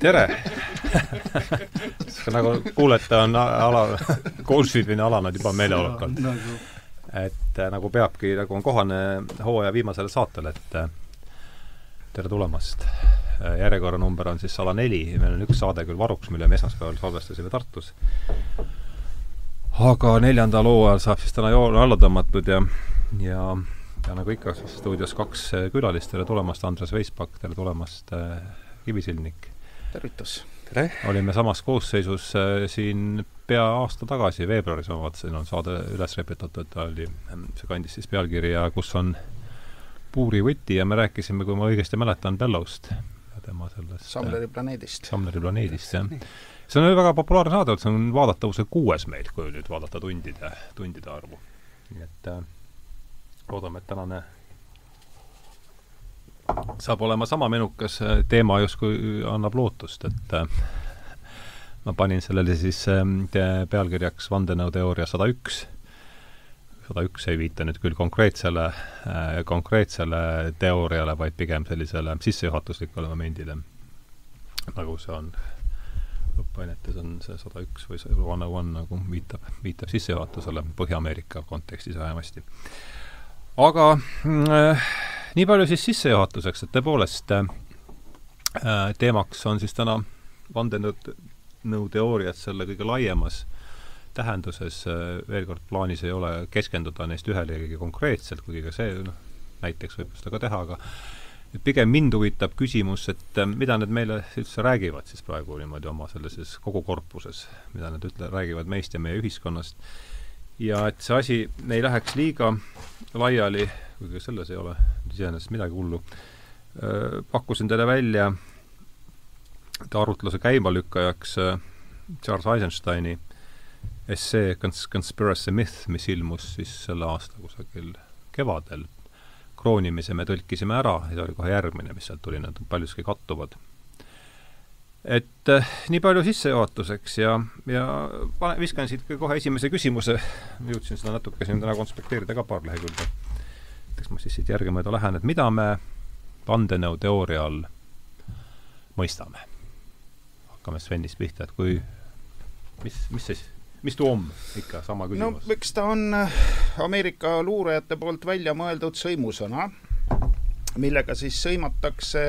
tere nagu kuulete, on ala, golfimine alanud juba meeleolukalt. Nagu. et äh, nagu peabki, nagu on kohane hooaja viimasele saatele, et äh, tere tulemast. Äh, järjekorranumber on siis sada neli, meil on üks saade küll varuks, mille me esmaspäeval salvestasime Tartus. aga neljandal hooajal saab siis täna joon alla tõmmatud ja, ja ja nagu ikka, stuudios kaks külalist, tere tulemast, Andres Veispak, tere tulemast, Kivisildnik. tervitus tere! olime samas koosseisus äh, siin pea aasta tagasi, veebruaris ma vaatasin, on saade üles reputatud, oli, ähm, see kandis siis pealkirja Kus on puuri võti ja me rääkisime, kui ma õigesti mäletan, Bellost ja tema sellest Samleri planeedist. Samleri planeedist, jah. see on väga populaarne saade, see on vaadatavuse kuues meil, kui nüüd vaadata tundide, tundide arvu. nii et äh, loodame, et tänane saab olema sama menukas äh, teema, justkui annab lootust, et äh, ma panin sellele siis äh, pealkirjaks vandenõuteooria sada üks. sada üks ei viita nüüd küll konkreetsele, konkreetsele teooriale, vaid pigem sellisele sissejuhatuslikule momendile, nagu see on õppeainetes on see sada üks või see one oh one nagu viitab, viitab sissejuhatusele Põhja-Ameerika kontekstis vähemasti. Aga äh, nii palju siis sissejuhatuseks, et tõepoolest äh, teemaks on siis täna vandenõuteooriad selle kõige laiemas tähenduses, äh, veel kord, plaanis ei ole keskenduda neist ühelegi konkreetselt, kuigi ka see noh, näiteks võib seda ka teha, aga pigem mind huvitab küsimus, et äh, mida need meile üldse räägivad siis praegu niimoodi oma sellises kogu korpuses, mida nad ütle-, räägivad meist ja meie ühiskonnast, ja et see asi ei läheks liiga laiali kuigi selles ei ole iseenesest midagi hullu. pakkusin teile välja arutluse käimalükkajaks Charles Eisensteini essee Cons-, Conspiracy Myth, mis ilmus siis selle aasta kusagil kevadel. kroonimise me tõlkisime ära ja see oli kohe järgmine, mis sealt tuli, nad paljuski kattuvad. Et äh, nii palju sissejuhatuseks ja, ja pane, viskan siit kohe esimese küsimuse, jõudsin seda natuke siin täna konspekteerida ka paar lehekülge eks ma siis siit järgemööda lähen, et mida me vandenõuteooria all mõistame? hakkame Svenist pihta, et kui, mis, mis siis, mis tuu on ikka, sama küsimus? no eks ta on äh, Ameerika luurajate poolt välja mõeldud sõimusõna, millega siis sõimatakse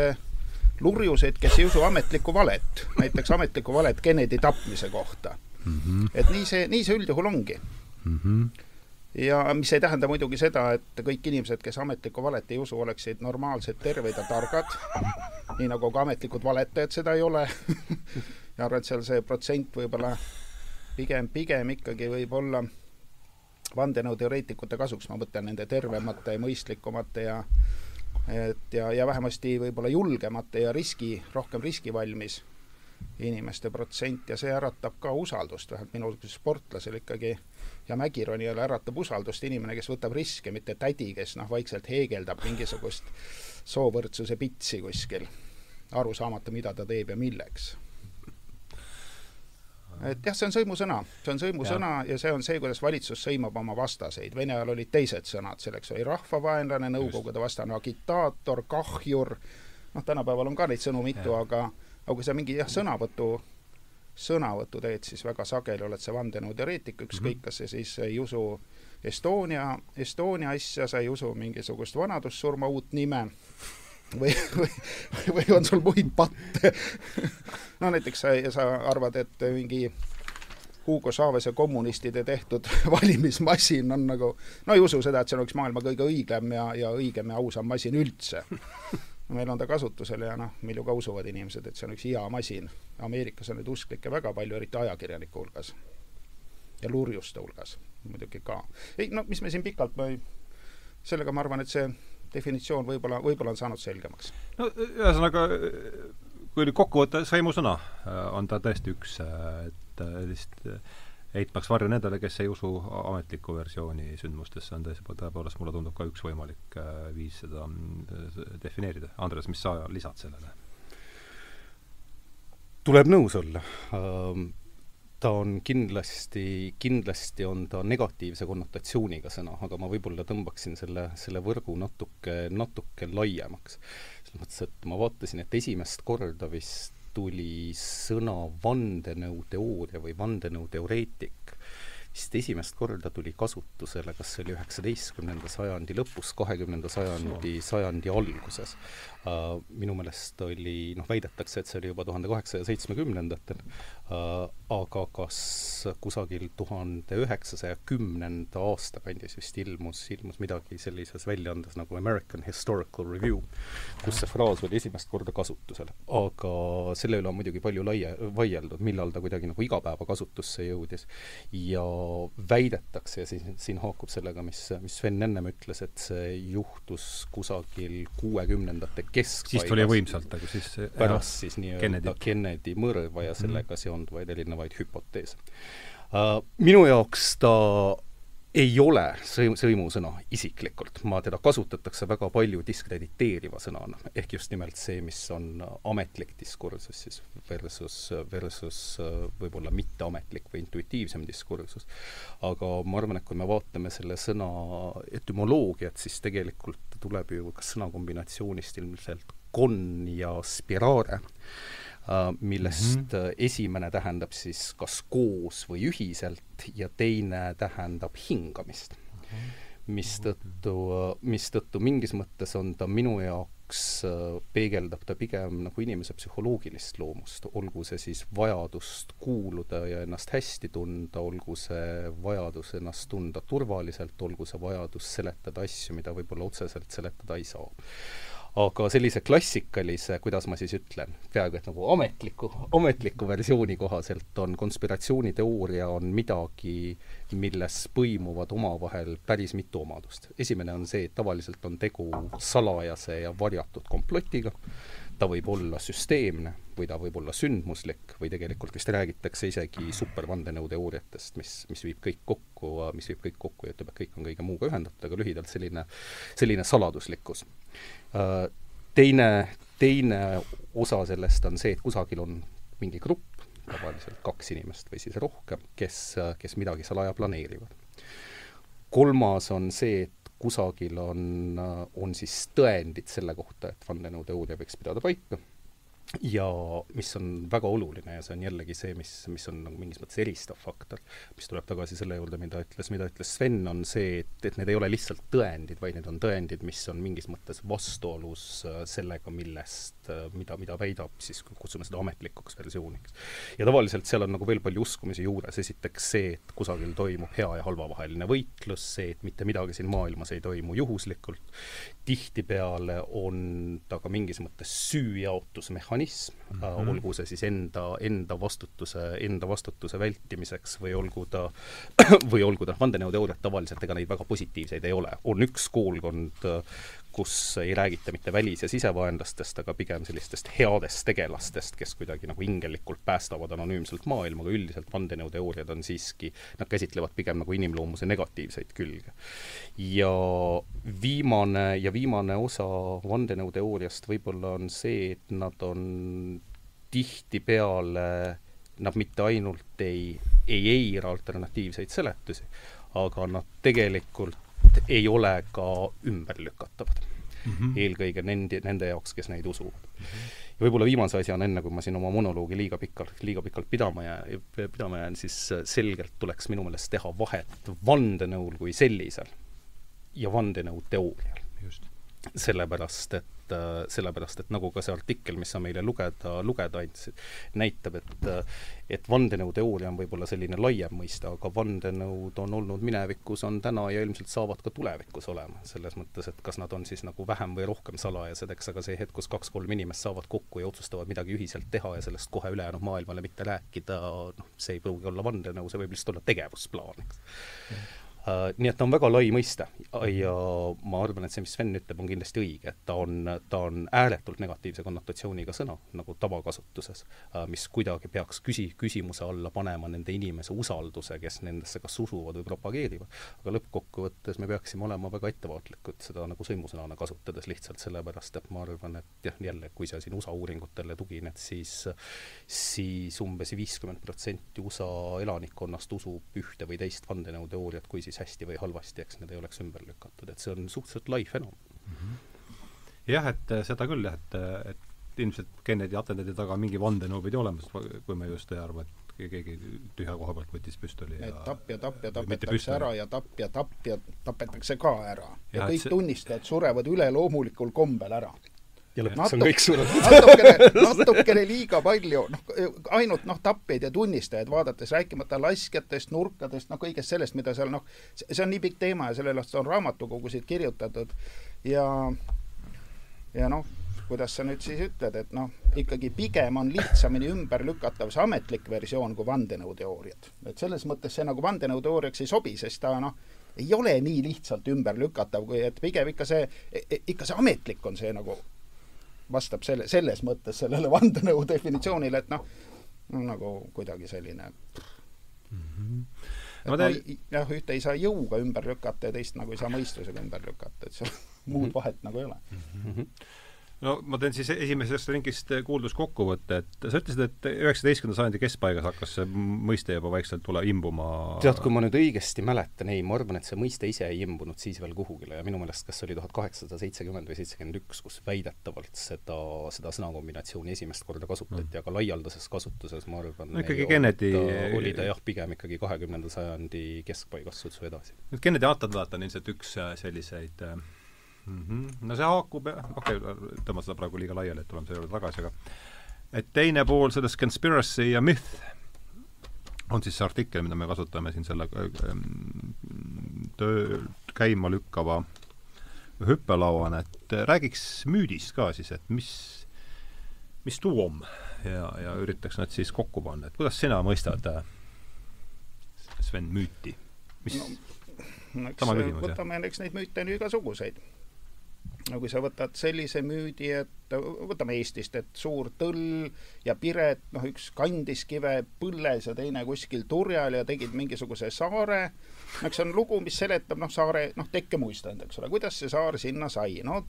lurjuseid, kes ei usu ametlikku valet, näiteks ametlikku valet Kennedy tapmise kohta mm. -hmm. et nii see, nii see üldjuhul ongi mm. -hmm ja mis ei tähenda muidugi seda, et kõik inimesed, kes ametlikku valet ei usu, oleksid normaalsed, terved ja targad, nii nagu ka ametlikud valetajad seda ei ole ja arvan, et seal see protsent võib-olla pigem, pigem ikkagi võib olla vandenõuteoreetikute kasuks, ma mõtlen nende tervemate, mõistlikumate ja et ja, ja vähemasti võib-olla julgemate ja riski, rohkem riskivalmis inimeste protsent ja see äratab ka usaldust, vähemalt minul sportlasel ikkagi ja mägironijale äratab usaldust inimene, kes võtab riske, mitte tädi, kes noh, vaikselt heegeldab mingisugust soovõrdsuse pitsi kuskil, aru saamata, mida ta teeb ja milleks. Et jah, see on sõimusõna, see on sõimusõna ja. ja see on see, kuidas valitsus sõimab oma vastaseid. Vene ajal olid teised sõnad, selleks oli rahvavaenlane, Nõukogude vastane agitaator, kahjur, noh, tänapäeval on ka neid sõnu mitu, aga aga kui sa mingi jah, sõnavõtu sõnavõttu teed, siis väga sageli oled sa vandenõuteoreetik, ükskõik, mhm. kas sa siis ei usu Estonia, Estonia asja, sa ei usu mingisugust vanadussurma uut nime või, või, või on sul muid patte no näiteks sa, sa arvad, et mingi Hugo Chavez ja kommunistide tehtud valimismasin on nagu, no ei usu seda, et see on üks maailma kõige õigem ja, ja õigem ja ausam masin üldse meil on ta kasutusel ja noh, meil ju ka usuvad inimesed, et see on üks hea masin. Ameerikas on neid usklikke väga palju, eriti ajakirjanike hulgas. ja lurjuste hulgas muidugi ka. ei no mis me siin pikalt, ma ei, sellega ma arvan, et see definitsioon võib-olla, võib-olla on saanud selgemaks. no ühesõnaga, kui nüüd kokku võtta, sõimusõna on ta tõesti üks, et lihtsalt heitmaks varju nendele, kes ei usu ametlikku versiooni sündmustesse, on tõesti, tõepoolest mulle tundub ka üks võimalik viis seda defineerida. Andres, mis sa lisad sellele? tuleb nõus olla. Ta on kindlasti, kindlasti on ta negatiivse konnotatsiooniga sõna, aga ma võib-olla tõmbaksin selle, selle võrgu natuke, natuke laiemaks. selles mõttes, et ma vaatasin, et esimest korda vist tuli sõna vandenõuteooria või vandenõuteoreetik vist esimest korda tuli kasutusele, kas see oli üheksateistkümnenda sajandi lõpus, kahekümnenda sajandi, sajandi alguses uh,. minu meelest oli, noh, väidetakse, et see oli juba tuhande kaheksasaja seitsmekümnendatel uh,, aga kas kusagil tuhande üheksasaja kümnenda aasta kandis vist ilmus, ilmus midagi sellises väljaandes nagu American Historical Review, kus see fraas oli esimest korda kasutusel. aga selle üle on muidugi palju laia, vaieldud, millal ta kuidagi nagu igapäevakasutusse jõudis ja väidetakse ja siin, siin haakub sellega, mis, mis Sven ennem ütles, et see juhtus kusagil kuuekümnendate keskpaigas. siis tuli võimsalt, aga siis pärast siis nii-öelda Kennedy. Mõrva ja sellega mm -hmm. seonduvaid erinevaid hüpoteese uh,. Minu jaoks ta ei ole sõim-, sõimusõna isiklikult, ma teda kasutatakse väga palju diskrediteeriva sõnana, ehk just nimelt see, mis on ametlik diskursus siis versus, versus võib-olla mitteametlik või intuitiivsem diskursus. aga ma arvan, et kui me vaatame selle sõna etümoloogiat, siis tegelikult tuleb ju kas sõnakombinatsioonist ilmselt con ja spirare Äh, millest mm -hmm. esimene tähendab siis kas koos või ühiselt ja teine tähendab hingamist. -hmm. mistõttu, mistõttu mingis mõttes on ta minu jaoks, äh, peegeldab ta pigem nagu inimese psühholoogilist loomust, olgu see siis vajadust kuuluda ja ennast hästi tunda, olgu see vajadus ennast tunda turvaliselt, olgu see vajadus seletada asju, mida võib-olla otseselt seletada ei saa aga sellise klassikalise, kuidas ma siis ütlen, peaaegu et nagu ametliku, ametliku versiooni kohaselt on konspiratsiooniteooria on midagi, milles põimuvad omavahel päris mitu omadust. esimene on see, et tavaliselt on tegu salajase ja varjatud komplotiga, ta võib olla süsteemne või ta võib olla sündmuslik või tegelikult vist räägitakse isegi supervandenõuteooriatest, mis, mis viib kõik kokku, mis viib kõik kokku ja ütleb, et kõik on kõige muuga ühendatud, aga lühidalt selline, selline saladuslikkus. Teine, teine osa sellest on see, et kusagil on mingi grupp, tavaliselt kaks inimest või siis rohkem, kes, kes midagi salaja planeerivad. kolmas on see, et kusagil on, on siis tõendid selle kohta, et vandenõuteooria võiks pidada paika. Ja mis on väga oluline ja see on jällegi see, mis, mis on nagu mingis mõttes eristav faktor, mis tuleb tagasi selle juurde, mida ütles, mida ütles Sven, on see, et, et need ei ole lihtsalt tõendid, vaid need on tõendid, mis on mingis mõttes vastuolus äh, sellega, millest, äh, mida, mida väidab siis, kutsume seda ametlikuks versiooniks. ja tavaliselt seal on nagu veel palju uskumisi juures, esiteks see, et kusagil toimub hea ja halva vaheline võitlus, see, et mitte midagi siin maailmas ei toimu juhuslikult, tihtipeale on ta ka mingis mõttes süüjaotusmehhanism mm, -hmm. olgu see siis enda, enda vastutuse, enda vastutuse vältimiseks või olgu ta, või olgu ta, vandenõuteooriad tavaliselt, ega neid väga positiivseid ei ole. on üks koolkond, kus ei räägita mitte välis- ja sisevaenlastest, aga pigem sellistest headest tegelastest, kes kuidagi nagu ingelikult päästavad anonüümselt maailma, aga üldiselt vandenõuteooriad on siiski, nad käsitlevad pigem nagu inimloomuse negatiivseid külge. ja viimane, ja viimane osa vandenõuteooriast võib-olla on see, et nad on tihtipeale, nad mitte ainult ei, ei eira alternatiivseid seletusi, aga nad tegelikult ei ole ka ümberlükatavad mm. -hmm. eelkõige nende, nende jaoks, kes neid usuvad mm. -hmm. ja võib-olla viimase asjana, enne kui ma siin oma monoloogi liiga pikalt, liiga pikalt pidama jään, pidama jään, siis selgelt tuleks minu meelest teha vahet vandenõul kui sellisel ja vandenõuteoorial. Sellepärast, et äh, sellepärast, et nagu ka see artikkel, mis sa meile lugeda, lugeda andsid, näitab, et et vandenõuteooria on võib-olla selline laiem mõiste, aga vandenõud on olnud minevikus, on täna ja ilmselt saavad ka tulevikus olema. selles mõttes, et kas nad on siis nagu vähem või rohkem salajased, eks, aga see hetk, kus kaks-kolm inimest saavad kokku ja otsustavad midagi ühiselt teha ja sellest kohe ülejäänud maailmale mitte rääkida, noh, see ei pruugi olla vandenõu, see võib lihtsalt olla tegevusplaan, eks nii et ta on väga lai mõiste ja ma arvan, et see, mis Sven ütleb, on kindlasti õige, et ta on, ta on ääretult negatiivse konnotatsiooniga sõna, nagu tavakasutuses uh,, mis kuidagi peaks küsi-, küsimuse alla panema nende inimese usalduse, kes nendesse kas usuvad või propageerivad. aga lõppkokkuvõttes me peaksime olema väga ettevaatlikud seda nagu sõimusõnana kasutades, lihtsalt sellepärast, et ma arvan, et jah, jälle, kui sa siin USA uuringutele tugined, siis siis umbes viiskümmend protsenti USA elanikkonnast usub ühte või teist vandenõuteooriat, kui siis siis hästi või halvasti, eks need ei oleks ümber lükatud, et see on suhteliselt lai fenomen mm. -hmm. jah, et äh, seda küll jah, et, äh, et ilmselt Kennedy atendaadi taga mingi vandenõu pidi olemas, kui me just ei arva, et keegi tühja koha pealt võttis püstoli ja tapja, tapja tapetakse ära ja tapja, tapja tapetakse ka ära. ja, ja kõik see... tunnistajad surevad üleloomulikul kombel ära ja lõpuks on kõik surnud. natukene, natukene liiga palju, noh, ainult noh, tapjaid ja tunnistajaid vaadates, rääkimata laskjatest, nurkadest, noh, kõigest sellest, mida seal noh, see on nii pikk teema ja selle eest on raamatukogusid kirjutatud ja ja noh, kuidas sa nüüd siis ütled, et noh, ikkagi pigem on lihtsamini ümberlükatav see ametlik versioon kui vandenõuteooriad. et selles mõttes see nagu vandenõuteooriaks ei sobi, sest ta noh, ei ole nii lihtsalt ümberlükatav, kui et pigem ikka see, ikka see ametlik on see nagu vastab selle, selles mõttes sellele vandenõu definitsioonile, et noh, nagu kuidagi selline mm -hmm. et te... no, jah, ühte ei saa jõuga ümber lükata ja teist nagu ei saa mõistusega ümber lükata, et seal muud mhm. vahet nagu ei ole mm. -hmm no ma teen siis esimesest ringist kuuldus kokkuvõtte, et sa ütlesid, et üheksateistkümnenda sajandi keskpaigas hakkas see mõiste juba vaikselt tule imbuma tead, kui ma nüüd õigesti mäletan, ei, ma arvan, et see mõiste ise ei imbunud siis veel kuhugile ja minu meelest kas oli tuhat kaheksasada seitsekümmend või seitsekümmend üks, kus väidetavalt seda, seda sõnakombinatsiooni esimest korda kasutati mm., aga laialdases kasutuses ma arvan no ikkagi Kennedy oli ta jah, pigem ikkagi kahekümnenda sajandi keskpaigas sutsu edasi. nüüd Kennedy atentaat on ilmselt üks äh, selliseid äh, mm. -hmm. no see haakub, okei okay,, tõmba seda praegu liiga laiali, et tuleme selle juurde tagasi, aga et teine pool sellest conspiracy ja myth on siis see artikkel, mida me kasutame siin selle ähm, töö käima lükkava hüppelauana, et räägiks müüdist ka siis, et mis, mis tuum ja, ja üritaks nad siis kokku panna, et kuidas sina mõistad äh, Sven, müüti? mis no, no eks võtame, eks neid müüte on ju igasuguseid no kui sa võtad sellise müüdi, et võtame Eestist, et suur tõll ja Piret, noh, üks kandis kive põlles ja teine kuskil turjal ja tegid mingisuguse saare, no eks see on lugu, mis seletab, noh, saare, noh, tekkemuistand, eks ole, kuidas see saar sinna sai, no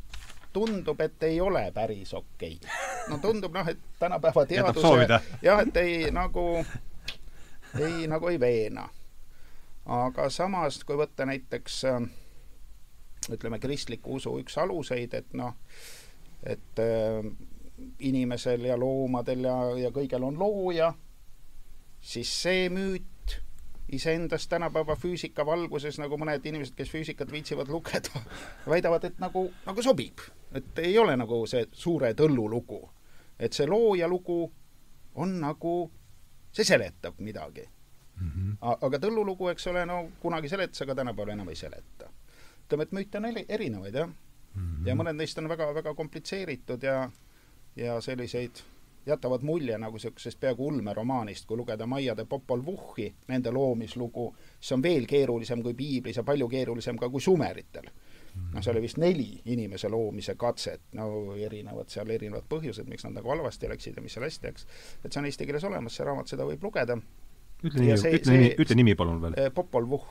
tundub, et ei ole päris okei. Okay.. no tundub noh, et tänapäeva teaduse jah, et ei nagu, ei nagu ei veena. aga samas, kui võtta näiteks äh, ütleme, kristliku usu üks aluseid, et noh, et äh, inimesel ja loomadel ja, ja kõigel on looja, siis see müüt iseendast tänapäeva füüsika valguses, nagu mõned inimesed, kes füüsikat viitsivad lugeda, väidavad, et nagu, nagu sobib. et ei ole nagu see suure tõllu lugu. et see looja lugu on nagu, see seletab midagi mm. -hmm. aga tõllulugu, eks ole, no kunagi seletas, aga tänapäeval enam ei seleta ütleme, et müüte on erinevaid, jah mm. -hmm. ja mõned neist on väga-väga komplitseeritud ja, ja selliseid jätavad mulje nagu niisugusest peaaegu ulmeromaanist, kui lugeda Maia de Popol Vuhhi, nende loomislugu, siis on veel keerulisem kui piiblis ja palju keerulisem ka kui sumeritel. noh, seal oli vist neli inimese loomise katset, no erinevad seal erinevad põhjused, miks nad nagu halvasti läksid ja mis seal hästi läks. et see on eesti keeles olemas, see raamat, seda võib lugeda. ütle nimi, ütle nimi, ütle nimi palun veel. Popol Vuh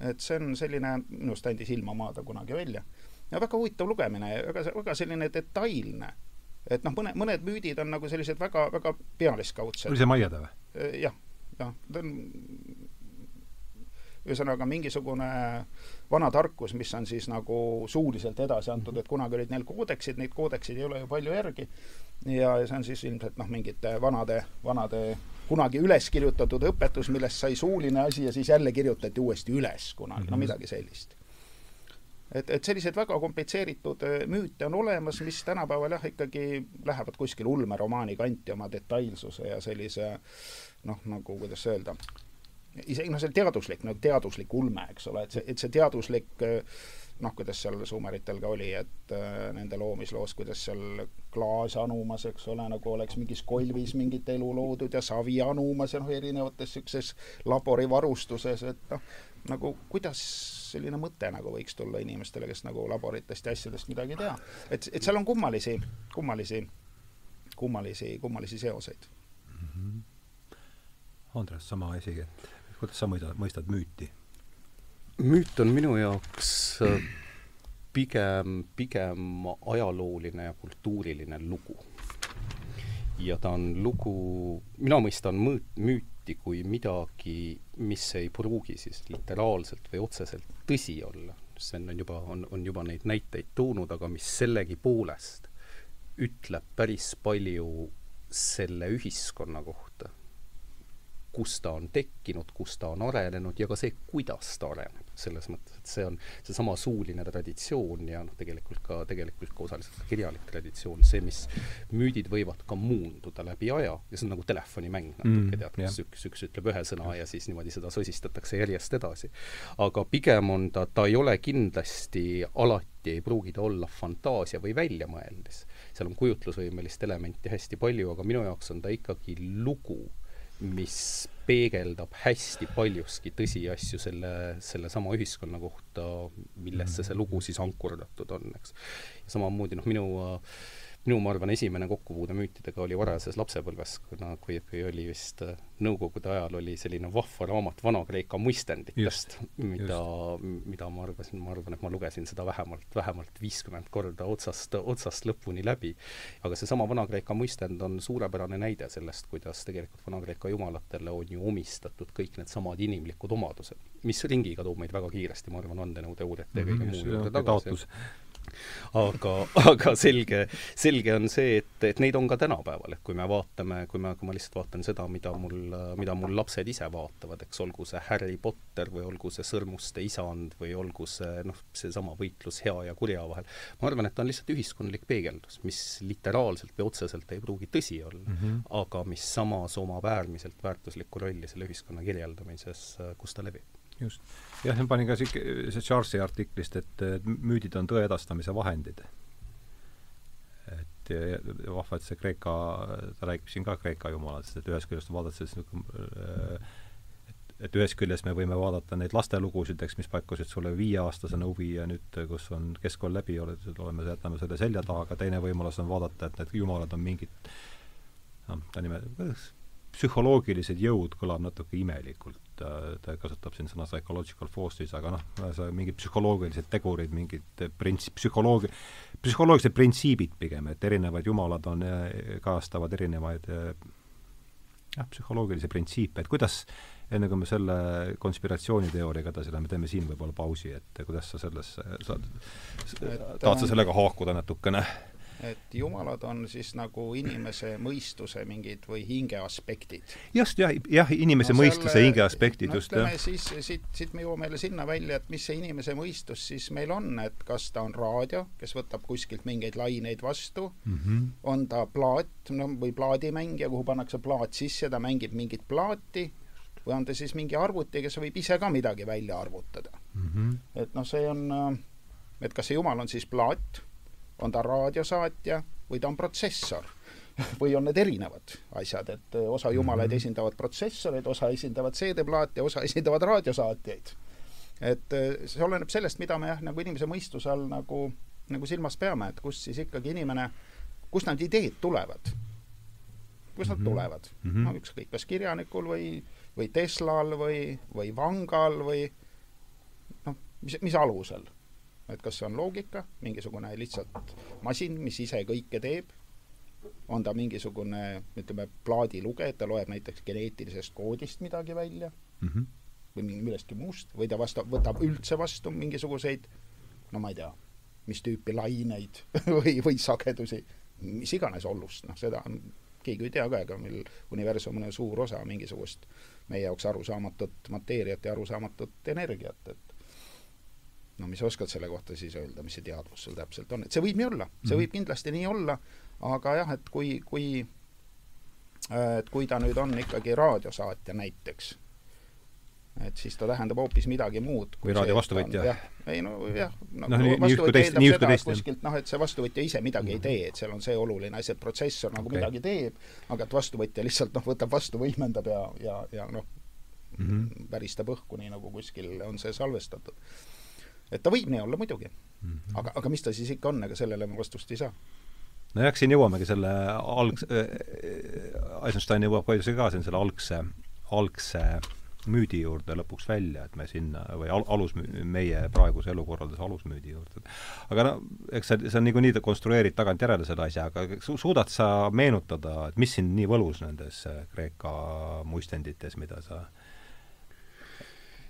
et see on selline, minu arust andis Ilmamaada kunagi välja. ja väga huvitav lugemine ja väga, väga selline detailne. et noh, mõne, mõned müüdid on nagu sellised väga, väga pealiskaudsed. oli see Maiade või? Äh, jah, jah, ta on ühesõnaga mingisugune vana tarkus, mis on siis nagu suuliselt edasi antud, et kunagi olid neil koodeksid, neid koodeksid ei ole ju palju järgi, ja see on siis ilmselt noh, mingite vanade, vanade kunagi üles kirjutatud õpetus, millest sai suuline asi ja siis jälle kirjutati uuesti üles kunagi mm, -hmm. no mhm. midagi sellist. et, et selliseid väga komplitseeritud äh, müüte on olemas, mis tänapäeval jah, ikkagi lähevad kuskil ulmeromaani kanti oma detailsuse ja sellise noh, nagu kuidas öelda, isegi noh, see teaduslik, nagu teaduslik ulme, eks ole, et see, et see teaduslik äh, noh, kuidas seal suumeritel ka oli, et äh, nende loomisloos, kuidas seal klaas anumas, eks ole, nagu oleks mingis kolvis mingit elu loodud ja savi anumas ja noh, erinevates niisuguses laborivarustuses, et noh, nagu kuidas selline mõte nagu võiks tulla inimestele, kes nagu laboritest ja asjadest midagi ei tea. et, et seal on kummalisi, kummalisi, kummalisi, kummalisi seoseid mm. -hmm. Andres, sama asi, et kuidas sa mõistad, mõistad müüti? Müüt on minu jaoks äh, pigem, pigem ajalooline ja kultuuriline lugu. ja ta on lugu, mina mõistan mõõt, müüti kui midagi, mis ei pruugi siis literaalselt või otseselt tõsi olla. Sven on juba, on, on juba neid näiteid toonud, aga mis sellegipoolest ütleb päris palju selle ühiskonna kohta kus ta on tekkinud, kus ta on arenenud ja ka see, kuidas ta areneb. selles mõttes, et see on seesama suuline traditsioon ja noh, tegelikult ka, tegelikult ka osaliselt ka kirjalik traditsioon, see, mis müüdid võivad ka muunduda läbi aja ja see on nagu telefonimäng natuke mm,, tead, kus üks, üks ütleb ühe sõna ja siis niimoodi seda sosistatakse järjest edasi. aga pigem on ta, ta ei ole kindlasti alati ei pruugi ta olla fantaasia või väljamõeldis. seal on kujutlusvõimelist elementi hästi palju, aga minu jaoks on ta ikkagi lugu mis peegeldab hästi paljuski tõsiasju selle, sellesama ühiskonna kohta, millesse see lugu siis ankurdatud on, eks. samamoodi noh, minu äh, minu, ma arvan, esimene kokkupuude müütidega oli varajases lapsepõlves, kuna kui, kui oli vist äh, Nõukogude ajal oli selline vahva raamat Vana-Kreeka mõistenditest, mida, mida ma arvasin, ma arvan, et ma lugesin seda vähemalt, vähemalt viiskümmend korda otsast, otsast lõpuni läbi. aga seesama Vana-Kreeka mõistend on suurepärane näide sellest, kuidas tegelikult Vana-Kreeka jumalatele on ju omistatud kõik needsamad inimlikud omadused, mis ringiga toob meid väga kiiresti, ma arvan, vandenõuteooriate ja kõige -hmm, muu juurde tagasi aga, aga selge, selge on see, et, et neid on ka tänapäeval, et kui me vaatame, kui me, kui ma lihtsalt vaatan seda, mida mul, mida mul lapsed ise vaatavad, eks olgu see Harry Potter või olgu see Sõrmuste isand või olgu see noh, seesama võitlus hea ja kurja vahel, ma arvan, et ta on lihtsalt ühiskondlik peegeldus, mis literaalselt või otseselt ei pruugi tõsi olla mm, -hmm. aga mis samas omab äärmiselt väärtuslikku rolli selle ühiskonna kirjeldamises, kus ta levib just. jah, ma panin ka sihuke, see Charlesi artiklist, et müüdid on tõe edastamise vahendid. et vahva, et see Kreeka, ta räägib siin ka Kreeka jumalatest, et ühest küljest vaadates niisugune et, ühest küljest me võime vaadata neid lastelugusid, eks, mis pakkusid sulle viieaastasena huvi ja nüüd, kus on keskkool läbi, oleme, jätame selle selja taha, aga teine võimalus on vaadata, et need jumalad on mingid noh, ta nime, psühholoogilised jõud kõlab natuke imelikult, ta kasutab siin sõna psychological forces, aga noh, mingid psühholoogilised tegurid, mingid prints-, psühholoogia, psühholoogilised printsiibid pigem, et erinevad jumalad on, kajastavad erinevaid jah, psühholoogilisi printsiipe, et kuidas enne kui me selle konspiratsiooniteooriaga edasi läheme, teeme siin võib-olla pausi, et kuidas sa sellesse saad, tahad sa sellega haakuda natukene? Et jumalad on siis nagu inimese mõistuse mingid või hinge aspektid. just, jah, jah, inimese no, mõistuse selle, hinge aspektid no, just, jah. siis, siit, siit me jõuame jälle sinna välja, et mis see inimese mõistus siis meil on, et kas ta on raadio, kes võtab kuskilt mingeid laineid vastu mm, -hmm. on ta plaat, no või plaadimängija, kuhu pannakse plaat sisse, ta mängib mingit plaati, või on ta siis mingi arvuti, kes võib ise ka midagi välja arvutada mm. -hmm. et noh, see on, et kas see jumal on siis plaat on ta raadiosaatja või ta on protsessor või on need erinevad asjad, et eh, osa jumalaid mhm. esindavad protsessoreid, osa esindavad CD-plaate, osa esindavad raadiosaatjaid. et eh, see oleneb sellest, mida me jah, nagu inimese mõistuse all nagu, nagu silmas peame, et kust siis ikkagi inimene, kust need ideed tulevad. kust nad -hmm. tulevad mm? -hmm. no ükskõik, kas kirjanikul või, või Teslal või, või Vangal või noh, mis, mis alusel et kas see on loogika, mingisugune lihtsalt masin, mis ise kõike teeb, on ta mingisugune, ütleme, plaadilugeja, ta loeb näiteks geneetilisest koodist midagi välja mm -hmm. või millestki muust, või ta vasta-, võtab üldse vastu mingisuguseid no ma ei tea, mis tüüpi laineid või, või sagedusi, mis iganes ollust, noh, seda on, keegi ei tea ka, ega meil universum on suur osa mingisugust meie jaoks arusaamatut mateeriat ja arusaamatut energiat, et no mis sa oskad selle kohta siis öelda, mis see teadvus sul täpselt on, et see võib nii olla, see võib mhm. kindlasti nii olla, aga jah, et kui, kui et kui ta nüüd on ikkagi raadiosaatja näiteks, et siis ta tähendab hoopis midagi muud. või raadio vastuvõtja. ei no jah no,. noh, nii, nii üht kui teist, nii üht kui teist. kuskilt noh, et see vastuvõtja ise midagi mm ei tee, et seal on see oluline asi, et protsessor nagu okay. midagi teeb, aga et vastuvõtja lihtsalt noh, võtab vastu, võimendab ja, ja, ja noh mm -hmm., väristab õhku, nii nagu kuskil on see salvestatud. Et ta võib nii olla muidugi mm. -hmm. aga, aga mis ta siis ikka on, ega sellele ma vastust ei saa nojah, siin jõuamegi selle alg- äh,, Eisenstein jõuab ka ka siin selle algse, algse müüdi juurde lõpuks välja, et me sinna või al-, alus, meie praeguse elukorralduse alusmüüdi juurde. aga no eks see, see on niikuinii konstrueerid tagantjärele selle asja, aga su-, suudad sa meenutada, et mis sind nii võlus nendes äh, Kreeka muistendites, mida sa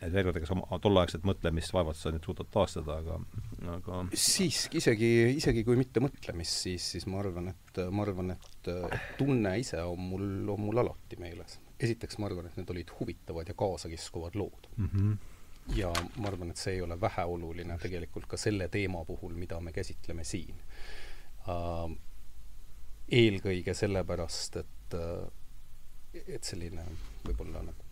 et veel kord, ega sa tolleaegset mõtlemist vaevalt sa nüüd suudad taastada, aga, aga siiski, isegi, isegi kui mitte mõtlemist, siis, siis ma arvan, et, ma arvan, et tunne ise on mul, on mul alati meeles esiteks ma arvan, et need olid huvitavad ja kaasakiskuvad lood mm. -hmm. ja ma arvan, et see ei ole väheoluline tegelikult ka selle teema puhul, mida me käsitleme siin uh,. eelkõige sellepärast, et, et selline võib-olla nagu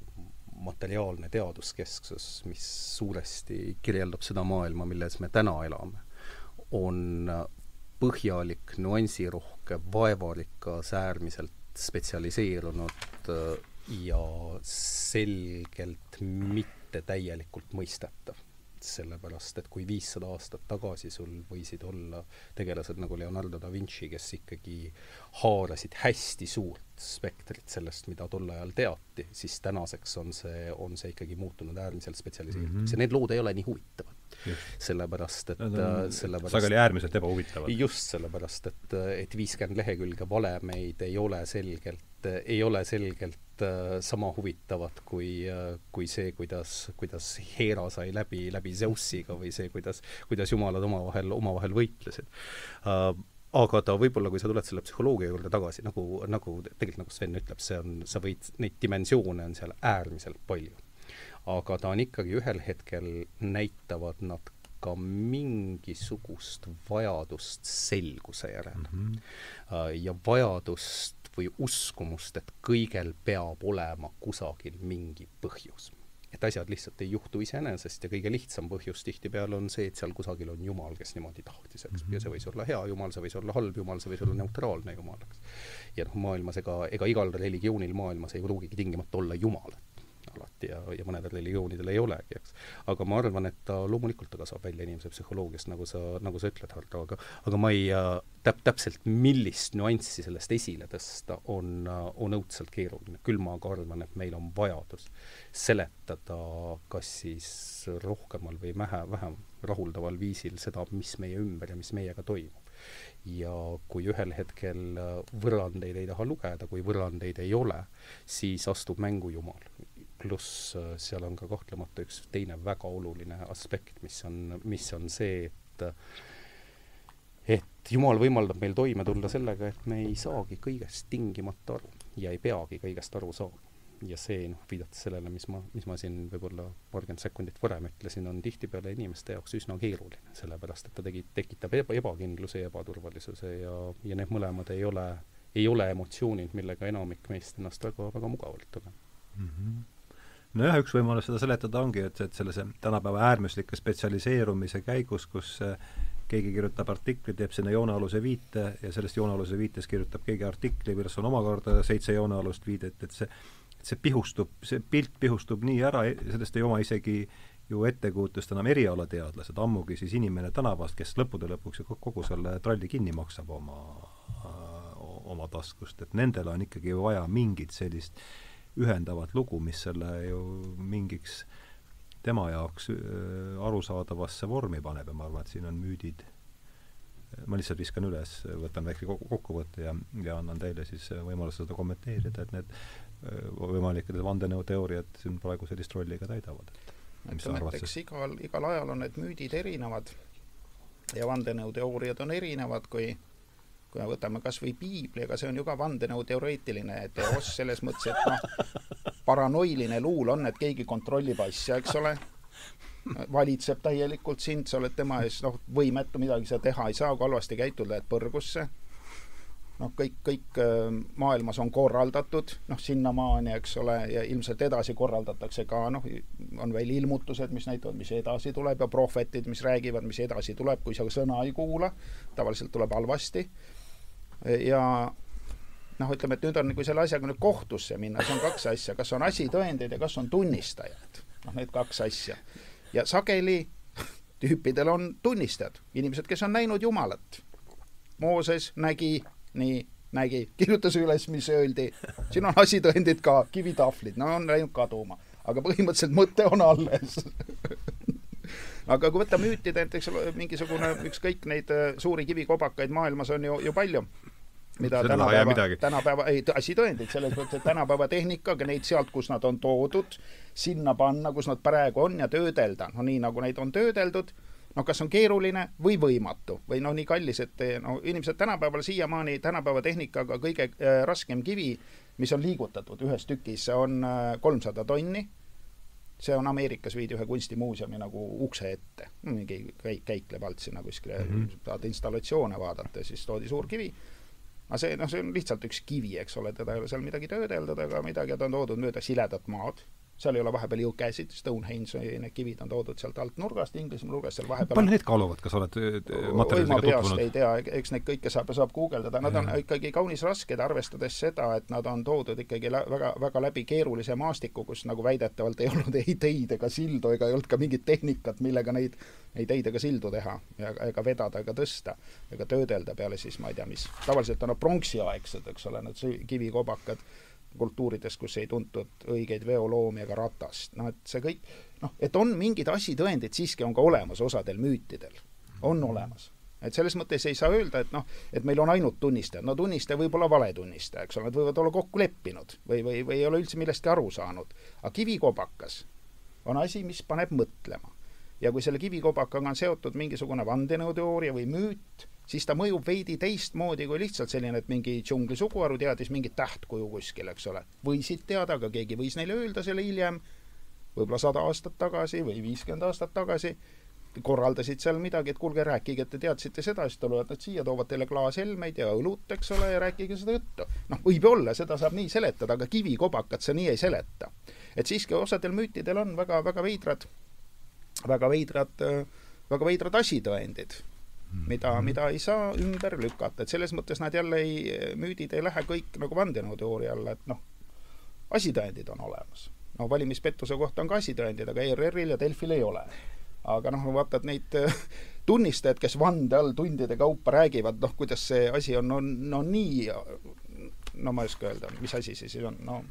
materiaalne teaduskesksus, mis suuresti kirjeldab seda maailma, milles me täna elame, on põhjalik, nüansirohke, vaevarikas, äärmiselt spetsialiseerunud ja selgelt mitte täielikult mõistetav. Sellepärast, et kui viissada aastat tagasi sul võisid olla tegelased nagu Leonardo da Vinci, kes ikkagi haarasid hästi suurt spektrit sellest, mida tol ajal teati, siis tänaseks on see, on see ikkagi muutunud äärmiselt spetsialiseerituks mm -hmm. ja need lood ei ole nii huvitavad. sellepärast, et sellepärast sageli äärmiselt ebahuvitavad. just, sellepärast et, et viiskümmend lehekülge valemeid ei ole selgelt, ei ole selgelt äh, sama huvitavad kui, äh, kui see, kuidas, kuidas Hera sai läbi, läbi Zeusiga või see, kuidas, kuidas jumalad omavahel, omavahel võitlesid uh, aga ta võib-olla, kui sa tuled selle psühholoogia juurde tagasi, nagu, nagu tegelikult nagu Sven ütleb, see on, sa võid, neid dimensioone on seal äärmiselt palju. aga ta on ikkagi ühel hetkel, näitavad nad ka mingisugust vajadust selguse järele mm. -hmm. ja vajadust või uskumust, et kõigel peab olema kusagil mingi põhjus. et asjad lihtsalt ei juhtu iseenesest ja kõige lihtsam põhjus tihtipeale on see, et seal kusagil on Jumal, kes niimoodi tahtis, eks mm, -hmm. ja see võis olla hea Jumal, see võis olla halb Jumal, see võis olla neutraalne Jumal, eks. ja noh, maailmas ega, ega igal religioonil maailmas ei pruugigi tingimata olla Jumalat alati ja, ja mõnedel religioonidel ei olegi, eks. aga ma arvan, et ta loomulikult ta kasvab välja inimese psühholoogiast, nagu sa, nagu sa ütled, Hardo, aga aga ma ei äh, täp-, täpselt millist nüanssi sellest esile tõsta, on, äh, on õudselt keeruline. küll ma aga arvan, et meil on vajadus seletada kas siis rohkemal või vähe, vähem rahuldaval viisil seda, mis meie ümber ja mis meiega toimub ja kui ühel hetkel äh, võrrandeid ei taha lugeda, kui võrrandeid ei ole, siis astub mängu Jumal pluss äh, seal on ka kahtlemata üks teine väga oluline aspekt, mis on, mis on see, et et Jumal võimaldab meil toime tulla sellega, et me ei saagi kõigest tingimata aru ja ei peagi kõigest aru saama. ja see, noh, viidates sellele, mis ma, mis ma siin võib-olla paarkümmend sekundit varem ütlesin, on tihtipeale inimeste jaoks üsna keeruline, sellepärast et ta tegi, tekitab eba, ebakindluse ja ebaturvalisuse ja, ja need mõlemad ei ole, ei ole emotsioonid, millega enamik meist ennast väga, väga mugavalt tunneb mm. -hmm nojah, üks võimalus seda seletada ongi, et, et sellise tänapäeva äärmuslike spetsialiseerumise käigus, kus äh, keegi kirjutab artikli, teeb sinna joonealuse viite ja sellest joonealuse viites kirjutab keegi artikli, millest on omakorda seitse joonealust viidet, et see, see pihustub, see pilt pihustub nii ära, sellest ei oma isegi ju ettekujutust enam erialateadlased, ammugi siis inimene tänavast, kes lõppude lõpuks ju kogu selle tralli kinni maksab oma, oma taskust, et nendele on ikkagi vaja mingit sellist äh, ühendavat lugu, mis selle ju mingiks tema jaoks äh, arusaadavasse vormi paneb ja ma arvan, et siin on müüdid, ma lihtsalt viskan üles, võtan väikse kokkuvõtte ja, ja annan teile siis võimaluse seda kommenteerida, et need äh, võimalikud vandenõuteooriad siin praegu sellist rolli ka täidavad. ütleme, et eks igal, igal ajal on need müüdid erinevad ja vandenõuteooriad on erinevad, kui kui me võtame kas või piibli, ega see on ju ka vandenõuteoreetiline teos selles mõttes, et noh, paranoiline luul on, et keegi kontrollib asja, eks ole, valitseb täielikult sind, sa oled tema ees noh, võimetu, midagi sa teha ei saa, kui halvasti käitud, lähed põrgusse. noh, kõik, kõik äh, maailmas on korraldatud, noh, sinnamaani, eks ole, ja ilmselt edasi korraldatakse ka, noh, on veel ilmutused, mis näitavad, mis edasi tuleb ja prohvetid, mis räägivad, mis edasi tuleb, kui sa sõna ei kuula, tavaliselt tuleb halvasti, ja noh, ütleme, et nüüd on, kui selle asjaga nüüd kohtusse minna, siis on kaks asja, kas on asitõendid ja kas on tunnistajad. noh, need kaks asja. ja sageli tüüpidel on tunnistajad, inimesed, kes on näinud Jumalat. Mooses nägi nii nägi, kirjutas üles, mis öeldi. siin on asitõendid ka, kivitahvlid, no on läinud kaduma, aga põhimõtteliselt mõte on alles aga kui võtta müütide, näiteks mingisugune, ükskõik neid äh, suuri kivikobakaid maailmas on ju, ju palju mida Seda tänapäeva, tänapäeva, ei, asitõendeid selles mõttes, et tänapäeva tehnikaga neid sealt, kus nad on toodud, sinna panna, kus nad praegu on ja töödelda, no nii, nagu neid on töödeldud noh, kas on keeruline või võimatu või noh, nii kallis, et no inimesed tänapäeval siiamaani tänapäeva tehnikaga kõige äh, raskem kivi, mis on liigutatud ühes tükis, on äh, kolmsada tonni. see on Ameerikas viidi ühe kunstimuuseumi nagu ukse ette, mingi käik, käikleb alt sinna kuskile mm, -hmm. saad installatsioone vaadata, siis toodi suur kivi aga see, noh, see on lihtsalt üks kivi, eks ole, teda ei ole seal midagi töödeldud ega midagi, ta on toodud mööda siledat maad seal ei ole vahepeal jõukäsid, Stonehenge'i need kivid on toodud sealt alt nurgast, Inglismaa nurgast seal vahepeal palju need kaaluvad, kas oled materjalidega tutvunud? ei tea, eks neid kõike saab, saab guugeldada, nad on ikkagi kaunis rasked, arvestades seda, et nad on toodud ikkagi väga, väga läbi keerulise maastiku, kus nagu väidetavalt ei olnud ei teid ega sildu ega ei olnud ka mingit tehnikat, millega neid, ei teid ega sildu teha ja ega vedada ega tõsta ega töödelda peale siis ma ei tea mis, tavaliselt on nad pronksiaegsed, eks ole, need kivikobakad kultuurides, kus ei tuntud õigeid veoloomi ega ratast, noh et see kõik, noh, et on mingid asitõendid siiski on ka olemas osadel müütidel, on olemas. Et selles mõttes ei saa öelda, et noh, et meil on ainult tunnistajad, no tunnistaja võib olla valetunnistaja, eks ole, nad võivad olla kokku leppinud või, või, või ei ole üldse millestki aru saanud. aga kivikobakas on asi, mis paneb mõtlema. Ja kui selle kivikobakaga on seotud mingisugune vandenõuteooria või müüt, siis ta mõjub veidi teistmoodi kui lihtsalt selline, et mingi džungli suguharu teadis mingit tähtkuju kuskil, eks ole. võisid teada, aga keegi võis neile öelda selle hiljem, võib-olla sada aastat tagasi või viiskümmend aastat tagasi, korraldasid seal midagi, et kuulge, rääkige, et te teadsite seda, siis tulevad nad siia, toovad teile klaashelmeid ja õlut, eks ole, ja rääkige seda juttu. noh, võib olla, seda saab nii seletada, aga kivikobakat sa nii ei seleta. et siiski osadel müütidel on väga, väga veidrad, väga veidrad, väga veidrad asitõendid mida, mhm. mida ei saa ümber lükata, et selles mõttes nad jälle ei, müüdid ei lähe kõik nagu vandenõuteooria alla, et noh, asitõendid on olemas. no valimispettuse kohta on ka asitõendid, aga ERR-il ja Delfil ei ole. aga noh, vaatad neid tunnistajad, kes vande all tundide kaupa räägivad, noh, kuidas see asi on, no, no nii, no ma ei oska öelda, mis asi see siis on, no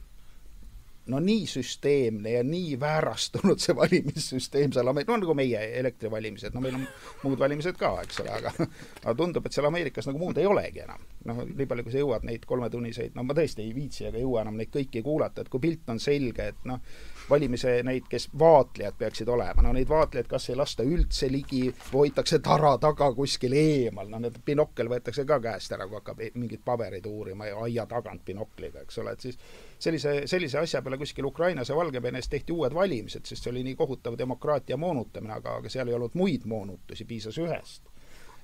no nii süsteemne ja nii väärastunud see valimissüsteem seal Ameerikas, no nagu meie elektrivalimised, no meil on muud valimised ka, eks ole, aga aga tundub, et seal Ameerikas nagu muud ei olegi enam. noh, nii palju, kui sa jõuad neid kolmetunniseid, no ma tõesti ei viitsi ega jõua enam neid kõiki kuulata, et kui pilt on selge, et noh, valimise neid, kes vaatlejad peaksid olema, no neid vaatlejaid kas ei lasta üldse ligi, hoitakse tara taga kuskil eemal, no need binokkel võetakse ka käest ära, kui hakkab mingeid pabereid uurima ja aia tagant binokliga, eks ole, et siis sellise, sellise asja peale kuskil Ukrainas ja Valgevenes tehti uued valimised, sest see oli nii kohutav demokraatia moonutamine, aga, aga seal ei olnud muid moonutusi, piisas ühest.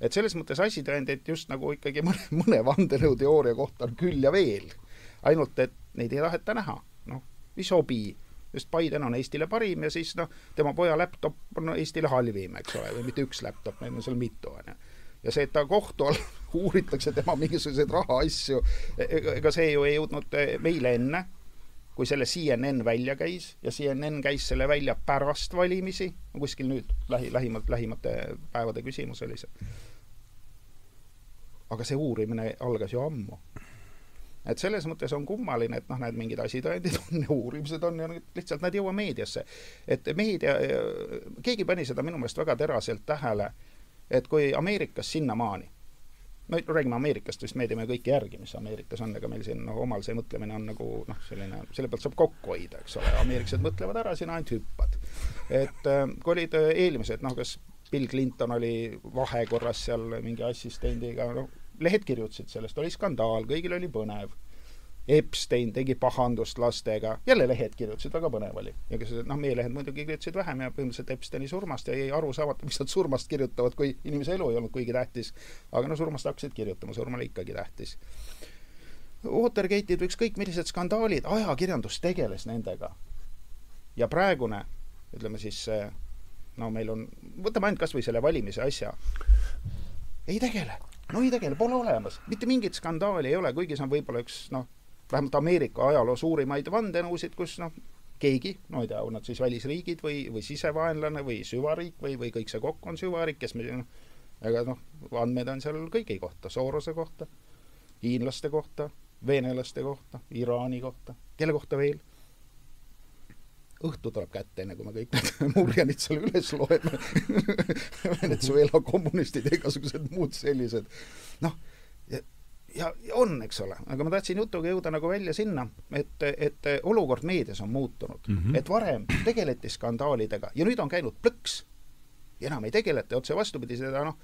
Et selles mõttes asitõendeid just nagu ikkagi mõne, mõne vandenõuteooria kohta on küll ja veel. ainult, et neid ei taheta näha, noh, ei sobi sest Biden on Eestile parim ja siis noh, tema poja laptop on Eestile halvim, eks ole, või mitte üks laptop, neid on seal mitu, on ju ja see, et ta kohtu all uuritakse tema mingisuguseid rahaasju, e-, e-, ega see ju ei jõudnud e, meile enne, kui selle CNN välja käis ja CNN käis selle välja pärast valimisi, kuskil nüüd lähi, lähimalt, lähimate päevade küsimus oli see. aga see uurimine algas ju ammu et selles mõttes on kummaline, et noh, need mingid asitõendid on uurimised on ja lihtsalt nad ei jõua meediasse. et meedia, keegi pani seda minu meelest väga teraselt tähele, et kui Ameerikas sinnamaani, me räägime Ameerikast, vist me teeme kõike järgi, mis Ameerikas on, ega meil siin noh, omal see mõtlemine on nagu noh, selline, selle pealt saab kokku hoida, eks ole, ameeriklased mõtlevad ära, sina ainult hüppad. et äh, kui olid äh, eelmised, noh, kas Bill Clinton oli vahekorras seal mingi assistendiga, noh, lehed kirjutasid sellest, oli skandaal, kõigil oli põnev. Epstein tegi pahandust lastega, jälle lehed kirjutasid, väga põnev oli. ja kes, noh, meie lehed muidugi kirjutasid vähem ja põhimõtteliselt Epsteini surmast ja jäi arusaamatu, miks nad surmast kirjutavad, kui inimese elu ei olnud kuigi tähtis. aga no surmast hakkasid kirjutama, surm oli ikkagi tähtis. Watergate'id või ükskõik millised skandaalid, ajakirjandus tegeles nendega. ja praegune, ütleme siis, no meil on, võtame ainult kas või selle valimise asja, ei tegele no ei tegele, pole olemas, mitte mingit skandaali ei ole, kuigi see on võib-olla üks noh, vähemalt Ameerika ajaloo suurimaid vandenõusid, kus noh, keegi, no ei tea, on nad siis välisriigid või, või sisevaenlane või süvariik või, või kõik see kokku on süvariik, kes me noh, ega noh, andmed on seal kõigi kohta, Soorose kohta, hiinlaste kohta, venelaste kohta, Iraani kohta, kelle kohta veel? õhtu tuleb kätte, enne kui me kõik need murjanid seal üles loeme Venezuela kommunistid ja igasugused muud sellised. noh, ja, on, eks ole, aga ma tahtsin jutuga jõuda nagu välja sinna, et, et olukord meedias on muutunud mm. -hmm. et varem tegeleti skandaalidega ja nüüd on käinud plõks. enam ei tegeleta, otse vastupidi, seda noh,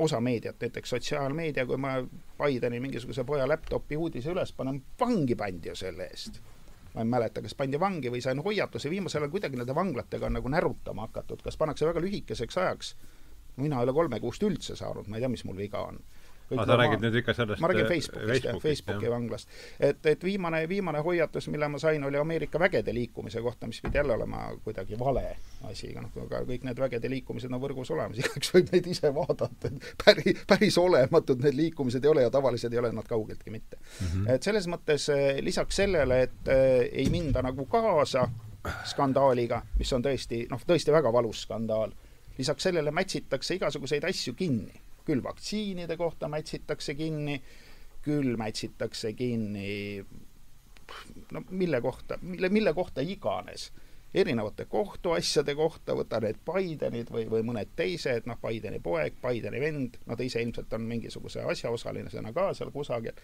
osa meediat, näiteks sotsiaalmeedia, kui ma Bideni mingisuguse poja laptopi uudise üles panen, vangi pandi ju selle eest. ma ei mäleta, kas pandi vangi või sain hoiatuse, viimasel ajal kuidagi nende vanglatega on nagu närutama hakatud, kas pannakse väga lühikeseks ajaks mina ei ole kolme kuust üldse saanud, ma ei tea, mis mul viga on aga sa räägid nüüd ikka sellest ma räägin äh, Facebookist, jah, Facebooki jah. vanglast. et, et viimane, viimane hoiatus, mille ma sain, oli Ameerika vägede liikumise kohta, mis pidi jälle olema kuidagi vale asi, aga noh, aga kõik need vägede liikumised on võrgus olemas, igaüks võib neid ise vaadata, et päris, päris olematud need liikumised ei ole ja tavalised ei ole nad kaugeltki mitte mm. -hmm. et selles mõttes äh, lisaks sellele, et äh, ei minda nagu kaasa skandaaliga, mis on tõesti, noh, tõesti väga valus skandaal, lisaks sellele mätsitakse igasuguseid asju kinni küll vaktsiinide kohta mätsitakse kinni, küll mätsitakse kinni no mille kohta, mille, mille kohta iganes. erinevate kohtuasjade kohta, võta need Bidenid või, või mõned teised, noh, Bideni poeg, Bideni vend, no ta ise ilmselt on mingisuguse asjaosalisena ka seal kusagil.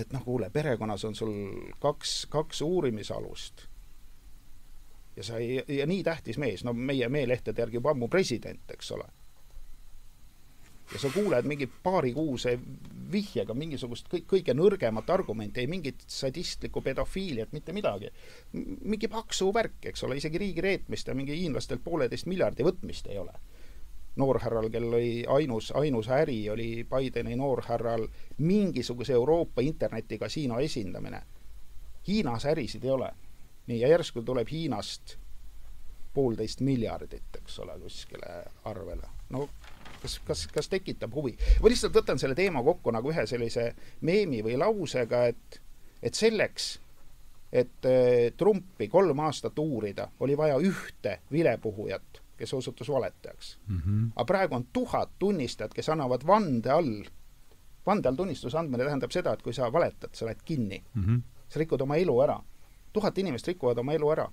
et noh, kuule, perekonnas on sul kaks, kaks uurimisalust ja sa ei, ja nii tähtis mees, no meie meelehtede järgi juba ammu president, eks ole ja sa kuuled mingi paarikuuse vihjega mingisugust kõik, kõige nõrgemat argumenti, ei mingit sadistlikku pedofiiliat, mitte midagi. mingi paksu värk, eks ole, isegi riigi reetmist ja mingi hiinlastelt pooleteist miljardi võtmist ei ole. noorhärral, kellel oli ainus, ainus äri, oli Bideni noorhärral mingisuguse Euroopa internetikasiino esindamine. Hiinas ärisid ei ole. nii, ja järsku tuleb Hiinast poolteist miljardit, eks ole, kuskile arvele. no kas, kas, kas tekitab huvi? ma lihtsalt võtan selle teema kokku nagu ühe sellise meemi või lausega, et, et selleks, et eh, Trumpi kolm aastat uurida, oli vaja ühte vilepuhujat, kes osutus valetajaks mm. -hmm. aga praegu on tuhat tunnistajat, kes annavad vande all, vande all tunnistuse andmine tähendab seda, et kui sa valetad, sa lähed kinni mm. -hmm. sa rikud oma elu ära. tuhat inimest rikuvad oma elu ära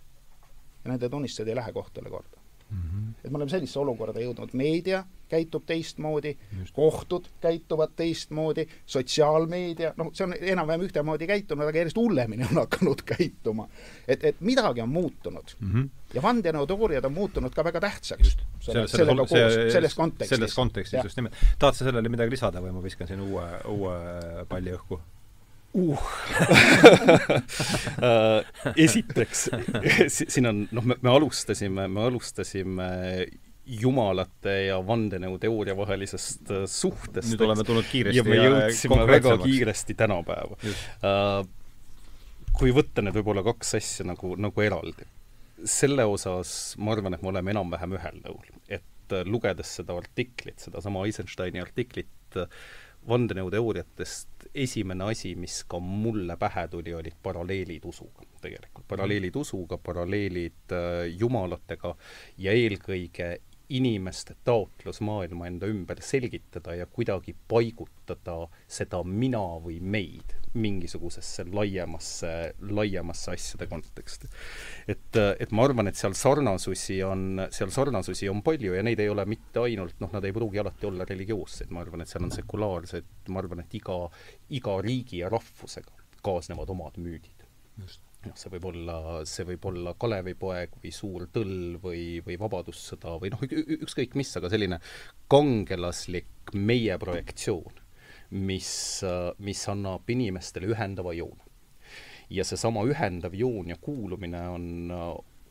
ja nende tunnistajad ei lähe kohtule korda mm. -hmm. et me oleme sellisesse olukorda jõudnud, meedia käitub teistmoodi, kohtud käituvad teistmoodi, sotsiaalmeedia, noh, see on enam-vähem ühtemoodi käitunud, aga järjest hullemini on hakanud käituma. et, et midagi on muutunud mm. -hmm. ja vandenõuteooriad on muutunud ka väga tähtsaks. selle, sellega koos, selles kontekstis. selles kontekstis just nimelt. tahad sa sellele midagi lisada või ma viskan siin uue, uue palli õhku? Uh esiteks, siin on, noh, me, me alustasime, me alustasime jumalate ja vandenõuteooria vahelisest äh, suhtest. nüüd oleme tulnud kiiresti ja me jõudsime väga kiiresti tänapäeva. Uh, kui võtta need võib-olla kaks asja nagu, nagu eraldi, selle osas ma arvan, et me oleme enam-vähem ühel nõul, et uh, lugedes seda artiklit, sedasama Eisensteini artiklit vandenõuteooriatest esimene asi, mis ka mulle pähe tuli, olid paralleelid usuga tegelikult. paralleelid usuga, paralleelid äh, jumalatega ja eelkõige inimeste taotlus maailma enda ümber selgitada ja kuidagi paigutada seda mina või meid mingisugusesse laiemasse, laiemasse asjade konteksti. et, et ma arvan, et seal sarnasusi on, seal sarnasusi on palju ja neid ei ole mitte ainult, noh, nad ei pruugi alati olla religioossed, ma arvan, et seal on sekulaarsed, ma arvan, et iga, iga riigi ja rahvusega kaasnevad omad müüdid. just noh, see võib olla, see võib olla Kalevipoeg või Suur Tõll või, või Vabadussõda või noh, ükskõik mis, aga selline kangelaslik meie projektsioon mis, mis annab inimestele ühendava joone. ja seesama ühendav joon ja kuulumine on,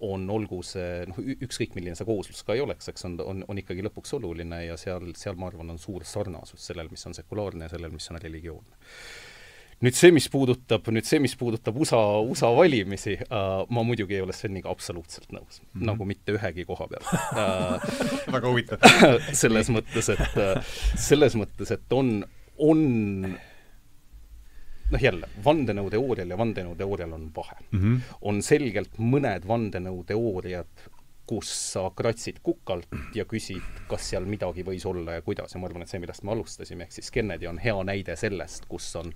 on, olgu see noh, ükskõik milline see kooslus ka ei oleks, eks on, on, on ikkagi lõpuks oluline ja seal, seal ma arvan, on suur sarnasus sellel, mis on sekulaarne ja sellel, mis on religioonne nüüd see, mis puudutab, nüüd see, mis puudutab USA, USA valimisi äh,, ma muidugi ei ole Sveniga absoluutselt nõus mm, -hmm. nagu mitte ühegi koha peal äh, väga huvitav selles mõttes, et äh, selles mõttes, et on, on noh, jälle, vandenõuteoorial ja vandenõuteoorial on vahe mm. -hmm. on selgelt mõned vandenõuteooriad, kus sa kratsid kukalt ja küsid, kas seal midagi võis olla ja kuidas ja ma arvan, et see, millest me alustasime, ehk siis Kennedy on hea näide sellest, kus on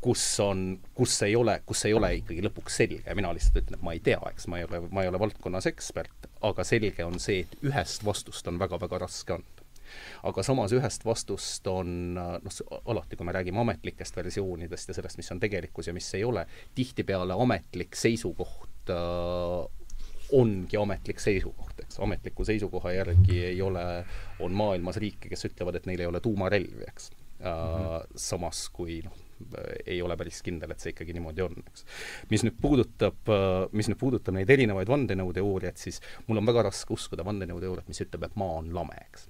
kus on, kus ei ole, kus ei ole ikkagi lõpuks selge, mina lihtsalt ütlen, et ma ei tea, eks, ma ei ole, ma ei ole valdkonnas ekspert, aga selge on see, et ühest vastust on väga-väga raske anda aga samas ühest vastust on noh, alati, kui me räägime ametlikest versioonidest ja sellest, mis on tegelikkus ja mis ei ole, tihtipeale ametlik seisukoht äh, ongi ametlik seisukoht, eks, ametliku seisukoha järgi ei ole, on maailmas riike, kes ütlevad, et neil ei ole tuumarelvi, eks äh, mm. -hmm. samas kui noh, ei ole päris kindel, et see ikkagi niimoodi on, eks. mis nüüd puudutab, mis nüüd puudutab neid erinevaid vandenõuteooriaid, siis mul on väga raske uskuda vandenõuteooriat, mis ütleb, et maa on lame, eks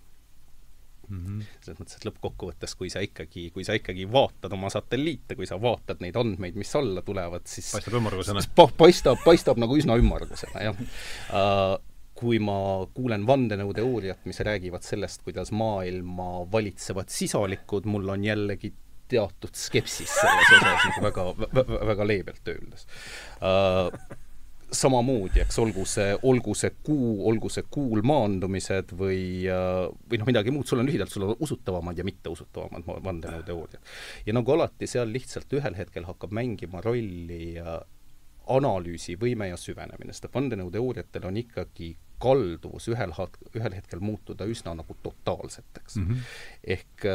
mm -hmm. selles mõttes, et lõppkokkuvõttes, kui sa ikkagi, kui sa ikkagi vaatad oma satelliite, kui sa vaatad neid andmeid, mis alla tulevad, siis paistab ümmargusena pa,? paistab, paistab nagu üsna ümmargusena, jah uh, kui ma kuulen vandenõuteooriat, mis räägivad sellest, kuidas maailma valitsevad sisalikud, mul on jällegi teatud skepsis selles osas nagu väga, väga, väga leebelt öeldes uh, samamoodi, eks, olgu see, olgu see kuu, olgu see kuul maandumised või, äh, või noh, midagi muud, sul on lühidalt, sul on usutavamad ja mitteusutavamad vandenõuteooriad. ja nagu alati, seal lihtsalt ühel hetkel hakkab mängima rolli äh, analüüsivõime ja süvenemine, sest et vandenõuteooriatel on ikkagi kalduvus ühel hat-, ühel hetkel muutuda üsna nagu totaalseteks mm. -hmm. ehk,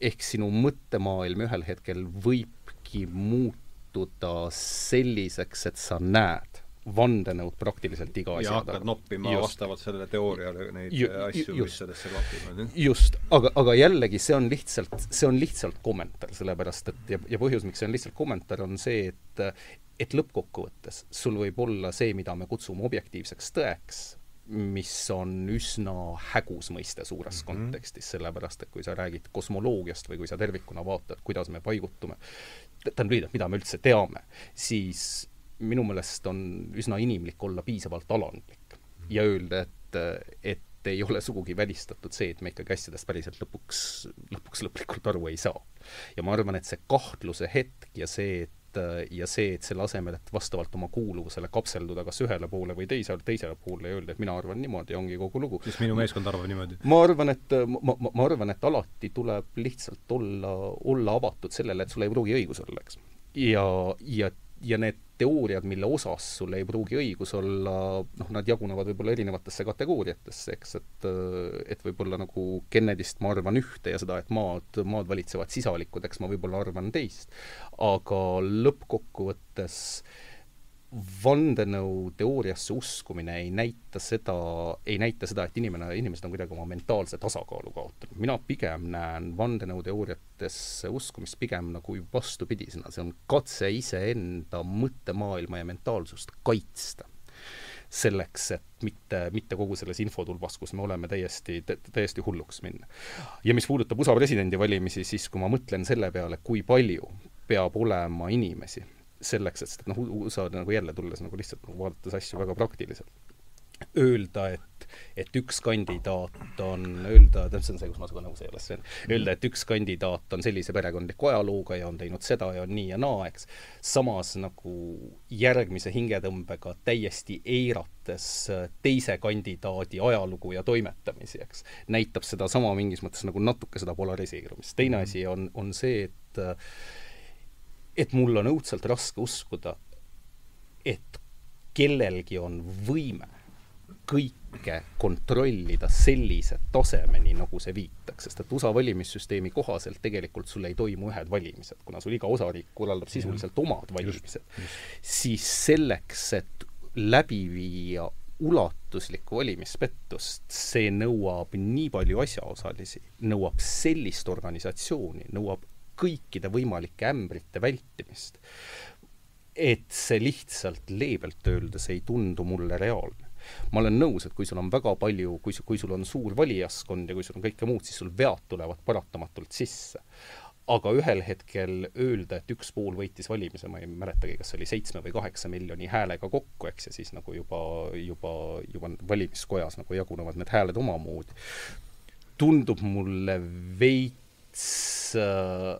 ehk sinu mõttemaailm ühel hetkel võibki muutuda selliseks, et sa näed vandenõud praktiliselt iga asja taga. ja hakkad noppima just. vastavalt sellele teooriale neid ju, asju, mis sellesse klapivad. just, aga, aga jällegi, see on lihtsalt, see on lihtsalt kommentaar, sellepärast et ja, ja põhjus, miks see on lihtsalt kommentaar, on see, et et lõppkokkuvõttes sul võib olla see, mida me kutsume objektiivseks tõeks, mis on üsna hägus mõiste suures mm -hmm. kontekstis, sellepärast et kui sa räägid kosmoloogiast või kui sa tervikuna vaatad, kuidas me paigutume, tähendab lühidalt, mida me üldse teame, siis minu meelest on üsna inimlik olla piisavalt alandlik ja öelda, et, et ei ole sugugi välistatud see, et me ikkagi asjadest päriselt lõpuks, lõpuks lõplikult aru ei saa. ja ma arvan, et see kahtluse hetk ja see, et ja see, et selle asemel, et vastavalt oma kuuluvusele kapselduda kas ühele poole või teisele, teisele poole ja öelda, et mina arvan niimoodi, ongi kogu lugu. siis minu meeskond arvab niimoodi? ma arvan, et ma, ma, ma arvan, et alati tuleb lihtsalt olla, olla avatud sellele, et sul ei pruugi õigus olla, eks. ja, ja ja need teooriad, mille osas sul ei pruugi õigus olla, noh, nad jagunevad võib-olla erinevatesse kategooriatesse, eks, et et võib-olla nagu Kennedy'st ma arvan ühte ja seda, et maad, maad valitsevad sisalikud, eks ma võib-olla arvan teist. aga lõppkokkuvõttes äh, vandenõuteooriasse uskumine ei näita seda, ei näita seda, et inimene, inimesed on kuidagi oma mentaalse tasakaalu kaotanud. mina pigem näen vandenõuteooriatesse uskumist pigem nagu vastupidisena, see on katse iseenda mõttemaailma ja mentaalsust kaitsta selleks, et mitte, mitte kogu selles infotulvas, kus me oleme täiesti, täiesti hulluks minna. ja mis puudutab USA presidendivalimisi, siis kui ma mõtlen selle peale, kui palju peab olema inimesi, selleks, et noh, USA nagu jälle tulles nagu lihtsalt nagu vaadates asju väga praktiliselt, öelda, et, et üks kandidaat on, öelda, tähendab, see on see, kus ma sinuga nõus ei ole, Sven, öelda, et üks kandidaat on sellise perekondliku ajalooga ja on teinud seda ja on nii ja naa, eks, samas nagu järgmise hingetõmbega täiesti eirates teise kandidaadi ajalugu ja toimetamisi, eks, näitab sedasama mingis mõttes nagu natuke seda polariseerumist. teine mhm. asi on, on see, et et mul on õudselt raske uskuda, et kellelgi on võime kõike kontrollida sellise tasemeni, nagu see viitaks, sest et USA valimissüsteemi kohaselt tegelikult sul ei toimu ühed valimised, kuna sul iga osariik korraldab sisuliselt omad valimised, siis selleks, et läbi viia ulatuslikku valimispettust, see nõuab nii palju asjaosalisi, nõuab sellist organisatsiooni, nõuab kõikide võimalike ämbrite vältimist, et see lihtsalt leebelt öeldes ei tundu mulle reaalne. Ma olen nõus, et kui sul on väga palju, kui, kui sul on suur valijaskond ja kui sul on kõike muud, siis sul vead tulevad paratamatult sisse. Aga ühel hetkel öelda, et üks pool võitis valimise, ma ei mäletagi, kas see oli seitsme või kaheksa miljoni häälega kokku, eks, ja siis nagu juba, juba, juba valimiskojas nagu jagunevad need hääled omamoodi, tundub mulle veits äh,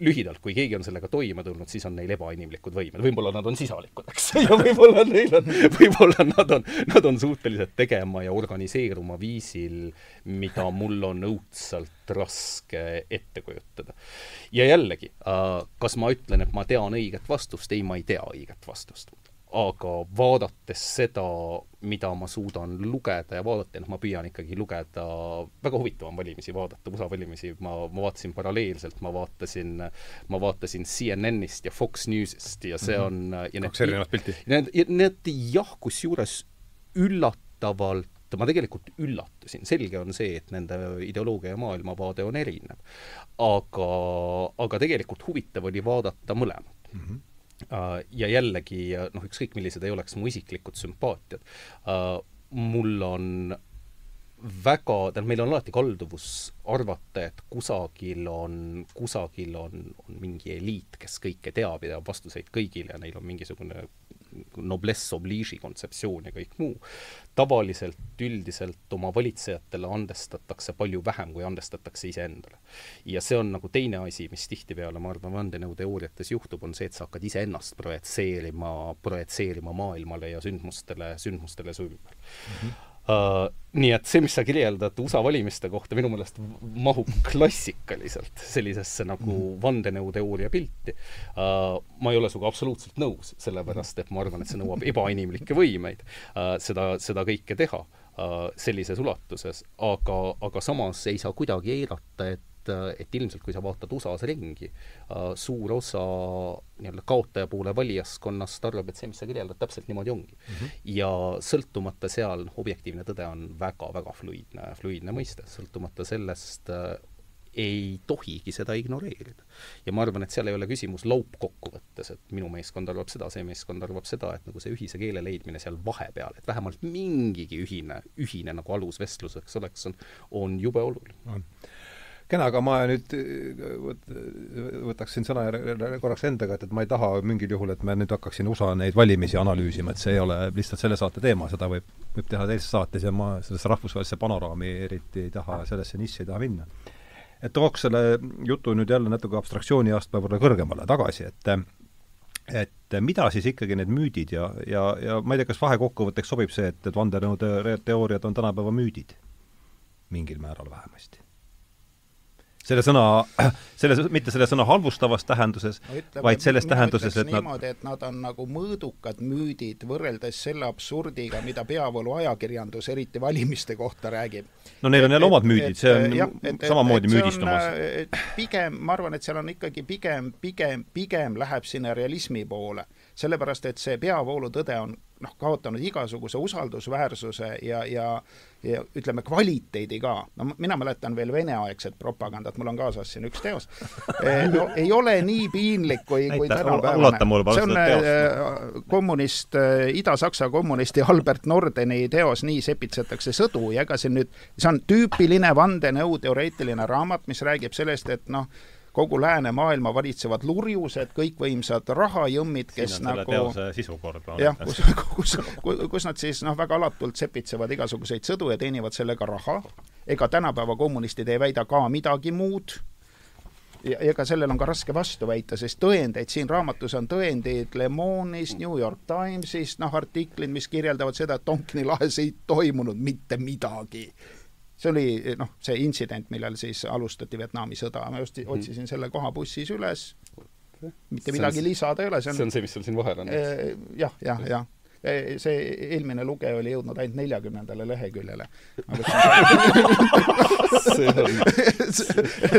lühidalt, kui keegi on sellega toime tulnud, siis on neil ebainimlikud võimed, võib-olla nad on sisalikud, eks, ja võib-olla neil on, võib-olla nad on, nad on suutelised tegema ja organiseeruma viisil, mida mul on õudselt raske ette kujutada. ja jällegi, äh, kas ma ütlen, et ma tean õiget vastust, ei, ma ei tea õiget vastust aga vaadates seda, mida ma suudan lugeda ja vaadata, noh, ma püüan ikkagi lugeda, väga huvitav on valimisi vaadata, USA valimisi ma, ma vaatasin paralleelselt, ma vaatasin, ma vaatasin CNN-ist ja Fox Newsist ja see mhm. on ja kaks erinevat pilti. Need, need jah, kusjuures üllatavalt ma tegelikult üllatusin, selge on see, et nende ideoloogia ja maailmavaade on erinev. aga, aga tegelikult huvitav oli vaadata mõlemat mm. -hmm ja jällegi, noh, ükskõik millised ei oleks mu isiklikud sümpaatiad, äh, mul on väga, tähendab, meil on alati kalduvus arvata, et kusagil on, kusagil on, on mingi eliit, kes kõike teab ja teab vastuseid kõigile ja neil on mingisugune noblesse oblige'i kontseptsioon ja kõik muu. tavaliselt üldiselt oma valitsejatele andestatakse palju vähem, kui andestatakse iseendale. ja see on nagu teine asi, mis tihtipeale, ma arvan, vandenõuteooriates juhtub, on see, et sa hakkad iseennast projitseerima, projitseerima maailmale ja sündmustele, sündmustele su ümber mm. -hmm Uh, nii et see, mis sa kirjeldad USA valimiste kohta, minu meelest mahub klassikaliselt sellisesse nagu mm. vandenõuteooria pilti uh,. ma ei ole sinuga absoluutselt nõus, sellepärast et ma arvan, et see nõuab ebainimlikke võimeid uh, seda, seda kõike teha sellises ulatuses, aga, aga samas ei saa kuidagi eirata, et et, et ilmselt kui sa vaatad USA-s ringi, äh, suur osa nii-öelda kaotaja poole valijaskonnast arvab, et see, mis sa kirjeldad, täpselt niimoodi ongi mm. -hmm. ja sõltumata seal, objektiivne tõde on väga-väga fluiidne, fluiidne mõiste, sõltumata sellest äh, ei tohigi seda ignoreerida. ja ma arvan, et seal ei ole küsimus laupkokkuvõttes, et minu meeskond arvab seda, see meeskond arvab seda, et nagu see ühise keele leidmine seal vahepeal, et vähemalt mingigi ühine, ühine nagu alus vestluseks oleks, on, on jube oluline kena, aga ma nüüd võt, võtaksin sõna korraks enda kätte, et ma ei taha mingil juhul, et me nüüd hakkaksin USA neid valimisi analüüsima, et see ei ole lihtsalt selle saate teema, seda võib, võib teha teises saates ja ma sellesse rahvusvahelisse panoraami eriti ei taha, sellesse nišši ei taha minna. et tooks selle jutu nüüd jälle natuke abstraktsiooniastme võrra kõrgemale tagasi, et et mida siis ikkagi need müüdid ja, ja, ja ma ei tea, kas vahekokkuvõtteks sobib see, et, et vandenõuteooriad on tänapäeva müüdid? mingil määral vähemasti selle sõna, selle, mitte selle sõna halvustavas tähenduses no, ütleme, vaid selles tähenduses, et nad niimoodi, et nad on nagu mõõdukad müüdid võrreldes selle absurdiga, mida peavooluajakirjandus eriti valimiste kohta räägib. no neil on jälle omad müüdid, see on jah, et, samamoodi et, müüdistumas. Äh, pigem, ma arvan, et seal on ikkagi pigem, pigem, pigem läheb sinna realismi poole. Sellepärast, et see peavoolutõde on noh, kaotanud igasuguse usaldusväärsuse ja, ja ja ütleme, kvaliteedi ka. no mina mäletan veel veneaegset propagandat, mul on kaasas siin üks teos. No, ei ole nii piinlik, kui, kui tänapäevane. see on äh, kommunist, äh, Ida-Saksa kommunisti Albert Nordeni teos Nii sepitsetakse sõdu ja ega see nüüd, see on tüüpiline vandenõuteoreetiline raamat, mis räägib sellest, et noh, kogu läänemaailma valitsevad lurjused, kõikvõimsad rahajõmmid, kes nagu jah, kus, kus, kus, kus nad siis noh, väga alatult sepitsevad igasuguseid sõdu ja teenivad sellega raha. ega tänapäeva kommunistid ei väida ka midagi muud. Ja ega sellel on ka raske vastu väita, sest tõendeid siin raamatus on tõendeid Le Monde'ist, New York Timesist, noh, artiklid, mis kirjeldavad seda, et Tonkini lahes ei toimunud mitte midagi see oli noh, see intsident, millal siis alustati Vietnami sõda, ma just mhm. otsisin selle koha bussis üles, mitte midagi lisada ei ole, see on see on see, mis sul siin vahel on? jah, jah, jah see eelmine lugeja oli jõudnud ainult neljakümnendale leheküljele.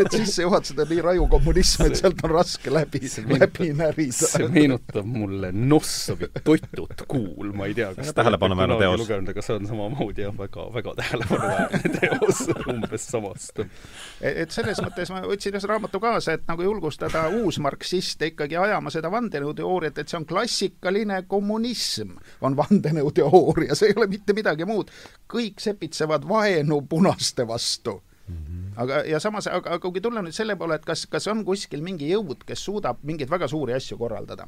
et sissejuhatused on nii raju kommunism, et sealt on raske läbi, läbi närida. see meenutab mulle Nossovi Totut kuul, ma ei tea, kas tähelepanuväärne teos. lugenud, aga see on samamoodi jah, väga, väga tähelepanuväärne teos umbes samast. et selles mõttes ma võtsin ühe raamatu kaasa, et nagu julgustada uusmarksiste ikkagi ajama seda vandenõuteooriat, et see on klassikaline kommunism, on vandenõuteooria, see ei ole mitte midagi muud. kõik sepitsevad vaenu punaste vastu Mm -hmm. aga, ja samas, aga, aga kui tulla nüüd selle poole, et kas, kas on kuskil mingi jõud, kes suudab mingeid väga suuri asju korraldada?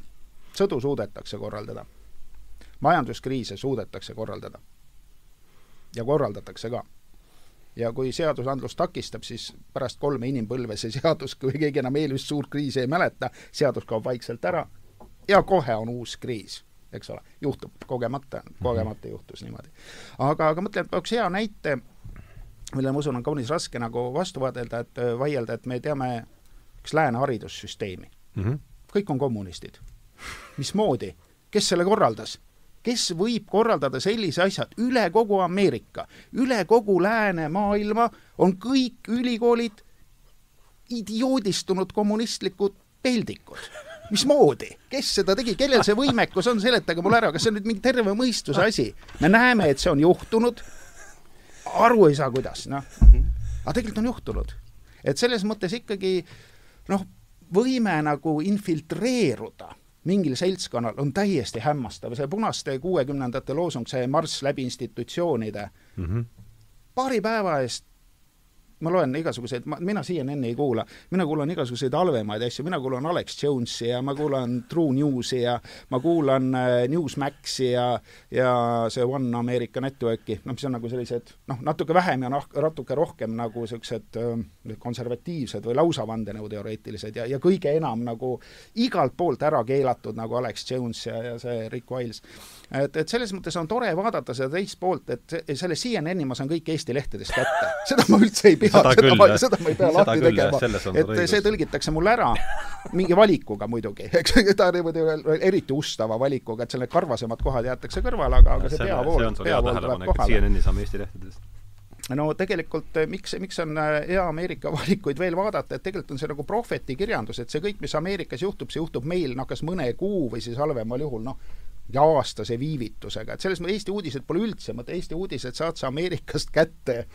sõdu suudetakse korraldada. majanduskriise suudetakse korraldada. ja korraldatakse ka. ja kui seadusandlus takistab, siis pärast kolme inimpõlve see seadus, kui keegi enam eelmist suurt kriisi ei mäleta, seadus kaob vaikselt ära ja kohe on uus kriis eks ole, juhtub kogemata, kogemata juhtus niimoodi. aga, aga mõtlen, üks hea näite mille ma usun, on kaunis raske nagu vastu vaadelda, et äh, vaielda, et me teame üks lääne haridussüsteemi mm. -hmm. kõik on kommunistid. mismoodi? kes selle korraldas? kes võib korraldada sellise asja, et üle kogu Ameerika, üle kogu läänemaailma on kõik ülikoolid idioodistunud kommunistlikud peldikud mismoodi, kes seda tegi, kellel see võimekus on, seletage mulle ära, kas see on nüüd mingi terve mõistuse asi? me näeme, et see on juhtunud aru ei saa, kuidas, noh. aga tegelikult on juhtunud. et selles mõttes ikkagi noh, võime nagu infiltreeruda mingil seltskonnal on täiesti hämmastav, see punaste kuuekümnendate loosung, see marss läbi institutsioonide mm, -hmm. paari päeva eest ma loen igasuguseid, mina CNN-i ei kuula, mina kuulan igasuguseid halvemaid asju, mina kuulan Alex Jonesi ja ma kuulan True Newsi ja ma kuulan äh, Newsmaxi ja ja see One America Networki, noh, mis on nagu sellised noh, natuke vähem ja noh, natuke rohkem nagu niisugused äh, konservatiivsed või lausa vandenõuteoreetilised ja, ja kõige enam nagu igalt poolt ära keelatud nagu Alex Jones ja, ja see Rick Wiles. et, et selles mõttes on tore vaadata seda teist poolt, et selle CNN-i ma saan kõik Eesti lehtedest kätte, seda ma üldse ei pea seda, seda, ma, seda ma ei pea lahti tegema, et õigus. see tõlgitakse mulle ära mingi valikuga muidugi, eks, ta niimoodi eriti ustava valikuga, et seal need karvasemad kohad jäetakse kõrvale, aga, aga see peavool, peavool tuleb kohale. CNN-i saame Eesti lehtedest no tegelikult eh, miks, miks on eh, hea Ameerika valikuid veel vaadata, et tegelikult on see nagu prohvetikirjandus, et see kõik, mis Ameerikas juhtub, see juhtub meil noh, kas mõne kuu või siis halvemal juhul noh, ja aastase viivitusega, et selles mõttes Eesti uudised pole üldse, mõtle Eesti uudised saad sa Ameerikast kätte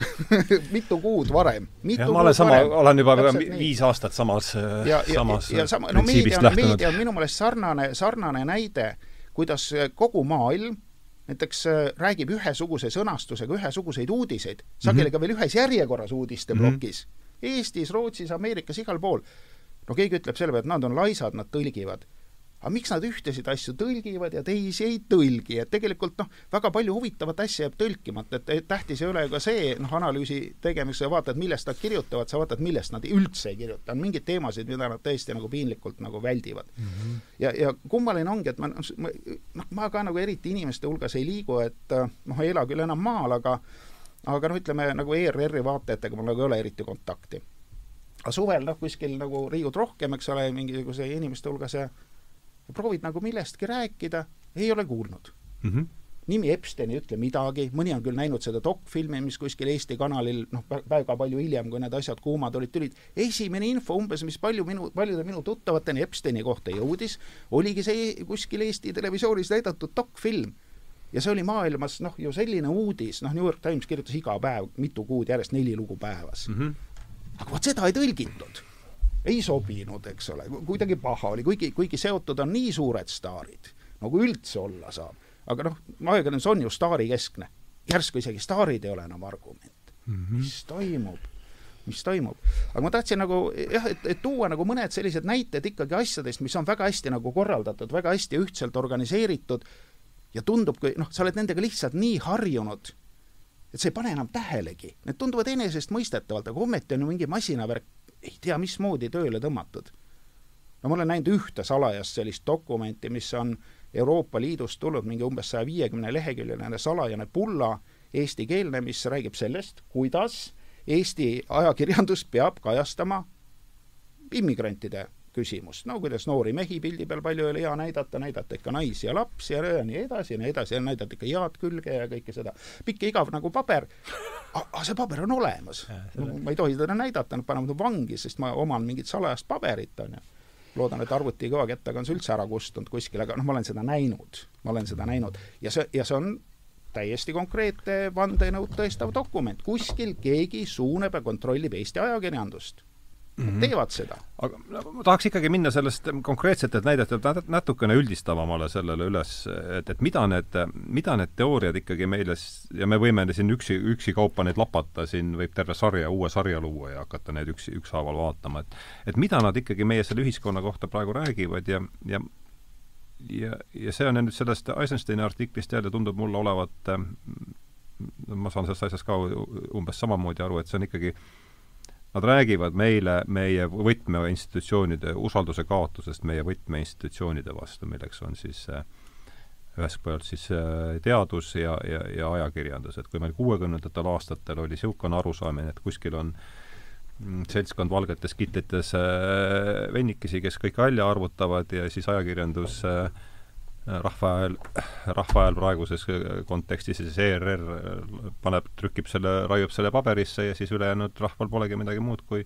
mitu kuud varem. ma olen sama, olen juba viis aastat samas, samas ja, ja sama, no meedia on, meedia on minu meelest sarnane, sarnane näide, kuidas kogu maailm näiteks äh, räägib ühesuguse sõnastusega ühesuguseid uudiseid, sageli mm -hmm. ka veel ühes järjekorras uudisteplokis mm. -hmm. Eestis, Rootsis, Ameerikas, igal pool. no keegi ütleb selle peale, et nad on laisad, nad tõlgivad aga miks nad ühtesid asju tõlgivad ja teisi ei tõlgi, et tegelikult noh, väga palju huvitavat asja jääb tõlkimata, et tähtis ei ole ka see, noh, analüüsi tegemisel sa vaatad, millest nad kirjutavad, sa vaatad, millest nad üldse ei kirjuta, on mingeid teemasid, mida nad tõesti nagu piinlikult nagu väldivad mm. -hmm. ja, ja kummaline ongi, et ma, ma, noh, ma ka nagu eriti inimeste hulgas ei liigu, et noh, ei ela küll enam maal, aga aga noh, ütleme nagu ERR-i vaatajatega mul nagu ei ole eriti kontakti. aga suvel noh, kuskil nagu riiud rohkem, eks ole, mingisuguse inimeste hulgas ja proovid nagu millestki rääkida, ei ole kuulnud mm. -hmm nimi Epstein ei ütle midagi, mõni on küll näinud seda dokfilmi, mis kuskil Eesti kanalil noh, väga palju hiljem, kui need asjad kuumad olid, tulid. esimene info umbes, mis palju minu, paljude minu tuttavateni Epsteini kohta jõudis, oligi see kuskil Eesti televisioonis näidatud dokfilm. ja see oli maailmas noh, ju selline uudis, noh, New York Times kirjutas iga päev mitu kuud järjest neli lugu päevas mm. -hmm. aga vot seda ei tõlgitud ei sobinud, eks ole, kuidagi paha oli, kuigi, kuigi seotud on nii suured staarid, nagu üldse olla saab. aga noh, ajakirjandus on ju staarikeskne. järsku isegi staarid ei ole enam argument mm. -hmm. mis toimub? mis toimub. aga ma tahtsin nagu jah, et, et tuua nagu mõned sellised näited ikkagi asjadest, mis on väga hästi nagu korraldatud, väga hästi ühtselt organiseeritud ja tundub, kui noh, sa oled nendega lihtsalt nii harjunud, et sa ei pane enam tähelegi. Need tunduvad enesestmõistetavalt, aga ometi on ju mingi masinavärk ei tea, mismoodi tööle tõmmatud. no ma olen näinud ühte salajast sellist dokumenti, mis on Euroopa Liidust tulnud mingi umbes saja viiekümne leheküljeline salajane pulla, eestikeelne, mis räägib sellest, kuidas Eesti ajakirjandus peab kajastama immigrantide küsimust, no kuidas noori mehi pildi peal palju ei ole hea näidata, näidata ikka naisi ja lapsi ja, nii edasi ja nii edasi ja näidata ikka head külge ja kõike seda. pikk ja igav nagu paber, aga see paber on olemas. Ma ei tohi teda näidata, nad panevad vangi, sest ma oman mingit salajast paberit, on ju. loodan, et arvuti kõvakettaga on see üldse ära kustunud kuskil, aga noh, ma olen seda näinud, ma olen seda näinud ja see, ja see on täiesti konkreetne vandenõud tõestav dokument, kuskil keegi suunab ja kontrollib Eesti ajakirjandust mm -hmm. teevad seda. aga ma tahaks ikkagi minna sellest konkreetsetelt näidetelt natukene üldistavamale sellele üles, et, et mida need, mida need teooriad ikkagi meile ja me võime siin üksi, üksikaupa neid lapata, siin võib terve sarja, uue sarja luua ja hakata neid üks, ükshaaval vaatama, et et mida nad ikkagi meie selle ühiskonna kohta praegu räägivad ja, ja ja, ja see on nüüd sellest Eisensteini artiklist jälle tundub mulle olevat ma saan sellest asjast ka umbes samamoodi aru, et see on ikkagi äh, Nad räägivad meile meie võtmeinstitutsioonide usalduse kaotusest meie võtmeinstitutsioonide vastu, milleks on siis äh, ühest poolt siis äh, teadus ja, ja, ja ajakirjandus, et kui meil kuuekümnendatel aastatel oli niisugune arusaamine, et kuskil on mm, seltskond valgetes kitlites äh, vennikesi, kes kõike välja arvutavad ja siis ajakirjandus äh, rahva hääl, rahva hääl praeguses kontekstis ja siis ERR paneb, trükib selle, raiub selle paberisse ja siis ülejäänud rahval polegi midagi muud, kui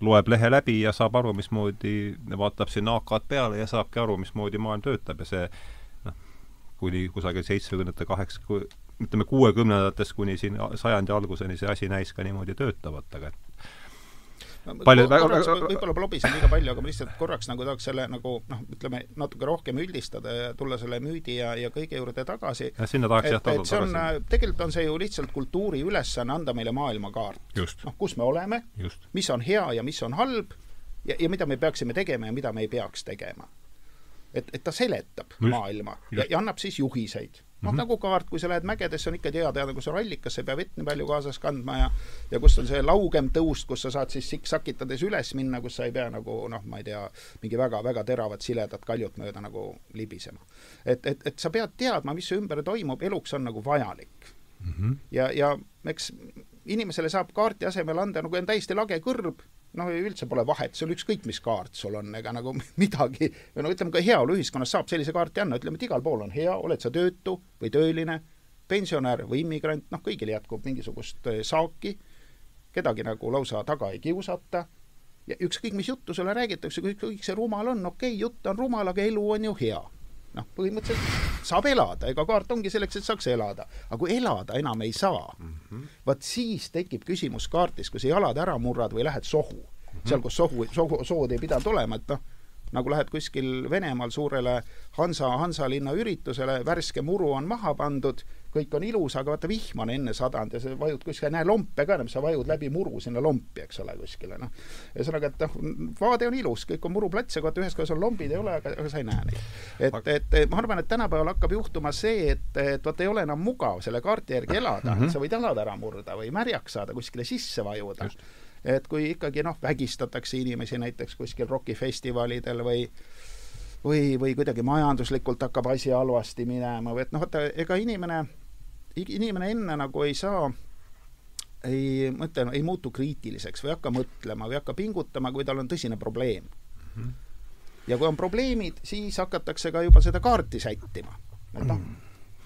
loeb lehe läbi ja saab aru, mismoodi, vaatab sinna AK-d peale ja saabki aru, mismoodi maailm töötab ja see noh, kuni kusagil seitsmekümnendate kaheksa, ütleme kuuekümnendatest kuni siin sajandi alguseni see asi näis ka niimoodi töötavat, aga et palju korraks võib-olla ma lobisen liiga palju, aga ma lihtsalt korraks nagu tahaks selle nagu noh, ütleme natuke rohkem üldistada ja tulla selle müüdi ja, ja kõige juurde tagasi. sinna tahaks jah tagasi. Äh, tegelikult on see ju lihtsalt kultuuri ülesanne anda meile maailmakaart. noh, kus me oleme, mis on hea ja mis on halb ja, ja mida me peaksime tegema ja mida me ei peaks tegema. et, et ta seletab Just. maailma Just. ja, ja annab siis juhiseid noh mm -hmm., nagu kaart, kui sa lähed mägedesse, on ikka hea teada, kui sa rallikas, sa ei pea vett nii palju kaasas kandma ja ja kus on see laugem tõust, kus sa saad siis siksakitades üles minna, kus sa ei pea nagu noh, ma ei tea, mingi väga-väga teravat siledat kaljut mööda nagu libisema. et, et, et sa pead teadma, mis su ümber toimub, eluks on nagu vajalik mm. -hmm. ja, ja eks inimesele saab kaarti asemel anda, nagu on täiesti lage kõrb, noh, üldse pole vahet, sul ükskõik, mis kaart sul on, ega nagu midagi, või no ütleme, ka heaoluühiskonnas saab sellise kaarti anda, ütleme, et igal pool on hea, oled sa töötu või tööline, pensionär või immigrant, noh, kõigil jätkub mingisugust eh, saaki, kedagi nagu lausa taga ei kiusata, ja ükskõik, mis juttu sulle räägitakse, kui kõik see rumal on, okei okay,, jutt on rumal, aga elu on ju hea. noh, põhimõtteliselt saab elada, ega kaart ongi selleks, et saaks elada. aga kui elada enam ei saa mm -hmm., vaat siis tekib küsimus kaardis, kui sa jalad ära murrad või lähed sohu mm. -hmm. seal, kus sohu, sohu, sood ei pidanud olema, et noh, nagu lähed kuskil Venemaal suurele Hansa, Hansa linna üritusele, värske muru on maha pandud, kõik on ilus, aga vaata, vihm on enne sadanud ja sa vajud kuskile, näe lompe ka enam, sa vajud läbi muru sinna lompi, eks ole, kuskile, noh. ühesõnaga, et noh, vaade on ilus, kõik on muruplats, aga vaata, ühes kohas on lombid ei ole, aga, aga sa ei näe neid. et, et ma arvan, et tänapäeval hakkab juhtuma see, et, et vaata, ei ole enam mugav selle kaardi järgi elada mm, -hmm. sa võid jalad ära murda või märjaks saada, kuskile sisse vajuda. et kui ikkagi noh, vägistatakse inimesi näiteks kuskil rokifestivalidel või või, või kuidagi majanduslikult hakkab asi halvasti minema või et noh, vaata, ega inimene inimene enne nagu ei saa ei, ma ütlen, ei muutu kriitiliseks või ei hakka mõtlema või ei hakka pingutama, kui tal on tõsine probleem mm. -hmm. ja kui on probleemid, siis hakatakse ka juba seda kaarti sättima. et noh,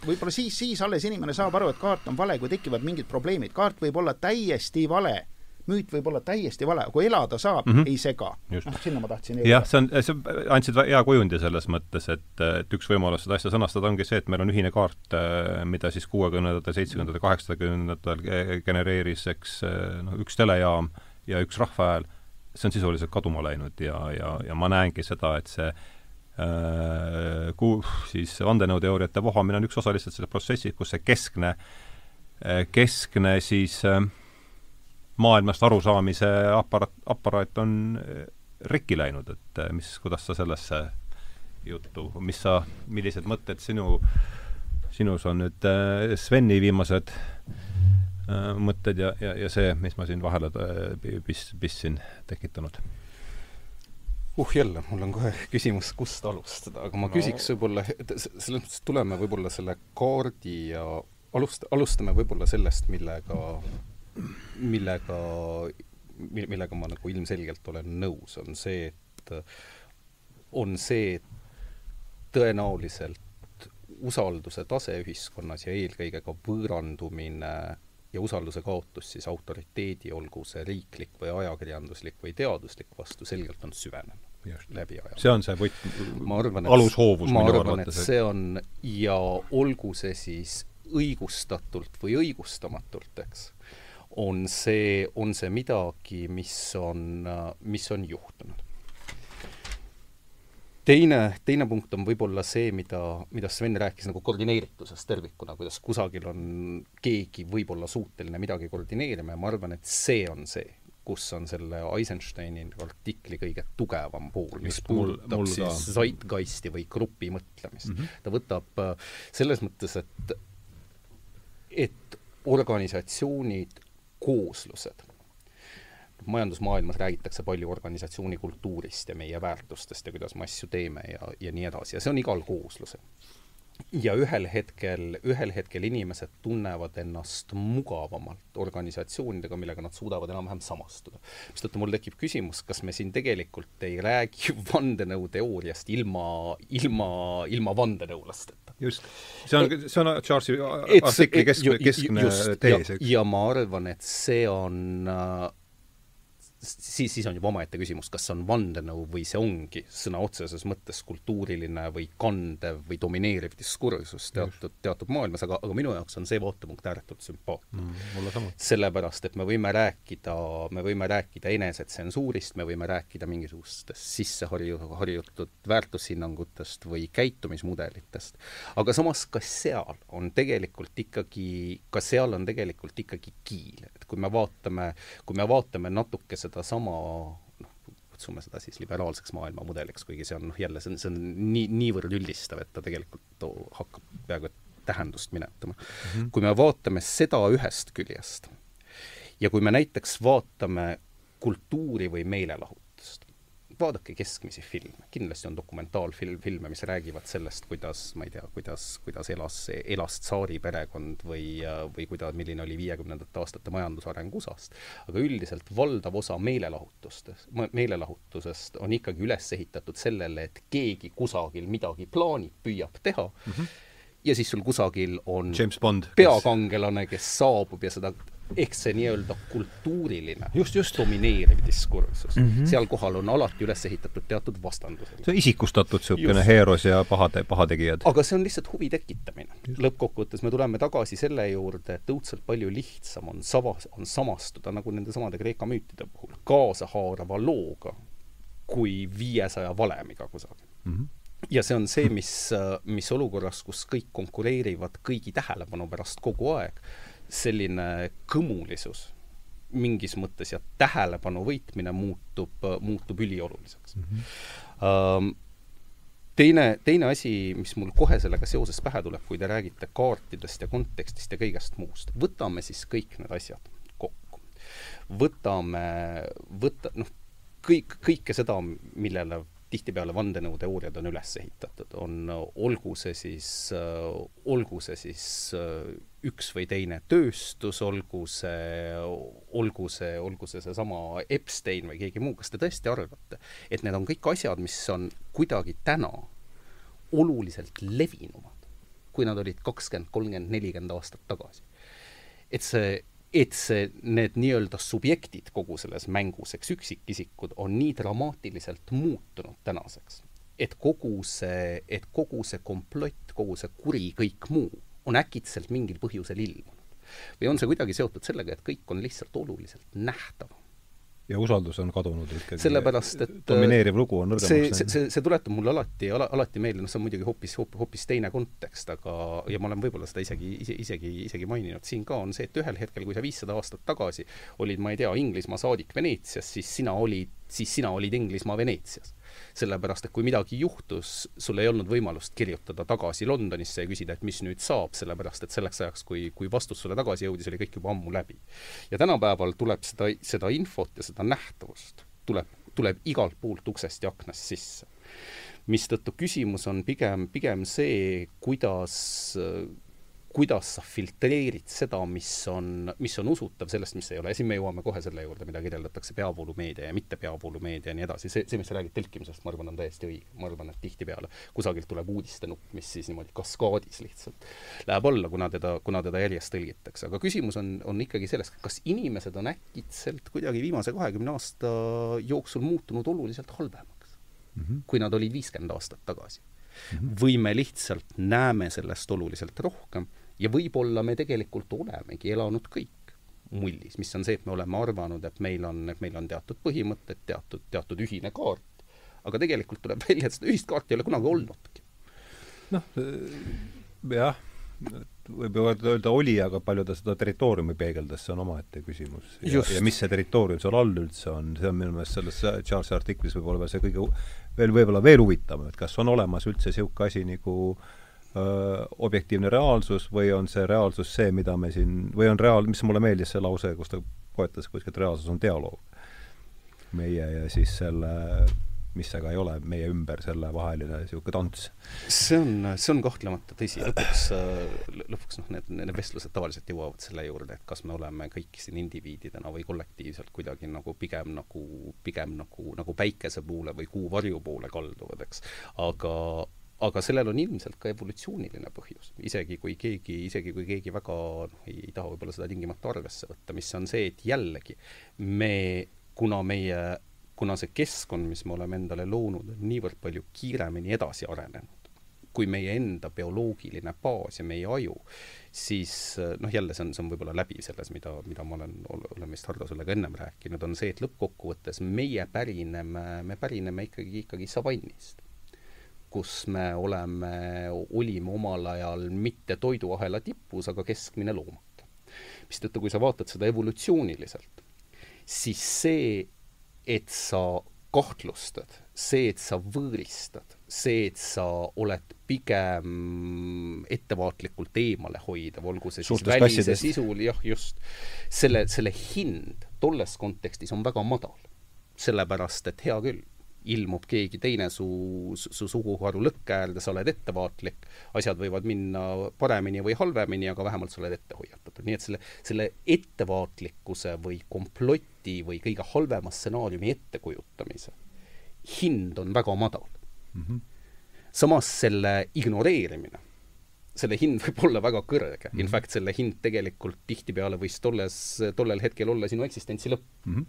võib-olla siis, siis alles inimene saab aru, et kaart on vale, kui tekivad mingid probleemid. kaart võib olla täiesti vale müüt võib olla täiesti vale, kui elada saab mm, -hmm. ei sega. noh, sinna ma tahtsin jõuda. jah, see on, sa andsid hea kujundi selles mõttes, et, et üks võimalus seda asja sõnastada ongi see, et meil on ühine kaart, mida siis kuuekümnendatel, seitsmekümnendatel, kaheksakümnendatel genereeris, eks noh, üks telejaam ja üks rahvahääl, see on sisuliselt kaduma läinud ja, ja, ja ma näengi seda, et see äh, ku-, siis vandenõuteooriate vohamine on üks osa lihtsalt sellest protsessist, kus see keskne, keskne siis äh, maailmast arusaamise aparaat, aparaat on eh, rikki läinud, et eh, mis, kuidas sa sellesse juttu, mis sa, millised mõtted sinu, sinus on nüüd eh, Sveni viimased mõtted ja, ja, ja see, mis ma siin vahele pis-, pistsin, tekitanud? uh jälle, mul on kohe küsimus, kust alustada, aga ma no. küsiks võib-olla, selles mõttes tuleme võib-olla selle kaardi ja alust-, alustame võib-olla sellest, millega millega, millega ma nagu ilmselgelt olen nõus, on see, et on see tõenäoliselt usalduse tase ühiskonnas ja eelkõige ka võõrandumine ja usalduse kaotus siis autoriteedi, olgu see riiklik või ajakirjanduslik või teaduslik vastu, selgelt on süvenenud läbi aja. see on see võt-, alushoovus ma arvan, et see on ja olgu see siis õigustatult või õigustamatult, eks, on see, on see midagi, mis on, mis on juhtunud teine, teine punkt on võib-olla see, mida, mida Sven rääkis nagu koordineeritusest tervikuna, kuidas kusagil on keegi võib-olla suuteline midagi koordineerima ja ma arvan, et see on see, kus on selle Eisensteini artikli kõige tugevam pool, mis puudutab mul, mul siis zeitgeisti või grupi mõtlemist mm. -hmm. ta võtab äh, selles mõttes, et et organisatsioonid, kooslused majandusmaailmas räägitakse palju organisatsiooni kultuurist ja meie väärtustest ja kuidas me asju teeme ja, ja nii edasi ja see on igal kooslusel. Ja ühel hetkel, ühel hetkel inimesed tunnevad ennast mugavamalt organisatsioonidega, millega nad suudavad enam-vähem samastuda. mistõttu mul tekib küsimus, kas me siin tegelikult ei räägi vandenõuteooriast ilma, ilma, ilma vandenõulasteta. just, see on, see on Charlesi artikli keskne, keskne tees, eks. ja ma arvan, et see on äh, siis, siis on juba omaette küsimus, kas see on vandenõu või see ongi sõna otseses mõttes kultuuriline või kandev või domineeriv diskursus teatud, teatud maailmas, aga, aga minu jaoks on see vaatepunkt ääretult sümpaatne. Mm,. sellepärast, et me võime rääkida, me võime rääkida enesetsensuurist, me võime rääkida mingisugustest sisseharju-, harjutud väärtushinnangutest või käitumismudelitest, aga samas ka seal on tegelikult ikkagi, ka seal on tegelikult ikkagi kiil, et kui me vaatame, kui me vaatame natuke seda sedasama noh, kutsume seda siis liberaalseks maailmamudeliks, kuigi see on noh, jälle see on, see on nii, niivõrd üldistav, et ta tegelikult hakkab peaaegu et tähendust minetama mm. -hmm. kui me vaatame seda ühest küljest ja kui me näiteks vaatame kultuuri või meelelahutust, vaadake keskmisi filme, kindlasti on dokumentaalfilm, filme, mis räägivad sellest, kuidas, ma ei tea, kuidas, kuidas elas, elas tsaari perekond või, või kuida-, milline oli viiekümnendate aastate majandusareng USA-st. aga üldiselt valdav osa meelelahutustest, meelelahutusest on ikkagi üles ehitatud sellele, et keegi kusagil midagi plaanib, püüab teha mm, -hmm ja siis sul kusagil on James Bond, peakangelane, kes saabub ja seda ehk see nii-öelda kultuuriline just, just. domineeriv diskursus mm. -hmm. seal kohal on alati üles ehitatud teatud vastandused. see on isikustatud niisugune heeros ja pahade, pahategijad. aga see on lihtsalt huvi tekitamine. lõppkokkuvõttes me tuleme tagasi selle juurde, et õudselt palju lihtsam on sava, on samastuda nagu nende samade Kreeka müütide puhul, kaasahaarava looga kui viiesaja valemiga kusagil mm. -hmm ja see on see, mis, mis olukorras, kus kõik konkureerivad kõigi tähelepanu pärast kogu aeg, selline kõmulisus mingis mõttes ja tähelepanu võitmine muutub, muutub ülioluliseks mm. -hmm. teine, teine asi, mis mul kohe sellega seoses pähe tuleb, kui te räägite kaartidest ja kontekstist ja kõigest muust, võtame siis kõik need asjad kokku. võtame, võta, noh, kõik, kõike seda, millele tihtipeale vandenõuteooriad on üles ehitatud, on, olgu see siis, olgu see siis üks või teine tööstus, olgu see, olgu see, olgu see seesama Epstein või keegi muu, kas te tõesti arvate, et need on kõik asjad, mis on kuidagi täna oluliselt levinumad, kui nad olid kakskümmend, kolmkümmend, nelikümmend aastat tagasi? et see et see, need nii-öelda subjektid kogu selles mängus, eks üksikisikud, on nii dramaatiliselt muutunud tänaseks, et kogu see, et kogu see komplott, kogu see kuri, kõik muu on äkitselt mingil põhjusel ilmunud. või on see kuidagi seotud sellega, et kõik on lihtsalt oluliselt nähtavam? ja usaldus on kadunud ikkagi. sellepärast, et domineeriv lugu on nõrgemaks läinud. see, see, see tuletab mulle alati ala,, alati meelde, noh, see on muidugi hoopis, hoopis teine kontekst, aga ja ma olen võib-olla seda isegi, ise, isegi, isegi maininud siin ka, on see, et ühel hetkel, kui sa viissada aastat tagasi olid, ma ei tea, Inglismaa saadik Veneetsias, siis sina olid, siis sina olid Inglismaa Veneetsias sellepärast et kui midagi juhtus, sul ei olnud võimalust kirjutada tagasi Londonisse ja küsida, et mis nüüd saab, sellepärast et selleks ajaks, kui, kui vastus sulle tagasi jõudis, oli kõik juba ammu läbi. ja tänapäeval tuleb seda, seda infot ja seda nähtavust tuleb, tuleb igalt poolt uksest ja aknast sisse. mistõttu küsimus on pigem, pigem see, kuidas kuidas sa filtreerid seda, mis on, mis on usutav sellest, mis ei ole, ja siin me jõuame kohe selle juurde, mida kirjeldatakse peavoolumeedia ja mitte peavoolumeedia ja nii edasi, see, see, mis sa räägid tõlkimisest, ma arvan, on täiesti õige, ma arvan, et tihtipeale kusagilt tuleb uudistenupp, mis siis niimoodi kaskaadis lihtsalt läheb alla, kuna teda, kuna teda järjest tõlgitakse, aga küsimus on, on ikkagi selles, kas inimesed on äkitselt kuidagi viimase kahekümne aasta jooksul muutunud oluliselt halvemaks mm, -hmm. kui nad olid viiskümmend aastat tagasi mm. -hmm. või me lihtsalt näeme sellest oluliselt rohkem ja võib-olla me tegelikult olemegi elanud kõik mullis, mis on see, et me oleme arvanud, et meil on, et meil on teatud põhimõtted, teatud, teatud ühine kaart, aga tegelikult tuleb välja, et seda ühist kaarti ei ole kunagi olnudki. noh, jah, võib ju öelda oli, aga palju ta seda territooriumi peegeldas, see on omaette küsimus. ja, ja mis see territoorium seal all üldse on, see on minu meelest selles Charlesi artiklis võib-olla see kõige veel võib-olla veel huvitavam, et kas on olemas üldse niisugune asi nagu äh, objektiivne reaalsus või on see reaalsus see, mida me siin, või on reaal-, mis mulle meeldis see lause, kus ta poetas kuskilt, reaalsus on dialoog. meie ja siis selle, mis see ka ei ole, meie ümber selle vaheline niisugune tants. see on, see on kahtlemata tõsi, lõpuks, lõpuks noh, need, need vestlused tavaliselt jõuavad selle juurde, et kas me oleme kõik siin indiviididena või kollektiivselt kuidagi nagu pigem nagu, pigem nagu, nagu päikese poole või kuu varju poole kalduvad, eks. aga aga sellel on ilmselt ka evolutsiooniline põhjus, isegi kui keegi, isegi kui keegi väga noh, ei taha võib-olla seda tingimata arvesse võtta, mis on see, et jällegi me, kuna meie, kuna see keskkond, mis me oleme endale loonud, on niivõrd palju kiiremini edasi arenenud, kui meie enda bioloogiline baas ja meie aju, siis noh, jälle see on, see on võib-olla läbi selles, mida, mida ma olen, olen vist Hardo sulle ka ennem rääkinud, on see, et lõppkokkuvõttes meie pärineme, me pärineme ikkagi, ikkagi savannist kus me oleme, olime omal ajal mitte toiduahela tipus, aga keskmine loomake. mistõttu, kui sa vaatad seda evolutsiooniliselt, siis see, et sa kahtlustad, see, et sa võõristad, see, et sa oled pigem ettevaatlikult eemale hoidav, olgu see siis välise sisul, jah, just, selle, selle hind tolles kontekstis on väga madal. sellepärast, et hea küll, ilmub keegi teine su, su suguharu lõkke äärde, sa oled ettevaatlik, asjad võivad minna paremini või halvemini, aga vähemalt sa oled ette hoiatatud. nii et selle, selle ettevaatlikkuse või komploti või kõige halvema stsenaariumi ettekujutamise hind on väga madal mm. -hmm. samas selle ignoreerimine, selle hind võib olla väga kõrge mm, -hmm. in fact selle hind tegelikult tihtipeale võis tolles, tollel hetkel olla sinu eksistentsi lõpp mm. -hmm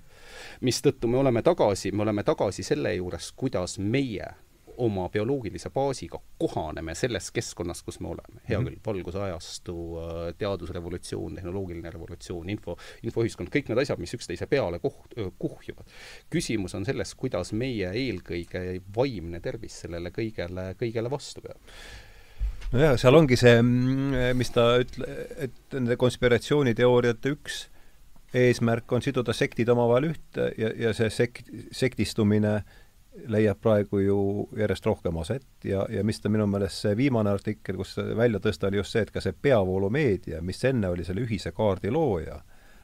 mistõttu me oleme tagasi, me oleme tagasi selle juures, kuidas meie oma bioloogilise baasiga kohaneme selles keskkonnas, kus me oleme. hea mm -hmm. küll, valgusajastu, äh, teadusrevolutsioon, tehnoloogiline revolutsioon, info, infoühiskond, kõik need asjad, mis üksteise peale koht-, kuhjuvad. küsimus on selles, kuidas meie eelkõige vaimne tervis sellele kõigele, kõigele vastu peab nojah, seal ongi see, mm, mis ta ütle-, et nende konspiratsiooniteooriate üks eesmärk on siduda sektid omavahel ühte ja, ja see sekt, sektistumine leiab praegu ju järjest rohkem aset ja, ja mis ta minu meelest see viimane artikkel, kus välja tõsta, oli just see, et ka see peavoolumeedia, mis enne oli selle ühise kaardi looja,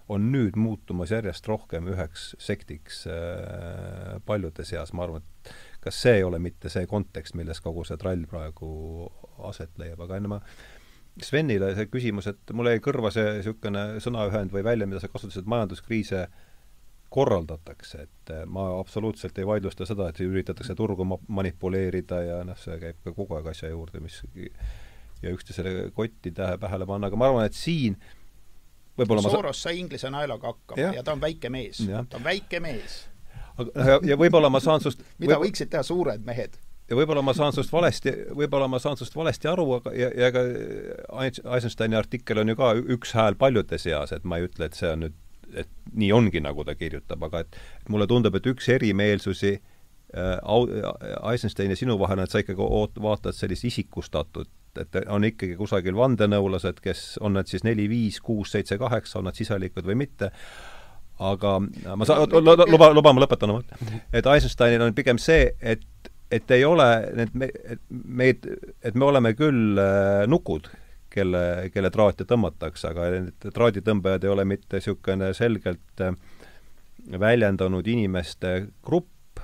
on nüüd muutumas järjest rohkem üheks sektiks äh, paljude seas, ma arvan, et kas see ei ole mitte see kontekst, milles kogu see trall praegu aset leiab, aga enne ma Svenile see küsimus, et mul jäi kõrva see niisugune sõnaühend või välja, mida sa kasutasid, majanduskriise korraldatakse, et eh, ma absoluutselt ei vaidlusta seda, et üritatakse turgu ma-, manipuleerida ja noh, see käib ka kogu aeg asja juurde, mis ja üksteisele kotti tähe pähele panna, aga ma arvan, et siin võib-olla Soros ma sa... sai Inglise naelaga hakkama ja. ja ta on väike mees, ta on väike mees. aga ja, ja võib-olla ma saan sust mida võib... võiksid teha suured mehed? Ja võib-olla ma saan sinust valesti, võib-olla ma saan sinust valesti aru, aga ja, ja ega Eisensteini artikkel on ju ka üks hääl paljude seas, et ma ei ütle, et see on nüüd, et nii ongi, nagu ta kirjutab, aga et, et mulle tundub, et üks erimeelsusi äh, Eisensteini ja sinu vahel on, et sa ikkagi oot-, vaatad sellist isikustatut, et on ikkagi kusagil vandenõulased, kes on nad siis neli, viis, kuus, seitse, kaheksa, on nad sisalikud või mitte, aga ma saan, luba, luba ma lõpetan oma et Eisensteinil on pigem see, et et ei ole need me, et meid, et me oleme küll äh, nukud, kelle, kelle traati tõmmatakse, aga need traaditõmbajad ei ole mitte niisugune selgelt äh, väljendunud inimeste grupp,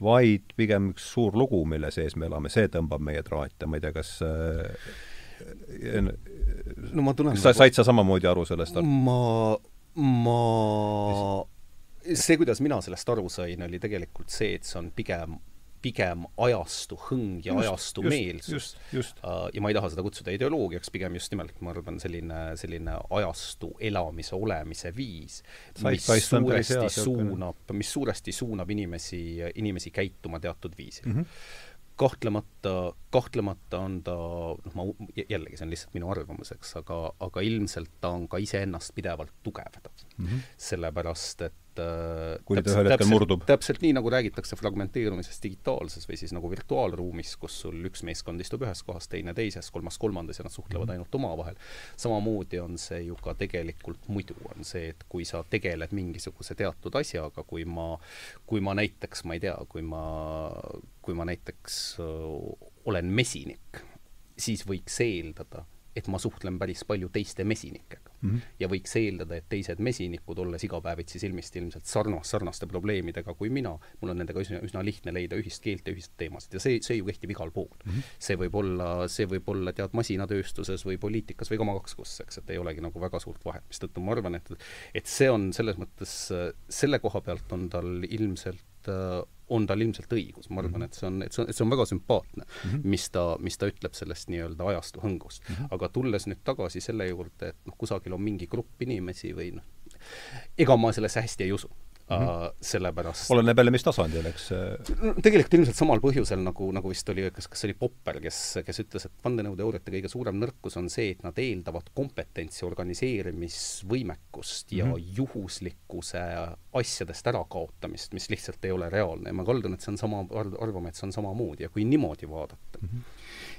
vaid pigem üks suur lugu, mille sees me elame, see tõmbab meie traate, ma ei tea, kas äh, no ma tulen sa, said sa samamoodi aru sellest? ma, ma, see, kuidas mina sellest aru sain, oli tegelikult see, et see on pigem pigem ajastu hõng ja just, ajastu just, meelsus. Uh, ja ma ei taha seda kutsuda ideoloogiaks, pigem just nimelt, ma arvan, selline, selline ajastu elamise, olemise viis, mis suuresti suunab, mis suuresti suunab inimesi, inimesi käituma teatud viisil mm. -hmm kahtlemata, kahtlemata on ta, noh, ma jällegi, see on lihtsalt minu arvamus, eks, aga, aga ilmselt ta on ka iseennast pidevalt tugevdav mm. -hmm. sellepärast, et et kuni ta ühel hetkel murdub. täpselt nii, nagu räägitakse fragmenteerumisest digitaalses või siis nagu virtuaalruumis, kus sul üks meeskond istub ühes kohas, teine teises, kolmas kolmandas ja nad suhtlevad mm -hmm. ainult omavahel. samamoodi on see ju ka tegelikult muidu, on see, et kui sa tegeled mingisuguse teatud asjaga, kui ma, kui ma näiteks, ma ei tea, kui ma, kui ma näiteks öö, olen mesinik, siis võiks eeldada, et ma suhtlen päris palju teiste mesinikega mm. -hmm. ja võiks eeldada, et teised mesinikud, olles igapäevitsi silmisti ilmselt sarnas, sarnaste probleemidega kui mina, mul on nendega üsna, üsna lihtne leida ühist keelt ja ühiseid teemasid ja see, see ju kehtib igal pool mm. -hmm. see võib olla, see võib olla tead, masinatööstuses või poliitikas või ka oma kaks kus, eks, et ei olegi nagu väga suurt vahet, mistõttu ma arvan, et et see on selles mõttes, selle koha pealt on tal ilmselt on tal ilmselt õigus, ma arvan, mhm. et see on, et see on, et see on väga sümpaatne mm, -hmm. mis ta, mis ta ütleb sellest nii-öelda ajastu hõngust mm. -hmm. aga tulles nüüd tagasi selle juurde, et noh, kusagil on mingi grupp inimesi või noh, ega ma sellesse hästi ei usu mm, -hmm. sellepärast oleneb jälle, mis tasandil, eks tegelikult ilmselt samal põhjusel, nagu, nagu vist oli, kas, kas see oli Popper, kes, kes ütles, et vandenõuteooriate kõige suurem nõrkus on see, et nad eeldavad kompetentsi, organiseerimisvõimekust ja mm -hmm. juhuslikkuse asjadest ärakaotamist, mis lihtsalt ei ole reaalne ja ma kaldun, et see on sama, arvame, et see on samamoodi ja kui niimoodi vaadata mm, -hmm.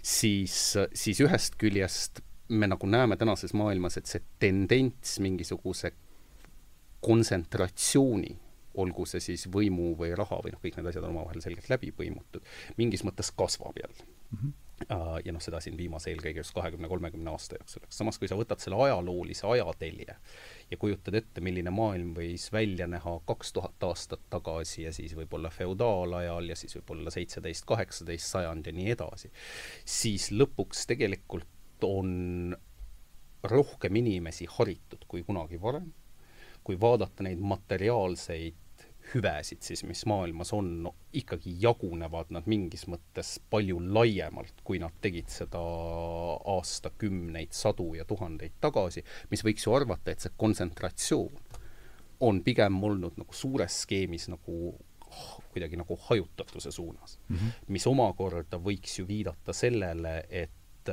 siis, siis ühest küljest me nagu näeme tänases maailmas, et see tendents mingisuguse kontsentratsiooni, olgu see siis võimu või raha või noh, kõik need asjad on omavahel selgelt läbi põimutud, mingis mõttes kasvab jälle. Mm. -hmm ja noh, seda siin viimase eelkõige just kahekümne, kolmekümne aasta jooksul, eks. Samas kui sa võtad selle ajaloolise ajatelje ja kujutad ette, milline maailm võis välja näha kaks tuhat aastat tagasi ja siis võib-olla feodaalajal ja siis võib-olla seitseteist, kaheksateist sajand ja nii edasi, siis lõpuks tegelikult on rohkem inimesi haritud kui kunagi varem kui vaadata neid materiaalseid hüvesid siis, mis maailmas on no,, ikkagi jagunevad nad mingis mõttes palju laiemalt, kui nad tegid seda aastakümneid, sadu ja tuhandeid tagasi, mis võiks ju arvata, et see kontsentratsioon on pigem olnud nagu suures skeemis nagu kuidagi nagu hajutatuse suunas mm, -hmm. mis omakorda võiks ju viidata sellele, et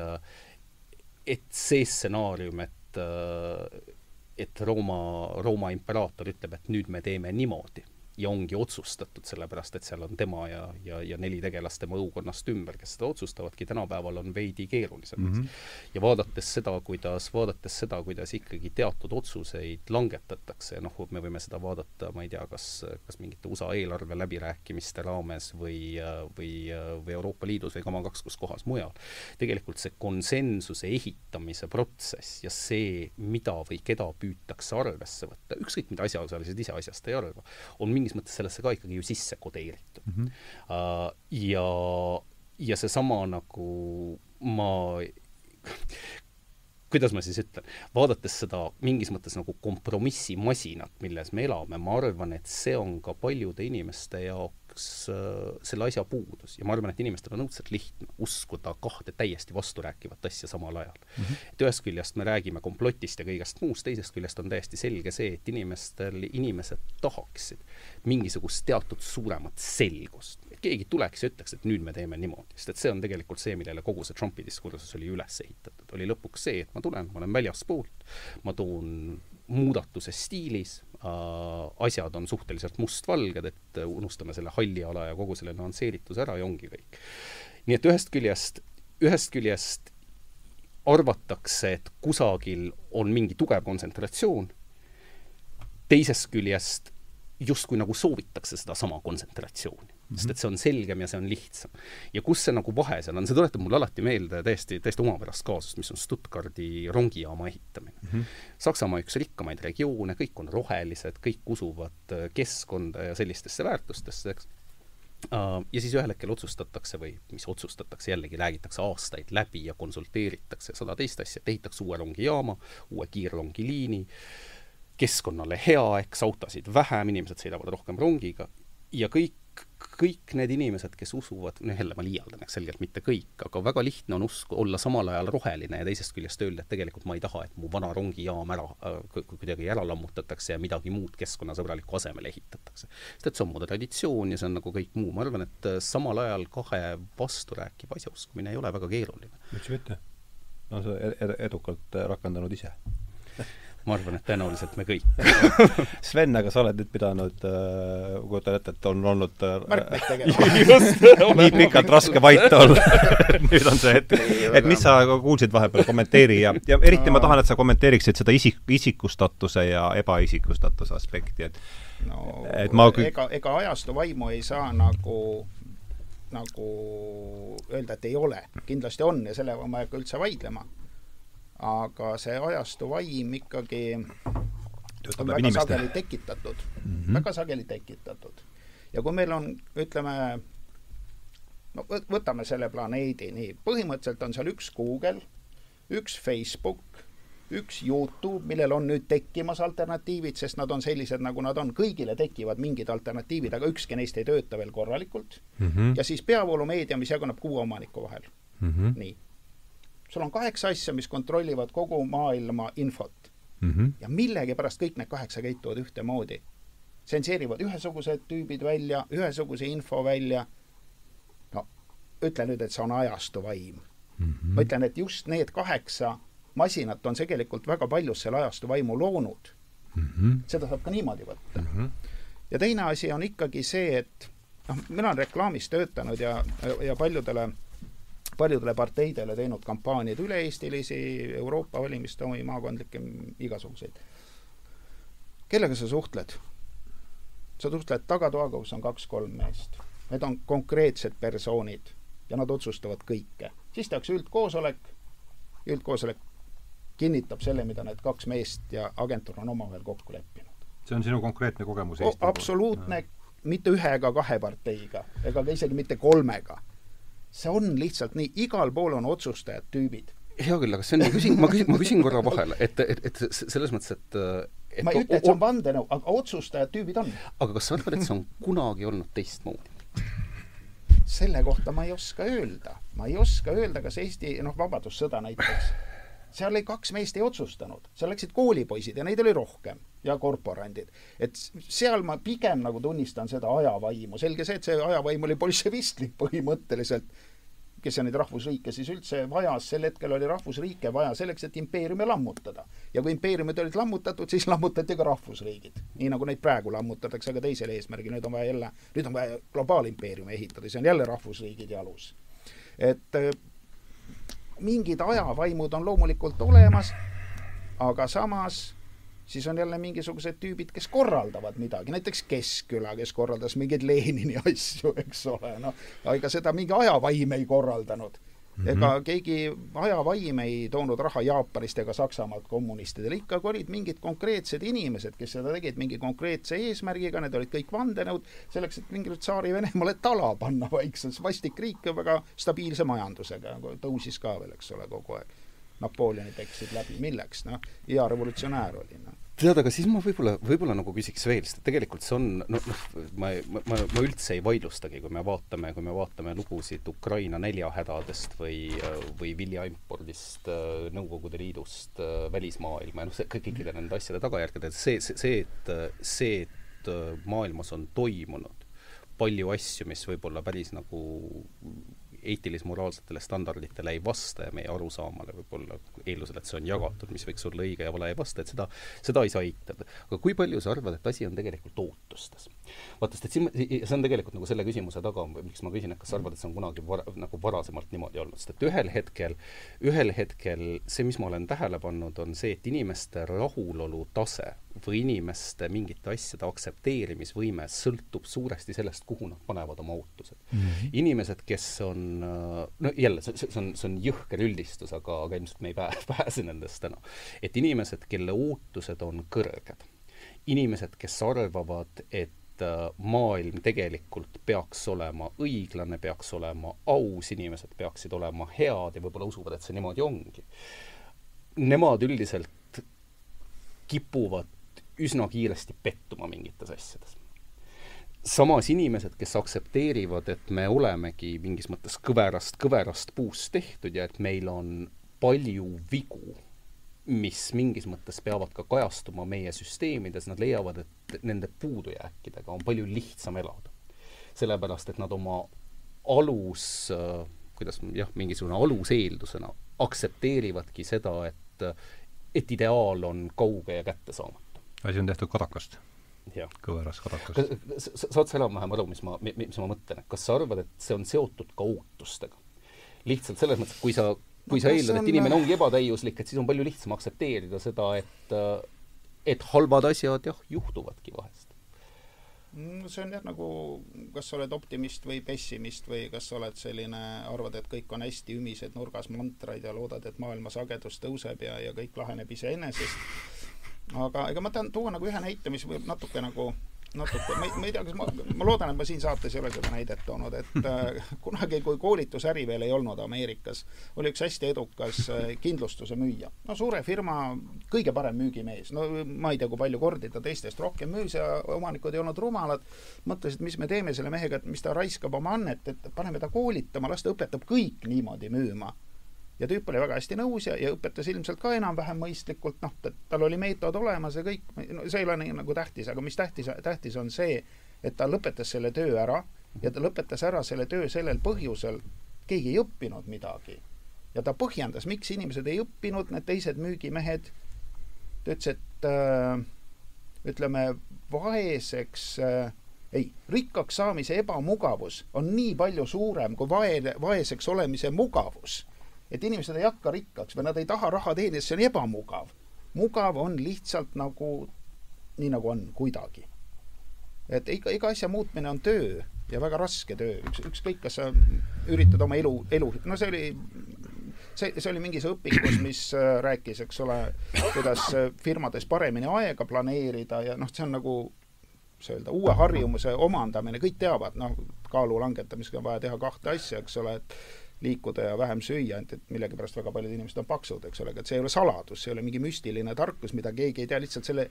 et see stsenaarium, et et Rooma, Rooma imperaator ütleb, et nüüd me teeme niimoodi ja ongi otsustatud, sellepärast et seal on tema ja, ja, ja neli tegelast tema õukonnast ümber, kes seda otsustavadki, tänapäeval on veidi keerulisem mm. -hmm. ja vaadates seda, kuidas, vaadates seda, kuidas ikkagi teatud otsuseid langetatakse, noh, me võime seda vaadata, ma ei tea, kas, kas mingite USA eelarve läbirääkimiste raames või, või, või Euroopa Liidus või kama kaks kus kohas mujal, tegelikult see konsensuse ehitamise protsess ja see, mida või keda püütakse arvesse võtta, ükskõik mida asjaosalised ise asjast ei arva, on mingi mingis mõttes sellesse ka ikkagi ju sisse kodeeritud mm. -hmm. Uh, ja, ja seesama nagu ma kuidas ma siis ütlen, vaadates seda mingis mõttes nagu kompromissimasinat, milles me elame, ma arvan, et see on ka paljude inimeste jaoks jaoks äh, selle asja puudus ja ma arvan, et inimestel on õudselt lihtne uskuda kahte täiesti vasturääkivat asja samal ajal mm. -hmm. et ühest küljest me räägime komplotist ja kõigest muust, teisest küljest on täiesti selge see, et inimestel, inimesed tahaksid mingisugust teatud suuremat selgust. et keegi tuleks ja ütleks, et nüüd me teeme niimoodi, sest et see on tegelikult see, millele kogu see Trumpi diskursus oli üles ehitatud. oli lõpuks see, et ma tulen, ma olen väljaspoolt, ma toon muudatuse stiilis asjad on suhteliselt mustvalged, et unustame selle halli ala ja kogu selle nüansseerituse ära ja ongi kõik. nii et ühest küljest, ühest küljest arvatakse, et kusagil on mingi tugev kontsentratsioon, teisest küljest justkui nagu soovitakse sedasama kontsentratsiooni mm, -hmm. sest et see on selgem ja see on lihtsam. ja kus see nagu vahe seal on, see tuletab mulle alati meelde täiesti, täiesti omapärast kaasust, mis on Stuttgardi rongijaama ehitamine mm. -hmm. Saksamaa üks rikkamaid regioone, kõik on rohelised, kõik usuvad äh, keskkonda ja sellistesse väärtustesse, eks Äh, ja siis ühel hetkel otsustatakse või mis otsustatakse, jällegi räägitakse aastaid läbi ja konsulteeritakse sada teist asja, et ehitaks uue rongijaama, uue kiirrongiliini, keskkonnale hea, eks autosid vähem, inimesed sõidavad rohkem rongiga ja kõik kõik need inimesed, kes usuvad, noh jälle ma liialdan, eks selgelt mitte kõik, aga väga lihtne on usk olla samal ajal roheline ja teisest küljest öelda, et tegelikult ma ei taha, et mu vana rongijaam ära äh,, kuidagi ära lammutatakse ja midagi muud keskkonnasõbralikku asemele ehitatakse. sest et see on mu traditsioon ja see on nagu kõik muu, ma arvan, et äh, samal ajal kahe vasturääkiva asja uskumine ei ole väga keeruline. miks mitte? no sa ed edukalt rakendanud ise ma arvan, et tõenäoliselt me kõik. Sven, aga sa oled nüüd pidanud äh,, kujutan ette, et on olnud äh, märkmeid tegema. Nii pikalt raske vait olla. Nüüd on see hetk. et mis sa kuulsid vahepeal, kommenteeri ja, ja eriti ma tahan, et sa kommenteeriksid seda isik, isikustatuse ja ebaisikustatuse aspekti, et no et ma ega, ega ajastu vaimu ei saa nagu nagu öelda, et ei ole. kindlasti on ja sellega ma ei hakka üldse vaidlema aga see ajastu vaim ikkagi Töötab on väga inimeste. sageli tekitatud mm, -hmm. väga sageli tekitatud. ja kui meil on, ütleme, no võtame selle planeedi, nii, põhimõtteliselt on seal üks Google, üks Facebook, üks Youtube, millel on nüüd tekkimas alternatiivid, sest nad on sellised, nagu nad on, kõigile tekivad mingid alternatiivid, aga ükski neist ei tööta veel korralikult mm. -hmm. ja siis peavoolumeedia, mis jaguneb kuue omaniku vahel mm. -hmm. nii sul on kaheksa asja, mis kontrollivad kogu maailma infot mm. -hmm. ja millegipärast kõik need kaheksa käituvad ühtemoodi. tsenseerivad ühesugused tüübid välja, ühesuguse info välja. no ütle nüüd, et see on ajastu vaim mm. -hmm. ma ütlen, et just need kaheksa masinat on tegelikult väga paljus selle ajastu vaimu loonud mm. -hmm. seda saab ka niimoodi võtta mm. -hmm. ja teine asi on ikkagi see, et noh, mina olen reklaamis töötanud ja, ja paljudele paljudele parteidele teinud kampaaniaid üle-eestilisi, Euroopa valimiste omi, maakondlikke, igasuguseid. kellega sa suhtled? sa suhtled tagatoaga, kus on kaks-kolm meest. Need on konkreetsed persoonid ja nad otsustavad kõike. siis tehakse üldkoosolek, üldkoosolek kinnitab selle, mida need kaks meest ja agentuur on omavahel kokku leppinud. see on sinu konkreetne kogemus Eesti absoluutne, mitte ühe ega kahe parteiga ega ka isegi mitte kolmega see on lihtsalt nii, igal pool on otsustajad tüübid. hea küll, aga Sven, ma küsin, ma küsin, ma küsin korra vahele, et, et, et selles mõttes, et et ma ei ütle, et see on vandenõu, aga otsustajad tüübid on. aga kas sa arvad, et see on kunagi olnud teistmoodi? selle kohta ma ei oska öelda. ma ei oska öelda, kas Eesti, noh, Vabadussõda näiteks seal ei, kaks meest ei otsustanud, seal läksid koolipoisid ja neid oli rohkem ja korporandid. et seal ma pigem nagu tunnistan seda ajavaimu, selge see, et see ajavaim oli bolševistlik põhimõtteliselt, kes neid rahvusriike siis üldse vajas, sel hetkel oli rahvusriike vaja selleks, et impeeriume lammutada. ja kui impeeriumid olid lammutatud, siis lammutati ka rahvusriigid. nii nagu neid praegu lammutatakse, aga teisel eesmärgil, nüüd on vaja jälle, nüüd on vaja globaalimpeeriumi ehitada, see on jälle rahvusriigid jalus. et mingid ajavaimud on loomulikult olemas, aga samas siis on jälle mingisugused tüübid, kes korraldavad midagi, näiteks Keskküla, kes korraldas mingeid Lenini asju, eks ole, noh, ega seda mingi ajavaim ei korraldanud Mm -hmm. ega keegi ajavaim ei toonud raha Jaapanist ega Saksamaalt kommunistidele, ikkagi olid mingid konkreetsed inimesed, kes seda tegid mingi konkreetse eesmärgiga, need olid kõik vandenõud, selleks, et mingile Tsaari-Venemaale tala panna vaikselt, vastik riik ja väga stabiilse majandusega, tõusis ka veel, eks ole, kogu aeg. Napoleonid eksid läbi, milleks, noh, hea revolutsionäär oli, noh. Tead, aga siis ma võib-olla, võib-olla nagu küsiks veel, sest tegelikult see on, noh, noh, ma, ma, ma, ma üldse ei vaidlustagi, kui me vaatame, kui me vaatame lugusid Ukraina näljahädadest või, või viljaimpordist Nõukogude Liidust välismaailma ja noh, see kõikide nende asjade tagajärgedel, see, see, see, et, see, et maailmas on toimunud palju asju, mis võib-olla päris nagu eetilis-moraalsetele standarditele ei vasta ja meie arusaamale võib-olla, eeldusel, et see on jagatud, mis võiks olla õige ja vale, ei vasta, et seda, seda ei saa eitada. aga kui palju sa arvad, et asi on tegelikult ootustes? Vaata, sest et siin, see on tegelikult nagu selle küsimuse taga, miks ma küsin, et kas sa arvad, et see on kunagi var-, nagu varasemalt niimoodi olnud, sest et ühel hetkel, ühel hetkel see, mis ma olen tähele pannud, on see, et inimeste rahulolu tase või inimeste mingite asjade aktsepteerimisvõime sõltub suuresti sellest, kuhu nad panevad oma ootused mm. -hmm. inimesed, kes on, no jälle, see, see on, see on jõhker üldistus, aga, aga ilmselt me ei pää-, pääse nendest täna. et inimesed, kelle ootused on kõrged, inimesed, kes arvavad, et äh, maailm tegelikult peaks olema õiglane, peaks olema aus, inimesed peaksid olema head ja võib-olla usuvad, et see niimoodi ongi. Nemad üldiselt kipuvad üsna kiiresti pettuma mingites asjades. samas inimesed, kes aktsepteerivad, et me olemegi mingis mõttes kõverast, kõverast puust tehtud ja et meil on palju vigu mis mingis mõttes peavad ka kajastuma meie süsteemides, nad leiavad, et nende puudujääkidega on palju lihtsam elada. sellepärast, et nad oma alus, kuidas jah, mingisugune aluseeldusena aktsepteerivadki seda, et et ideaal on kauge ja kättesaamatu. asi on tehtud kadakast. kõveras kadakast. saad sa enam-vähem aru, mis ma, mis ma mõtlen, et kas sa arvad, et see on seotud ka ootustega? lihtsalt selles mõttes, et kui sa kui sa eeldad, et inimene ongi ebatäiuslik, et siis on palju lihtsam aktsepteerida seda, et et halvad asjad jah, juhtuvadki vahest. Mm, see on jah, nagu kas sa oled optimist või pessimist või kas sa oled selline, arvad, et kõik on hästi, ümised nurgas mantraid ja loodad, et maailma sagedus tõuseb ja, ja kõik laheneb iseenesest. aga ega ma tahan tuua nagu ühe näite, mis võib natuke nagu natuke, ma ei, ma ei tea, kas ma, ma loodan, et ma siin saates ei ole seda näidet toonud, et äh, kunagi, kui koolitusäri veel ei olnud Ameerikas, oli üks hästi edukas äh, kindlustuse müüja. no suure firma kõige parem müügimees, no ma ei tea, kui palju kordi ta teistest rohkem müüs ja omanikud ei olnud rumalad, mõtlesid, mis me teeme selle mehega, et mis ta raiskab oma annet, et paneme ta koolitama, las ta õpetab kõik niimoodi müüma ja tüüp oli väga hästi nõus ja, ja õpetas ilmselt ka enam-vähem mõistlikult, noh, tal oli meetod olemas ja kõik, no see ei ole nii nagu tähtis, aga mis tähtis, tähtis on see, et ta lõpetas selle töö ära ja ta lõpetas ära selle töö sellel põhjusel, keegi ei õppinud midagi. ja ta põhjendas, miks inimesed ei õppinud, need teised müügimehed, ta ütles, et äh, ütleme, vaeseks äh, ei, rikkaks saamise ebamugavus on nii palju suurem kui vae, vaeseks olemise mugavus et inimesed ei hakka rikkaks või nad ei taha raha teenida, see on ebamugav. mugav on lihtsalt nagu nii, nagu on, kuidagi. et iga, iga asja muutmine on töö ja väga raske töö, üks, ükskõik, kas sa üritad oma elu, elu, no see oli see, see oli mingis õpikus, mis äh, rääkis, eks ole, kuidas äh, firmades paremini aega planeerida ja noh, see on nagu, kuidas öelda, uue harjumuse omandamine, kõik teavad, noh, kaalu langetamisega on vaja teha kahte asja, eks ole, et liikuda ja vähem süüa, ainult et millegipärast väga paljud inimesed on paksud, eks ole, aga et see ei ole saladus, see ei ole mingi müstiline tarkus, mida keegi ei tea, lihtsalt selle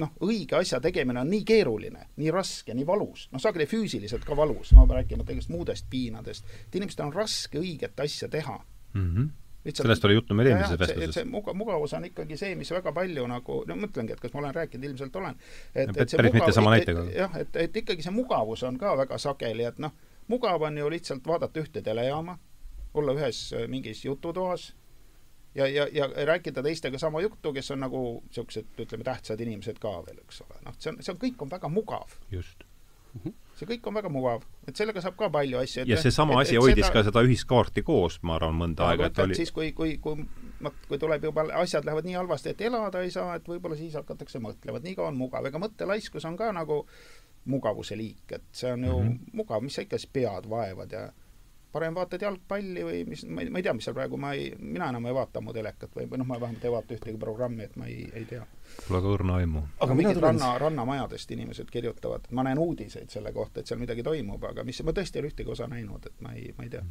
noh, õige asja tegemine on nii keeruline, nii raske, nii valus, noh, sageli füüsiliselt ka valus, ma räägimata kõigest muudest piinadest, et inimestel on raske õiget asja teha mm. -hmm lihtsalt sellest oli juttu meil eelmises vestluses. see muga-, mugavus on ikkagi see, mis väga palju nagu, no mõtlengi, et kas ma olen rääkinud, ilmselt olen. et, et see päris mugav, mitte näitega. jah, et, et ikkagi see mugavus on ka väga sageli, et noh, mugav on ju lihtsalt vaadata ühte telejaama, olla ühes äh, mingis jututoas ja, ja, ja rääkida teistega sama juttu, kes on nagu niisugused, ütleme, tähtsad inimesed ka veel, eks ole. noh, see on, see on, kõik on väga mugav. just mm. -hmm. see kõik on väga mugav, et sellega saab ka palju asju. ja seesama asi et hoidis seda... ka seda ühiskaarti koos, ma arvan, mõnda aega, et oli siis, kui, kui, kui noh, kui tuleb juba, asjad lähevad nii halvasti, et elada ei saa, et võib-olla siis hakatakse mõtlema, et nii kaua on mugav, ega mõttelaiskus on ka nagu mugavuse liik, et see on ju mm -hmm. mugav, mis sa ikka siis pead vaevad ja parem vaatad jalgpalli või mis, ma ei, ma ei tea, mis seal praegu, ma ei, mina enam ei vaata ammu telekat või, või noh, ma vähemalt ei vaata ühtegi programmi, et ma ei, ei tea. Pole ka õrna aimu. aga mingid tulen... ranna, rannamajadest inimesed kirjutavad, ma näen uudiseid selle kohta, et seal midagi toimub, aga mis, ma tõesti ei ole ühtegi osa näinud, et ma ei, ma ei tea.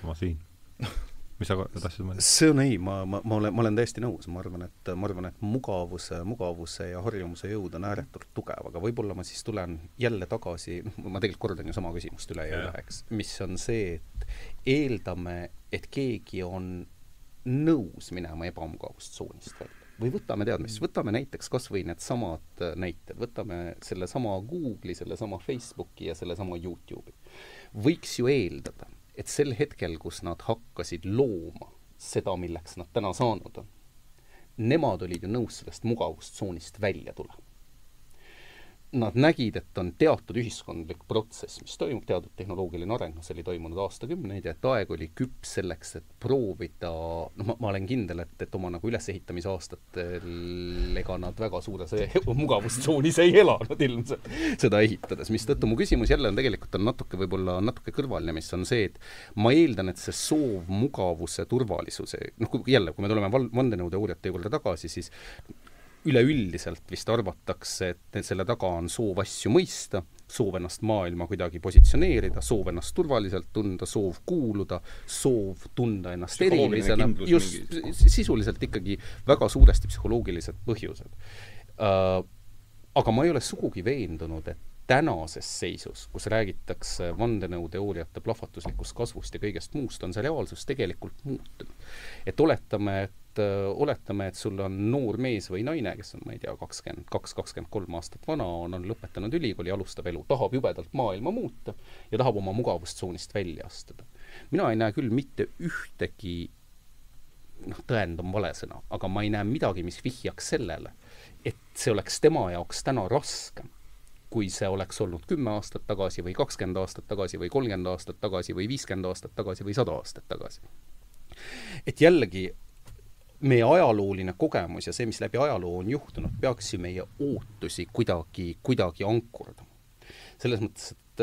sama siin mis sa tahtsid mõelda? see on ei, ma, ma, ma olen, ma olen täiesti nõus, ma arvan, et, ma arvan, et mugavuse, mugavuse ja harjumuse jõud on ääretult tugev, aga võib-olla ma siis tulen jälle tagasi, noh, ma tegelikult kordan ju sama küsimust üle ja üle, eks, mis on see, et eeldame, et keegi on nõus minema ebamugavustsoonist välja või võtame tead mis, võtame näiteks kas või needsamad näited, võtame sellesama Google'i, sellesama Facebooki ja sellesama YouTube'i. võiks ju eeldada, et sel hetkel, kus nad hakkasid looma seda, milleks nad täna saanud on, nemad olid ju nõus sellest mugavustsoonist välja tulema nad nägid, et on teatud ühiskondlik protsess, mis toimub, teatud tehnoloogiline areng, noh, see oli toimunud aastakümneid ja et aeg oli küps selleks, et proovida, noh, ma, ma olen kindel, et, et oma nagu ülesehitamise aastatel ega nad väga suures mugavustsoonis ei elanud ilmselt. Seda ehitades, mistõttu mu küsimus jälle on tegelikult on natuke võib-olla natuke kõrvaline, mis on see, et ma eeldan, et see soov mugavuse, turvalisuse, noh, jälle, kui me tuleme vandenõuteooriate juurde tagasi, siis üleüldiselt vist arvatakse, et selle taga on soov asju mõista, soov ennast maailma kuidagi positsioneerida, soov ennast turvaliselt tunda, soov kuuluda, soov tunda ennast erilisena, just sisuliselt ikkagi väga suuresti psühholoogilised põhjused uh,. Aga ma ei ole sugugi veendunud, et tänases seisus, kus räägitakse vandenõuteooriate plahvatuslikust kasvust ja kõigest muust, on see reaalsus tegelikult muutunud. et oletame, et et äh, oletame, et sul on noor mees või naine, kes on, ma ei tea, kakskümmend kaks, kakskümmend kolm aastat vana, on, on lõpetanud ülikooli, alustab elu, tahab jubedalt maailma muuta ja tahab oma mugavustsoonist välja astuda. mina ei näe küll mitte ühtegi noh, tõend on vale sõna, aga ma ei näe midagi, mis vihjaks sellele, et see oleks tema jaoks täna raskem, kui see oleks olnud kümme aastat tagasi või kakskümmend aastat tagasi või kolmkümmend aastat tagasi või viiskümmend aastat tagasi või sada aastat tagasi. et jällegi meie ajalooline kogemus ja see, mis läbi ajaloo on juhtunud, peaks ju meie ootusi kuidagi, kuidagi ankurdama. selles mõttes, et,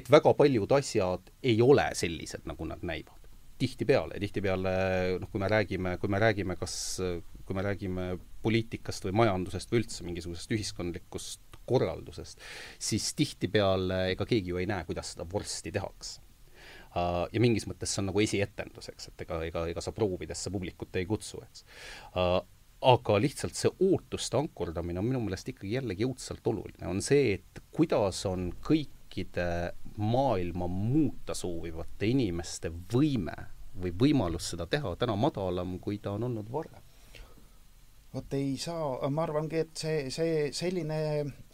et väga paljud asjad ei ole sellised, nagu nad näivad. tihtipeale, tihtipeale noh, kui me räägime, kui me räägime kas, kui me räägime poliitikast või majandusest või üldse mingisugusest ühiskondlikust korraldusest, siis tihtipeale ega keegi ju ei näe, kuidas seda vorsti tehakse ja mingis mõttes see on nagu esietendus, eks, et ega, ega, ega sa proovidesse publikut ei kutsu, eks. Uh,. aga lihtsalt see ootuste ankurdamine on minu meelest ikkagi jällegi õudselt oluline, on see, et kuidas on kõikide maailma muuta soovivate inimeste võime või võimalus seda teha täna madalam, kui ta on olnud varem? Vot ei saa, ma arvangi, et see, see selline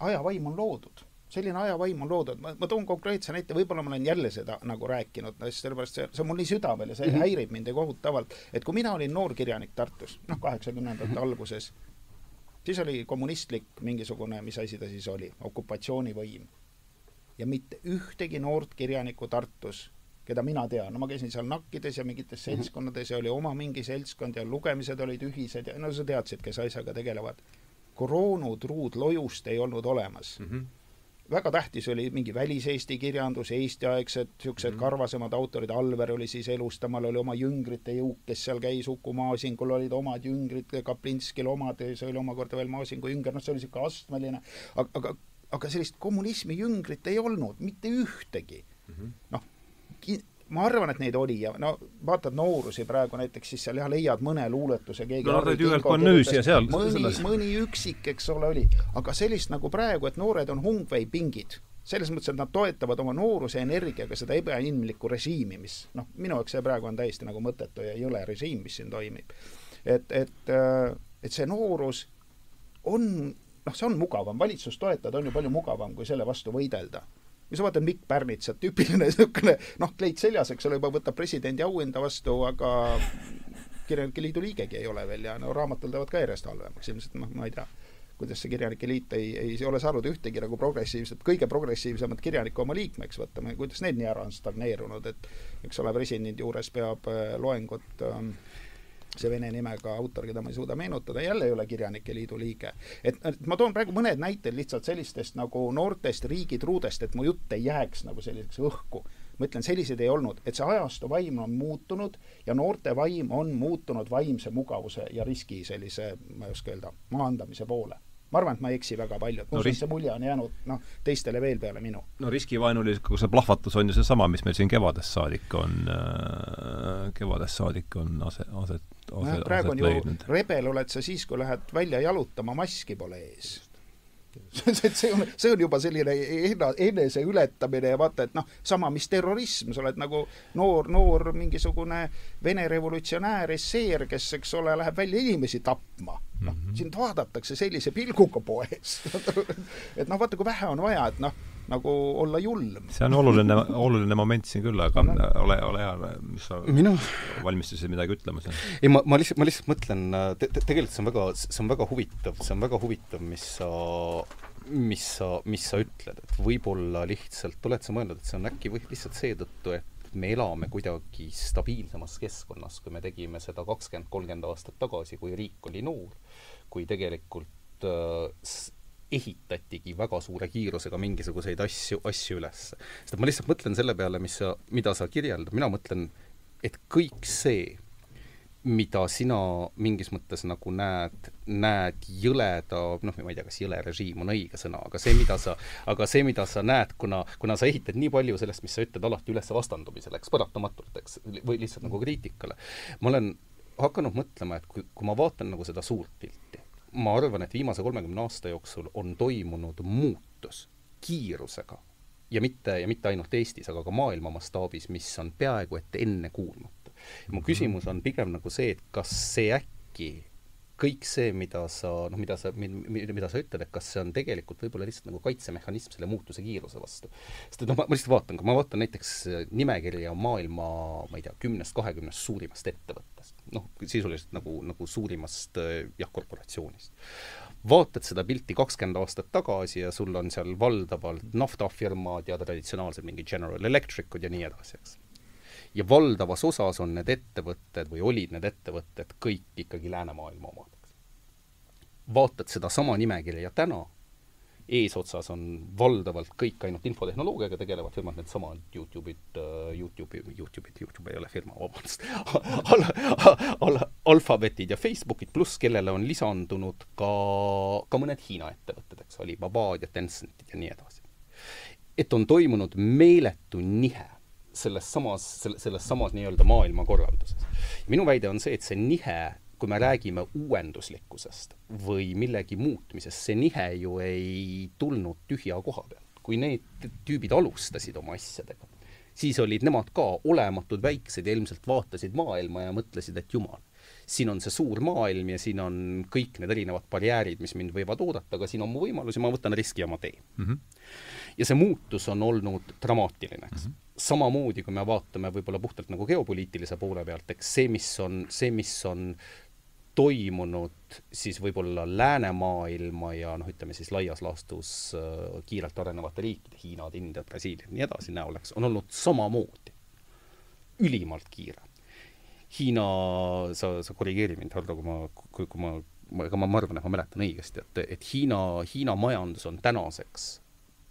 ajavaim on loodud selline ajavaim on loodud, ma, ma toon konkreetse näite, võib-olla ma olen jälle seda nagu rääkinud, sellepärast see, see on mul nii südamel ja see mm -hmm. häirib mind kohutavalt, et kui mina olin noor kirjanik Tartus, noh, kaheksakümnendate -hmm. alguses, siis oli kommunistlik mingisugune, mis asi ta siis oli, okupatsioonivõim. ja mitte ühtegi noort kirjanikku Tartus, keda mina tean, no ma käisin seal nakkides ja mingites mhm. seltskonnades ja oli oma mingi seltskond ja lugemised olid ühised ja no sa teadsid, kes asjaga tegelevad. koroonutruud lojust ei olnud olemas mm. -hmm väga tähtis oli mingi väliseesti kirjandus, Eesti-aegsed niisugused mm -hmm. karvasemad autorid, Alver oli siis elus, temal oli oma jüngrite jõuk, kes seal käis, Uku Maasingul olid omad jüngrid, Kaplinskil omad see oli omakorda veel Maasingu jünger, noh, see oli niisugune astmeline, aga, aga aga sellist kommunismi jüngrit ei olnud, mitte ühtegi mm -hmm.. noh, ma arvan, et neid oli ja no vaatad noorusi praegu näiteks, siis seal jah, leiad mõne luuletuse, keegi no nad olid ju ühelt Bonnüüs ja seal mõni, mõni üksik, eks ole, oli. aga sellist nagu praegu, et noored on Hungwei pingid, selles mõttes, et nad toetavad oma nooruse energiaga seda ebainimlikku režiimi, mis noh, minu jaoks see praegu on täiesti nagu mõttetu ja jõle režiim, mis siin toimib. et, et, äh, et see noorus on noh, see on mugavam, valitsust toetada on ju palju mugavam, kui selle vastu võidelda kui sa vaatad Mikk Pärnitsat, tüüpiline niisugune noh, kleit seljas, eks ole, juba võtab presidendi auhinda vastu, aga kirjanike liidu liigegi ei ole veel ja no raamatul teevad ka järjest halvemaks, ilmselt noh, ma ei tea, kuidas see Kirjanike Liit ei, ei ole saanud ühtegi nagu progressiivset, kõige progressiivsemat kirjanikku oma liikmeks võtta, kuidas need nii ära on stagneerunud, et eks ole, presidendi juures peab äh, loengut ähm, see vene nimega autor, keda ma ei suuda meenutada, jälle ei ole Kirjanike Liidu liige. et, ma toon praegu mõned näited lihtsalt sellistest nagu noortest riigitruudest, et mu jutt ei jääks nagu selliseks õhku. ma ütlen, selliseid ei olnud, et see ajastu vaim on muutunud ja noorte vaim on muutunud vaimse mugavuse ja riski sellise, ma ei oska öelda, maandamise poole ma arvan, et ma ei eksi väga palju, et no, ris... see mulje on jäänud noh, teistele veel peale minu. no riskivaenulikkuse plahvatus on ju seesama, mis meil siin kevadest saadik on äh,, kevadest saadik on ase, aset, aset, praegu on ju rebel oled sa siis, kui lähed välja jalutama, maski pole ees see, see on, see on juba selline enda, eneseületamine ja vaata, et noh, sama, mis terrorism, sa oled nagu noor, noor mingisugune Vene revolutsionäär, esseer, kes, eks ole, läheb välja inimesi tapma. noh mm -hmm., sind vaadatakse sellise pilguga poes et noh, vaata, kui vähe on vaja, et noh, nagu olla julm. see on oluline, oluline moment siin küll, aga no. ole, ole hea, mis sa Minu... valmistusid midagi ütlema seal? ei, ma, ma lihtsalt, ma lihtsalt mõtlen te,, te, tegelikult see on väga, see on väga huvitav, see on väga huvitav, mis sa mis sa, mis sa ütled, et võib-olla lihtsalt oled sa mõelnud, et see on äkki või lihtsalt seetõttu, et me elame kuidagi stabiilsemas keskkonnas, kui me tegime seda kakskümmend, kolmkümmend aastat tagasi, kui riik oli noor, kui tegelikult äh, ehitatigi väga suure kiirusega mingisuguseid asju, asju üles. sest et ma lihtsalt mõtlen selle peale, mis sa, mida sa kirjeldad, mina mõtlen, et kõik see, mida sina mingis mõttes nagu näed, näed jõleda, noh, ma ei tea, kas jõle režiim on õige sõna, aga see, mida sa, aga see, mida sa näed, kuna, kuna sa ehitad nii palju sellest, mis sa ütled, alati üles vastandumisele, eks, paratamatult, eks, või lihtsalt nagu kriitikale. ma olen hakanud mõtlema, et kui, kui ma vaatan nagu seda suurt pilti, ma arvan, et viimase kolmekümne aasta jooksul on toimunud muutus kiirusega. Ja mitte, ja mitte ainult Eestis, aga ka maailma mastaabis, mis on peaaegu et ennekuulmatu mu küsimus on pigem nagu see, et kas see äkki kõik see, mida sa, noh, mida sa, mida sa ütled, et kas see on tegelikult võib-olla lihtsalt nagu kaitsemehhanism selle muutuse kiiruse vastu. sest et noh, ma, lihtsalt vaatan, kui ma vaatan näiteks nimekirja maailma, ma ei tea, kümnest, kahekümnest suurimast ettevõttest, noh, sisuliselt nagu, nagu suurimast jah, korporatsioonist. vaatad seda pilti kakskümmend aastat tagasi ja sul on seal valdavalt naftafirmad ja traditsionaalsed mingid General Electricud ja nii edasi, eks ja valdavas osas on need ettevõtted või olid need ettevõtted kõik ikkagi läänemaailma omad, vaatad sedasama nimekirja täna, eesotsas on valdavalt kõik ainult infotehnoloogiaga tegelevad firmad, needsamad Youtube'id uh,, Youtube'i, Youtube'id, Youtube ei ole firma, vabandust al, al, Alphabetid ja Facebookid, pluss kellele on lisandunud ka, ka mõned Hiina ettevõtted, eks, Alibabad ja Tencentid ja nii edasi. et on toimunud meeletu nihe selles samas, selle, selles samas nii-öelda maailmakorralduses. minu väide on see, et see nihe, kui me räägime uuenduslikkusest või millegi muutmisest, see nihe ju ei tulnud tühja koha pealt. kui need tüübid alustasid oma asjadega, siis olid nemad ka olematud väiksed ja ilmselt vaatasid maailma ja mõtlesid, et jumal, siin on see suur maailm ja siin on kõik need erinevad barjäärid, mis mind võivad oodata, aga siin on mu võimalus ja ma võtan riski ja ma teen mm. -hmm. ja see muutus on olnud dramaatiline, eks mm. -hmm samamoodi, kui me vaatame võib-olla puhtalt nagu geopoliitilise poole pealt, eks see, mis on, see, mis on toimunud siis võib-olla läänemaailma ja noh, ütleme siis laias laastus äh, kiirelt arenevate riikide, Hiinad, Indiad, Brasiiliad, nii edasi näol, eks, on olnud samamoodi, ülimalt kiire. Hiina, sa, sa korrigeeri mind, Hardo, kui ma, kui, kui ma, ega ma, ma arvan, et ma mäletan õigesti, et, et Hiina, Hiina majandus on tänaseks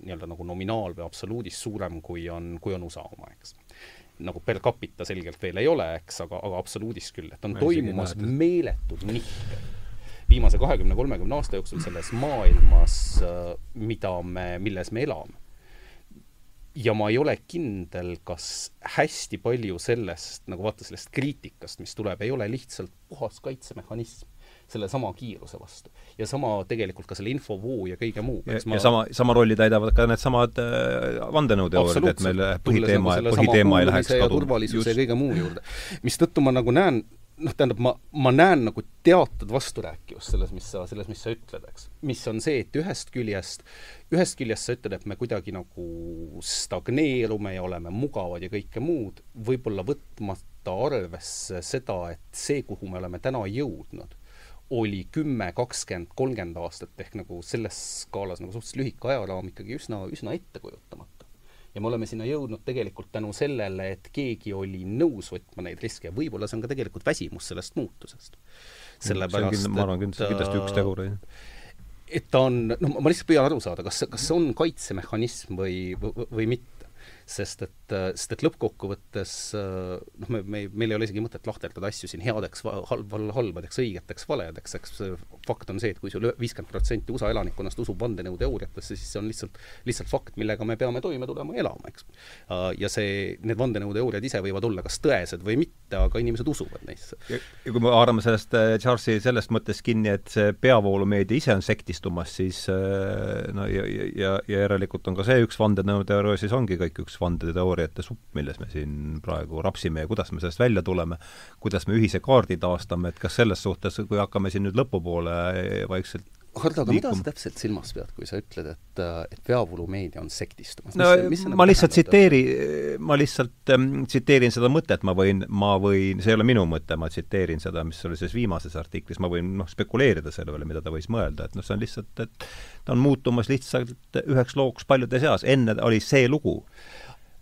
nii-öelda nagu nominaal või absoluudis suurem, kui on, kui on USA oma, eks. nagu per capita selgelt veel ei ole, eks, aga, aga absoluudis küll, et on Ma toimumas meeletud nihked viimase kahekümne, kolmekümne aasta jooksul selles maailmas, äh, mida me, milles me elame. ja ma ei ole kindel, kas hästi palju sellest, nagu vaata sellest kriitikast, mis tuleb, ei ole lihtsalt puhas kaitsemehhanism sellesama kiiruse vastu. ja sama tegelikult ka selle infovoo ja kõige muu. ja, ma... ja sama, sama rolli täidavad ka needsamad äh, vandenõuteooriad, et meil põhiteema, põhiteema ei läheks kaduma. turvalisuse ja kõige muu juurde. mistõttu ma nagu näen, noh, tähendab, ma, ma näen nagu teatud vasturääkivust selles, mis sa, selles, mis sa ütled, eks. mis on see, et ühest küljest, ühest küljest sa ütled, et me kuidagi nagu stagneerume ja oleme mugavad ja kõike muud, võib-olla võtmata arvesse seda, et see, kuhu me oleme täna jõudnud, oli kümme, kakskümmend, kolmkümmend aastat ehk nagu selles skaalas nagu suhteliselt lühike ajaraam ikkagi üsna, üsna ettekujutamatu. ja me oleme sinna jõudnud tegelikult tänu sellele, et keegi oli nõus võtma neid riske ja võib-olla see on ka tegelikult väsimus sellest muutusest. sellepärast et ma arvan kindlasti üks tegureid et ta on, noh, ma lihtsalt püüan aru saada, kas, kas see on kaitsemehhanism või, või, või mitte sest et, sest et lõppkokkuvõttes noh, me, me, meil ei ole isegi mõtet lahterdada asju siin headeks, halb, halbadeks, õigeteks, valedeks, eks fakt on see, et kui sul viiskümmend protsenti USA elanikkonnast usub vandenõuteooriatesse, siis see on lihtsalt, lihtsalt fakt, millega me peame toime tulema ja elama, eks. ja see, need vandenõuteooriad ise võivad olla kas tõesed või mitte, aga inimesed usuvad neisse. ja kui me haarame sellest äh, Charlesi sellest mõttest kinni, et see peavoolumeedia ise on sektistumas, siis äh, no ja, ja, ja järelikult on ka see üks vandenõuteooria, siis ongi kõik üks vandeteooriate supp, milles me siin praegu rapsime ja kuidas me sellest välja tuleme, kuidas me ühise kaardi taastame, et kas selles suhtes, kui hakkame siin nüüd lõpupoole vaikselt Hardo, aga mida sa täpselt silmas pead, kui sa ütled, et, et peavoolumeedia on sektistumas? no mis, mis ma lihtsalt tsiteeri-, ma lihtsalt ähm, tsiteerin seda mõtet, ma võin, ma võin, see ei ole minu mõte, ma tsiteerin seda, mis oli selles viimases artiklis, ma võin noh, spekuleerida selle peale, mida ta võis mõelda, et noh, see on lihtsalt, et ta on muutumas lihtsalt üheks looks paljude seas, enne oli see lugu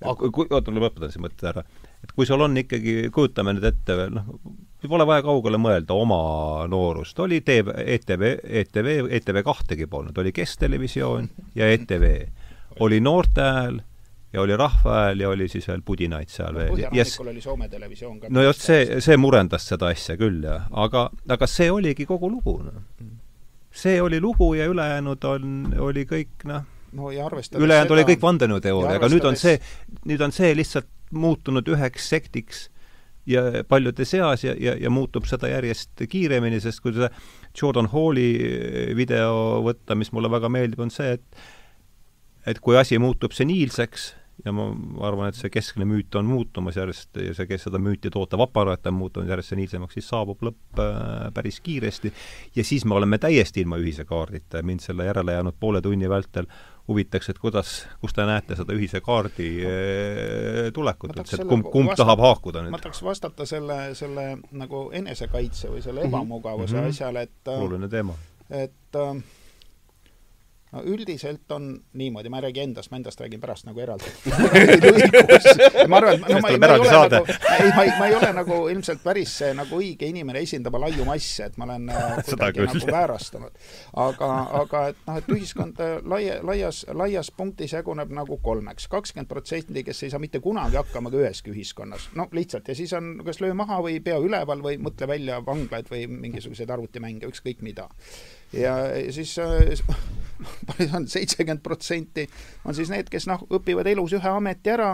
aga kui, oota, ma lõpetan siis mõtte ära. et kui sul on ikkagi, kujutame nüüd ette veel, noh, pole vaja kaugele mõelda oma noorust, oli TV, ETV, ETV, ETV kahtegi polnud, oli Kes televisioon ja ETV. oli Noorte Hääl ja oli Rahva Hääl ja oli siis veel Pudinaid seal no, veel. Põhjarannikul oli Soome televisioon ka. no just see, see murendas seda asja küll, jah. aga, aga see oligi kogu lugu, noh. See oli lugu ja ülejäänud on, oli kõik, noh, no ja arvestades ülejäänud oli kõik vandenõuteooria, aga nüüd on see, nüüd on see lihtsalt muutunud üheks sektiks ja paljude seas ja, ja, ja muutub seda järjest kiiremini, sest kui seda Jordan Halli video võtta, mis mulle väga meeldib, on see, et et kui asi muutub seniilseks, ja ma arvan, et see keskne müüt on muutumas järjest ja see, kes seda müüti tootev aparaat on muutunud järjest seniilsemaks, siis saabub lõpp äh, päris kiiresti. Ja siis me oleme täiesti ilma ühise kaardita ja mind selle järele jäänud poole tunni vältel huvitaks, et kuidas, kus te näete seda ühise kaardi äh, tulekut, et kumb, kumb vastata, tahab haakuda nüüd? ma tahaks vastata selle, selle nagu enesekaitse või selle mhm. ebamugavuse mm -hmm. asjale, et oluline teema. et äh, no üldiselt on niimoodi, ma ei räägi endast, ma endast räägin pärast nagu eraldi ma arvan, et no, ma, ma ei ole saade. nagu, ei, ma ma ei ole nagu ilmselt päris see nagu õige inimene esindama laiu masse, et ma olen äh, kuidagi nagu väärastunud. aga, aga et noh, et ühiskond äh, laia, laias, laias punktis jaguneb nagu kolmeks. kakskümmend protsenti, kes ei saa mitte kunagi hakkama ka üheski ühiskonnas. no lihtsalt, ja siis on kas löö maha või pea üleval või mõtle välja vanglaid või mingisuguseid arvutimänge, ükskõik mida ja siis äh, palju see on, seitsekümmend protsenti on siis need, kes noh, õpivad elus ühe ameti ära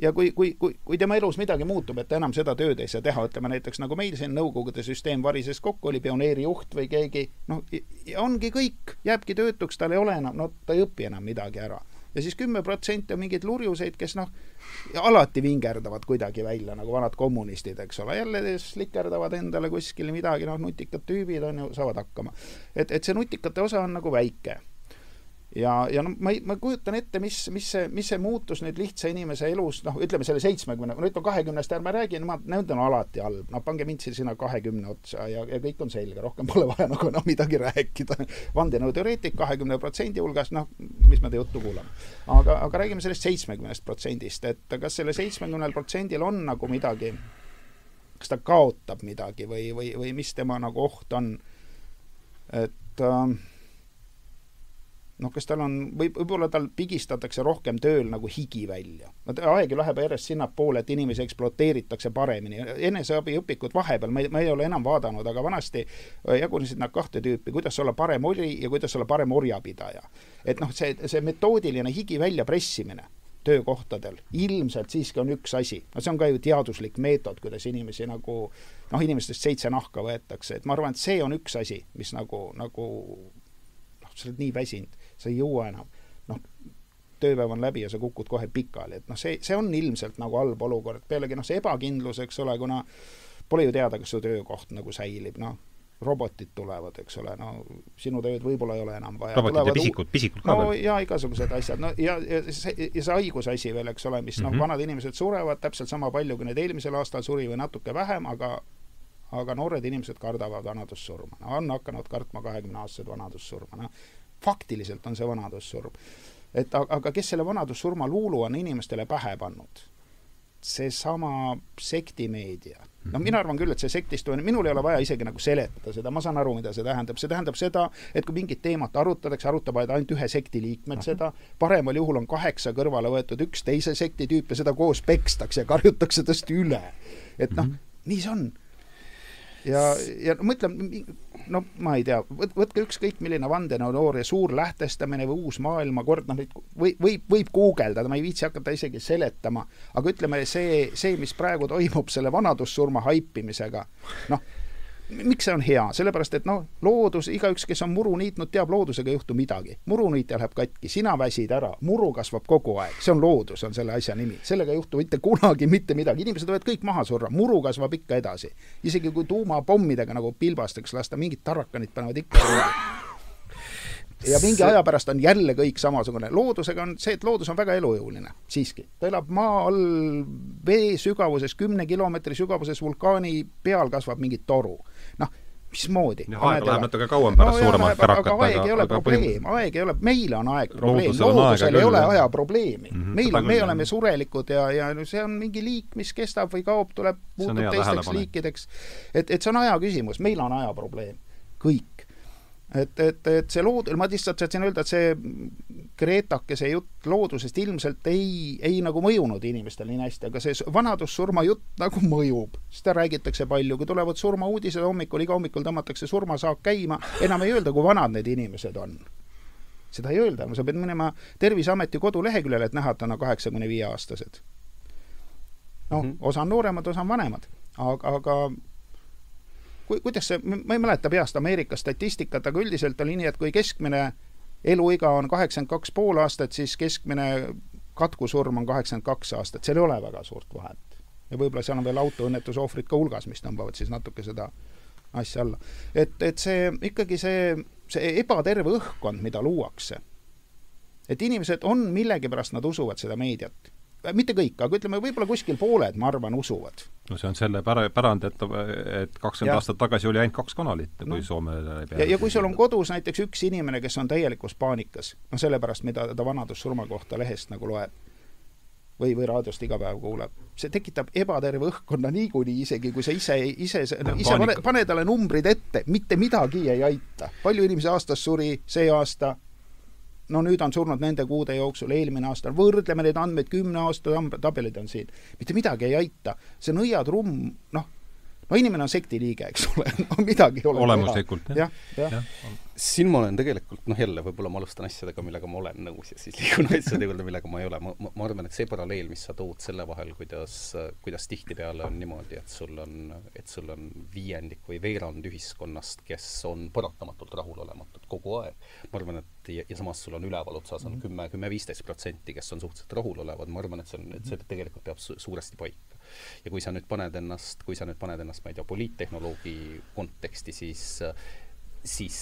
ja kui, kui, kui, kui tema elus midagi muutub, et ta enam seda tööd ei saa teha, ütleme näiteks nagu meil siin Nõukogude süsteem varises kokku, oli pioneerijuht või keegi, noh, ongi kõik, jääbki töötuks, tal ei ole enam, no ta ei õpi enam midagi ära ja siis kümme protsenti on mingeid lurjuseid, kes noh, alati vingerdavad kuidagi välja nagu vanad kommunistid, eks ole, jälle slikerdavad endale kuskil midagi, noh, nutikad tüübid on ju, saavad hakkama. et, et see nutikate osa on nagu väike ja, ja no ma ei, ma kujutan ette, mis, mis see, mis see muutus nüüd lihtsa inimese elus, noh, ütleme selle seitsmekümne, no ütleme kahekümnest ärme räägi, nemad, need on alati halb, no pange mind siis sinna kahekümne otsa ja, ja kõik on selge, rohkem pole vaja nagu enam no, midagi rääkida. vandenõuteoreetik kahekümne protsendi hulgas, noh, mis me ta juttu kuulame. aga, aga räägime sellest seitsmekümnest protsendist, et kas selle seitsmekümnel protsendil on nagu midagi, kas ta kaotab midagi või, või, või mis tema nagu oht on, et äh, noh, kas tal on, võib, võib-olla tal pigistatakse rohkem tööl nagu higi välja. no aeg ju läheb järjest sinnapoole, et inimesi ekspluateeritakse paremini. eneseabiõpikud vahepeal, ma ei, ma ei ole enam vaadanud, aga vanasti jagunesid nad kahte tüüpi, kuidas olla parem ori ja kuidas olla parem orjapidaja. et noh, see, see metoodiline higi väljapressimine töökohtadel ilmselt siiski on üks asi, no see on ka ju teaduslik meetod, kuidas inimesi nagu noh, inimestest seitse nahka võetakse, et ma arvan, et see on üks asi, mis nagu, nagu noh, sa oled nii väsinud sa ei jõua enam. noh, tööpäev on läbi ja sa kukud kohe pikali, et noh, see, see on ilmselt nagu halb olukord, pealegi noh, see ebakindlus, eks ole, kuna pole ju teada, kas su töökoht nagu säilib, noh, robotid tulevad, eks ole, no sinu tööd võib-olla ei ole enam vaja. robotid ja pisikud, pisikud ka no, veel. ja igasugused asjad, no ja, ja see, ja see haiguse asi veel, eks ole, mis mm -hmm. noh, mhm. vanad inimesed surevad täpselt sama palju, kui need eelmisel aastal suri või natuke vähem, aga aga noored inimesed kardavad vanadussurma no,, on hakanud kartma kahekümneaastased vanadussurma, noh faktiliselt on see vanadussurm. et aga kes selle vanadussurma luulu on inimestele pähe pannud? seesama sektimeedia. no mhm. mina arvan küll, et see sektistumine, minul ei ole vaja isegi nagu seletada seda, ma saan aru, mida see tähendab, see tähendab seda, et kui mingit teemat arutatakse, arutavad ainult ühe sekti liikmed uh -huh. seda, paremal juhul on kaheksa kõrvale võetud üks teise sekti tüüp ja seda koos pekstakse ja karjutakse tõesti üle. et noh -hmm., nii see on ja, ja no ma ütlen, no ma ei tea, võt-, võtke ükskõik milline vandenõuteooria, suur lähtestamine või uus maailmakord, noh neid või, võib, võib guugeldada, ma ei viitsi hakata isegi seletama, aga ütleme, see, see, mis praegu toimub selle vanadussurma haipimisega, noh, miks see on hea, sellepärast et noh, loodus, igaüks, kes on muru niitnud, teab, loodusega ei juhtu midagi. muruniitja läheb katki, sina väsid ära, muru kasvab kogu aeg, see on loodus, on selle asja nimi. sellega ei juhtu mitte kunagi mitte midagi, inimesed võivad kõik maha surra, muru kasvab ikka edasi. isegi kui tuumapommidega nagu pilbasteks lasta, mingid tarrakanid panevad ikka ja mingi aja pärast on jälle kõik samasugune. loodusega on see, et loodus on väga elujõuline, siiski. ta elab maa all vee sügavuses, kümne kilomeetri sügavuses vulkaani peal kasvab mingi toru. Mismoodi? aega läheb natuke kauem pärast no, suuremat kärakat, aga aeg ei ole probleem, aeg ei ole, meil on aeg probleem, loodusel ei ole aja probleemi. Mm. -hmm, meil on, me oleme surelikud ja, ja no see on mingi liik, mis kestab või kaob, tuleb, muutub teisteks liikideks. et, et see on aja küsimus, meil on aja probleem, kõik et, et, et see lood-, ma lihtsalt tahtsin öelda, et see Gretake, see jutt loodusest ilmselt ei, ei nagu mõjunud inimestele nii hästi, aga see vanadussurma jutt nagu mõjub. seda räägitakse palju, kui tulevad surmauudised hommikul, iga hommikul tõmmatakse surmasaak käima, enam ei öelda, kui vanad need inimesed on. seda ei öelda, sa pead minema Terviseameti koduleheküljele, et näha, et on kaheksakümne viie aastased. noh mm -hmm., osa on nooremad, osa on vanemad, aga, aga kuidas see, ma ei mäleta peast Ameerika statistikat, aga üldiselt oli nii, et kui keskmine eluiga on kaheksakümmend kaks pool aastat, siis keskmine katkusurm on kaheksakümmend kaks aastat, seal ei ole väga suurt vahet. ja võib-olla seal on veel autoõnnetuse ohvrid ka hulgas, mis tõmbavad siis natuke seda asja alla. et, et see ikkagi see, see ebaterve õhkkond, mida luuakse, et inimesed on millegipärast, nad usuvad seda meediat mitte kõik, aga ütleme, võib-olla kuskil pooled, ma arvan, usuvad. no see on selle pära-, pärand, et, et kakskümmend aastat tagasi oli ainult kaks kanalit, kui no. Peale. ja, ja kui sul on kodus näiteks üks inimene, kes on täielikus paanikas, no sellepärast, mida ta vanadussurma kohta lehest nagu loeb, või, või raadiost iga päev kuuleb, see tekitab ebaterve õhkkonna niikuinii, isegi kui sa ise, ise, no, ise pane, pane talle numbrid ette, mitte midagi ei aita. palju inimesi aastas suri see aasta no nüüd on surnud nende kuude jooksul, eelmine aasta, võrdleme neid andmeid, kümne aasta tabelid on siin. mitte midagi ei aita, see nõiatrumm, noh, no inimene on sekti liige, eks ole, no midagi ei ole olemuslikult, jah. jah, jah ja. siin ma olen tegelikult, noh jälle, võib-olla ma alustan asjadega, millega ma olen nõus ja siis liigun asjade juurde, millega ma ei ole. ma, ma, ma arvan, et see paralleel, mis sa tood selle vahel, kuidas, kuidas tihtipeale on niimoodi, et sul on, et sul on viiendik või veerand ühiskonnast, kes on paratamatult rahulolematud kogu aeg. ma arvan, et ja, ja samas sul on üleval otsas on mhm. kümme, kümme, viisteist protsenti, kes on suhteliselt rahulolevad, ma arvan, et see on, et see tegelikult peab su suuresti paika ja kui sa nüüd paned ennast, kui sa nüüd paned ennast, ma ei tea, poliittehnoloogi konteksti, siis siis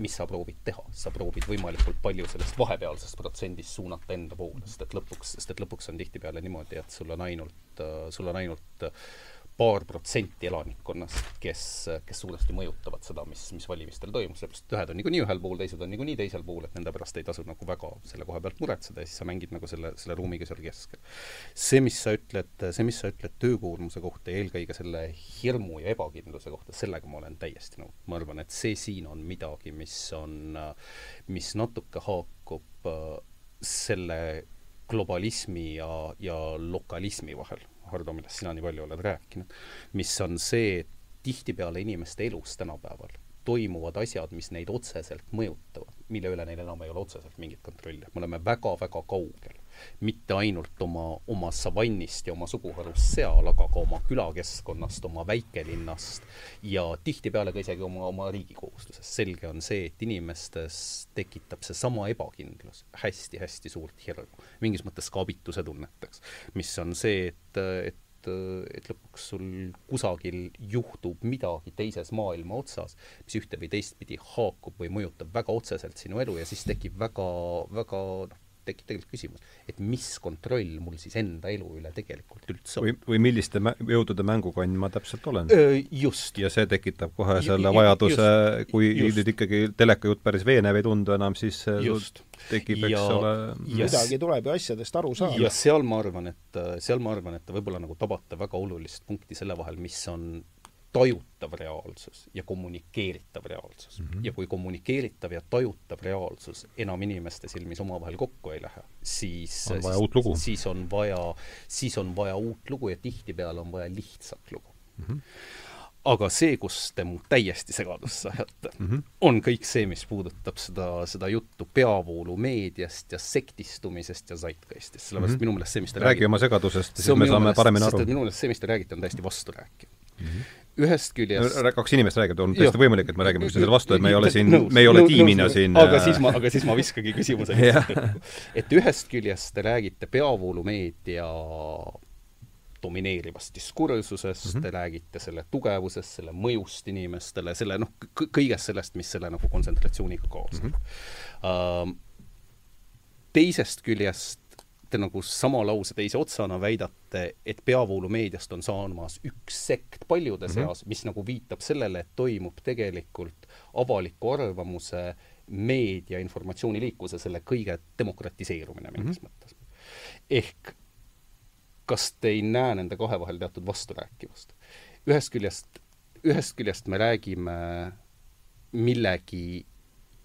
mis sa proovid teha, sa proovid võimalikult palju sellest vahepealsest protsendist suunata enda poole, sest et lõpuks, sest et lõpuks on tihtipeale niimoodi, et sul on ainult, sul on ainult paar protsenti elanikkonnast, kes, kes suuresti mõjutavad seda, mis, mis valimistel toimub, sellepärast et ühed on niikuinii ühel pool, teised on niikuinii teisel pool, et nende pärast ei tasu nagu väga selle koha pealt muretseda ja siis sa mängid nagu selle, selle ruumiga seal keskel. see, mis sa ütled, see, mis sa ütled töökoormuse kohta ja eelkõige selle hirmu ja ebakindluse kohta, sellega ma olen täiesti nõus. ma arvan, et see siin on midagi, mis on, mis natuke haakub äh, selle globalismi ja, ja lokalismi vahel Hardo, millest sina nii palju oled rääkinud, mis on see, et tihtipeale inimeste elus tänapäeval toimuvad asjad, mis neid otseselt mõjutavad, mille üle neil enam ei ole otseselt mingit kontrolli. me oleme väga-väga kaugel mitte ainult oma, oma savannist ja oma suguharust seal, aga ka oma külakeskkonnast, oma väikelinnast ja tihtipeale ka isegi oma, oma riigi kohustusest. selge on see, et inimestes tekitab seesama ebakindlus hästi-hästi suurt hirmu, mingis mõttes ka abituse tunnet, eks. mis on see, et, et et lõpuks sul kusagil juhtub midagi teises maailma otsas, mis ühte või teistpidi haakub või mõjutab väga otseselt sinu elu ja siis tekib väga, väga noh, tekib tegelikult küsimus, et mis kontroll mul siis enda elu üle tegelikult üldse on. või, või milliste mä-, jõudude mängukann ma täpselt olen. Just. ja see tekitab kohe selle vajaduse, kui nüüd ikkagi telekajutt päris veenev ei tundu enam, siis just. tekib, eks ja, ole midagi tuleb ju asjadest aru saada. ja seal ma arvan, et, seal ma arvan, et te võib-olla nagu tabate väga olulist punkti selle vahel, mis on tajutav reaalsus ja kommunikeeritav reaalsus mm. -hmm. ja kui kommunikeeritav ja tajutav reaalsus enam inimeste silmis omavahel kokku ei lähe, siis on vaja uut lugu. siis on vaja, siis on vaja uut lugu ja tihtipeale on vaja lihtsat lugu mm. -hmm aga see, kus te mu täiesti segadusse ajate mm, -hmm. on kõik see, mis puudutab seda, seda juttu peavoolu meediast ja sektistumisest ja zeitgeistist, sellepärast mm -hmm. minu meelest see, mis te räägi räägite oma segadusest, siis me saame paremini aru. minu meelest see, mis te räägite, on täiesti vasturääkiv mm. -hmm ühest küljest kaks inimest räägivad, on täiesti võimalik, et me räägime üksteisele vastu, et me ei ole siin, me ei ole nõus, tiimina nõus, siin aga siis ma, aga siis ma viskagi küsimuse et ühest küljest te räägite peavoolumeedia domineerivast diskursusest mm, -hmm. te räägite selle tugevusest, selle mõjust inimestele, selle noh, kõigest sellest, mis selle nagu kontsentratsiooniga kaasneb mm. -hmm. teisest küljest te nagu sama lause teise otsana väidate, et peavoolumeediast on saamas üks sekt paljude mm -hmm. seas, mis nagu viitab sellele, et toimub tegelikult avaliku arvamuse, meedia, informatsiooniliikluse, selle kõige demokratiseerumine mingis mm -hmm. mõttes. ehk kas te ei näe nende kahe vahel teatud vasturääkivust? ühest küljest, ühest küljest me räägime millegi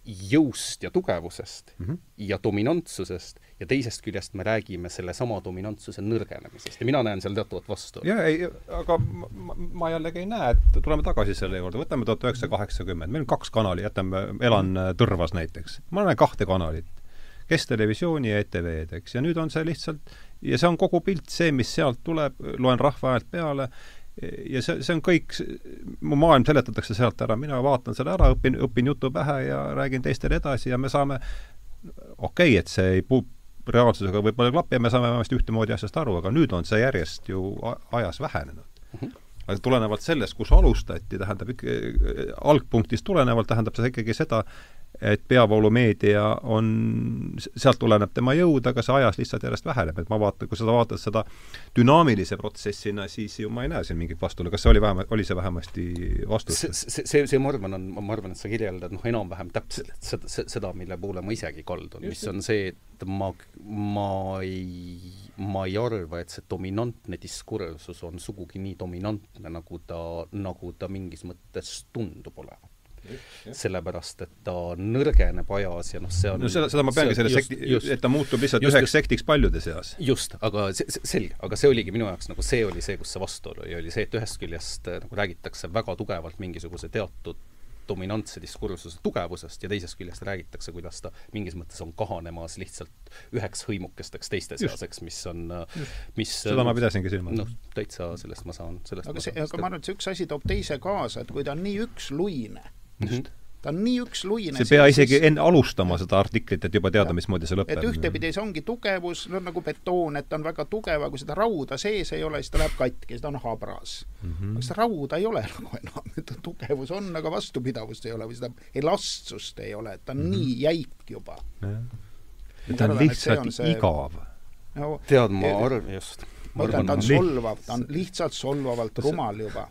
jõust ja tugevusest mm -hmm. ja dominantsusest ja teisest küljest me räägime sellesama dominantsuse nõrgenemisest ja mina näen seal teatavat vastuolu. jaa, ei, aga ma, ma jällegi ei näe, et tuleme tagasi selle juurde, võtame tuhat üheksasada kaheksakümmend, meil on kaks kanali, jätame, elan Tõrvas näiteks, ma näen kahte kanalit. Kes-Televisiooni ja ETV-d, eks, ja nüüd on see lihtsalt, ja see on kogu pilt, see, mis sealt tuleb, loen Rahva Häält peale, ja see, see on kõik, mu maailm seletatakse sealt ära, mina vaatan selle ära, õpin, õpin jutu pähe ja räägin teistele edasi ja me saame, okei okay,, et see ei pu-, reaalsusega võib-olla ei klapi ja me saame vähemasti ühtemoodi asjast aru, aga nüüd on see järjest ju ajas vähenenud mm. -hmm. aga tulenevalt sellest, kus alustati, tähendab ikka, algpunktist tulenevalt tähendab see ikkagi seda, et peavoolumeedia on, sealt tuleneb tema jõud, aga see ajas lihtsalt järjest väheneb, et ma vaatan, kui sa vaatad seda dünaamilise protsessina, siis ju ma ei näe siin mingit vastuolu, kas see oli vähemalt, oli see vähemasti vastus? see, see, see, see ma arvan, on, ma arvan, et sa kirjeldad noh, enam-vähem täpselt seda, seda, mille poole ma isegi kaldun, mis on see, et ma, ma ei, ma ei arva, et see dominantne diskursus on sugugi nii dominantne, nagu ta, nagu ta mingis mõttes tundub olevat sellepärast et ta nõrgeneb ajas ja noh, see on no seda, seda ma peangi selle sekti, et ta muutub lihtsalt just, üheks just, sektiks paljude seas. just, aga see, selge, aga see oligi minu jaoks nagu see oli see, kus see vastuolu oli, oli see, et ühest küljest nagu räägitakse väga tugevalt mingisuguse teatud dominantse diskursuse tugevusest ja teisest küljest räägitakse, kuidas ta mingis mõttes on kahanemas lihtsalt üheks hõimukesteks teiste seaseks, mis on, mis seda ma pidasingi silmas. noh, täitsa sellest ma saan, sellest aga see, aga ma arvan, et see üks asi toob teise kaasa, et kui ta on nii üksluine, just ta on nii üksluine. sa ei pea isegi enne alustama seda artiklit, et juba teada, mismoodi see lõpeb. et ühtepidi see ongi tugevus, no nagu betoon, et ta on väga tugev, aga kui seda rauda sees ei ole, siis ta läheb katki, siis ta on habras mm. -hmm. aga seda rauda ei ole nagu enam, et tugevus on, aga vastupidavust ei ole või seda elastsust ei ole, et ta on mm -hmm. nii jäik juba. ta on lihtsalt see... igav no,. tead, ma arvan, just. ma ütlen, ta on solvav, ta on lihtsalt solvavalt rumal juba.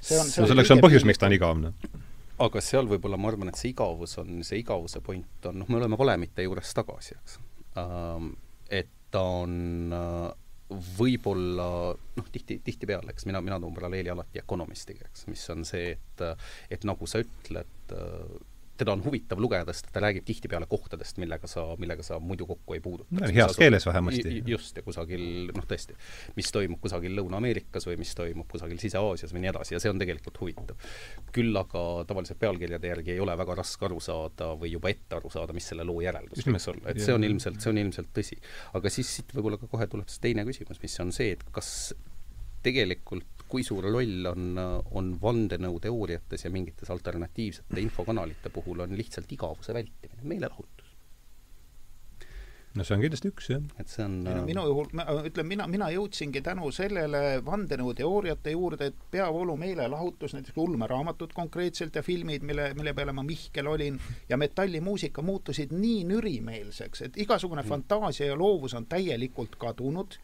see on, see no selleks on põhjus, miks ta on igav, noh aga seal võib-olla ma arvan, et see igavus on, see igavuse point on, noh, me oleme valemite juures tagasi, eks ähm,. et ta on äh, võib-olla noh, tihti, tihtipeale, eks mina, mina toon paralleeli alati Economistiga, eks, mis on see, et et nagu sa ütled äh,, teda on huvitav lugeda, sest ta räägib tihtipeale kohtadest, millega sa, millega sa muidu kokku ei puuduta no,. heas keeles vähemasti. just, ja kusagil noh, tõesti, mis toimub kusagil Lõuna-Ameerikas või mis toimub kusagil Sise-Aasias või nii edasi ja see on tegelikult huvitav. küll aga tavaliselt pealkirjade järgi ei ole väga raske aru saada või juba ette aru saada, mis selle loo järeldus võiks olla, et see on ilmselt, see on ilmselt tõsi. aga siis siit võib-olla ka kohe tuleb see teine küsimus, mis on see, et kas tegelikult kui suur roll on, on vandenõuteooriates ja mingites alternatiivsete infokanalite puhul on lihtsalt igavuse vältimine, meelelahutus? no see on kindlasti üks, jah. et see on no, minu juhul, ütlen mina, mina jõudsingi tänu sellele vandenõuteooriate juurde, et peavoolu meelelahutus, näiteks ulmeraamatud konkreetselt ja filmid, mille, mille peale ma Mihkel olin, ja metallimuusika muutusid nii nürimeelseks, et igasugune mm. fantaasia ja loovus on täielikult kadunud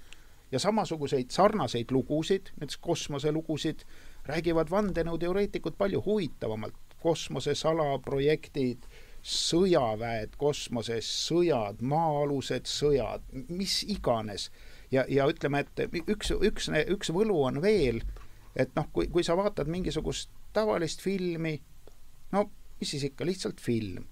ja samasuguseid sarnaseid lugusid, näiteks kosmoselugusid, räägivad vandenõuteoreetikud palju huvitavamalt. kosmose salaprojektid, sõjaväed kosmoses, sõjad, maa-alused sõjad, mis iganes. ja, ja ütleme, et üks, üks, üks võlu on veel, et noh, kui, kui sa vaatad mingisugust tavalist filmi, no mis siis ikka, lihtsalt film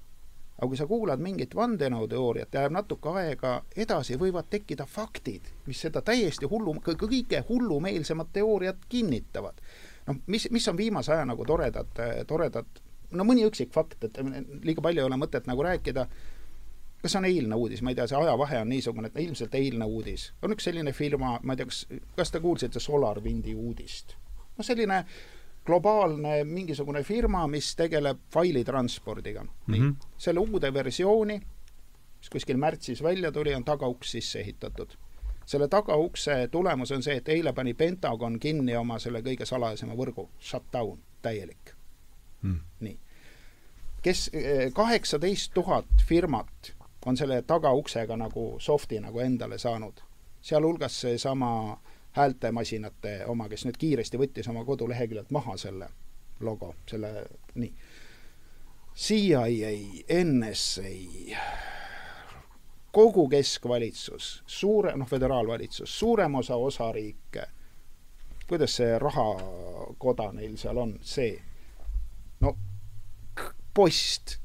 aga kui sa kuulad mingit vandenõuteooriat ja läheb natuke aega edasi, võivad tekkida faktid, mis seda täiesti hullu, kõige hullumeelsemat teooriat kinnitavad. noh, mis, mis on viimase aja nagu toredad, toredad, no mõni üksik fakt, et liiga palju ei ole mõtet nagu rääkida, kas on eilne uudis, ma ei tea, see ajavahe on niisugune, et ilmselt eilne uudis. on üks selline firma, ma ei tea, kas, kas te kuulsite SolarWindi uudist? no selline globaalne mingisugune firma, mis tegeleb failitranspordiga mm. -hmm. selle uude versiooni, mis kuskil märtsis välja tuli, on tagauks sisse ehitatud. selle tagaukse tulemus on see, et eile pani Pentagon kinni oma selle kõige salajasema võrgu, shutdown, täielik mm.. nii. kes, eh, kaheksateist tuhat firmat on selle tagauksega nagu soft'i nagu endale saanud, sealhulgas seesama äh, häältemasinate oma, kes nüüd kiiresti võttis oma koduleheküljelt maha selle logo, selle, nii. CIA, NSA, kogu keskvalitsus, suure, noh, föderaalvalitsus, suurem osa osariike, kuidas see rahakoda neil seal on, see, no post,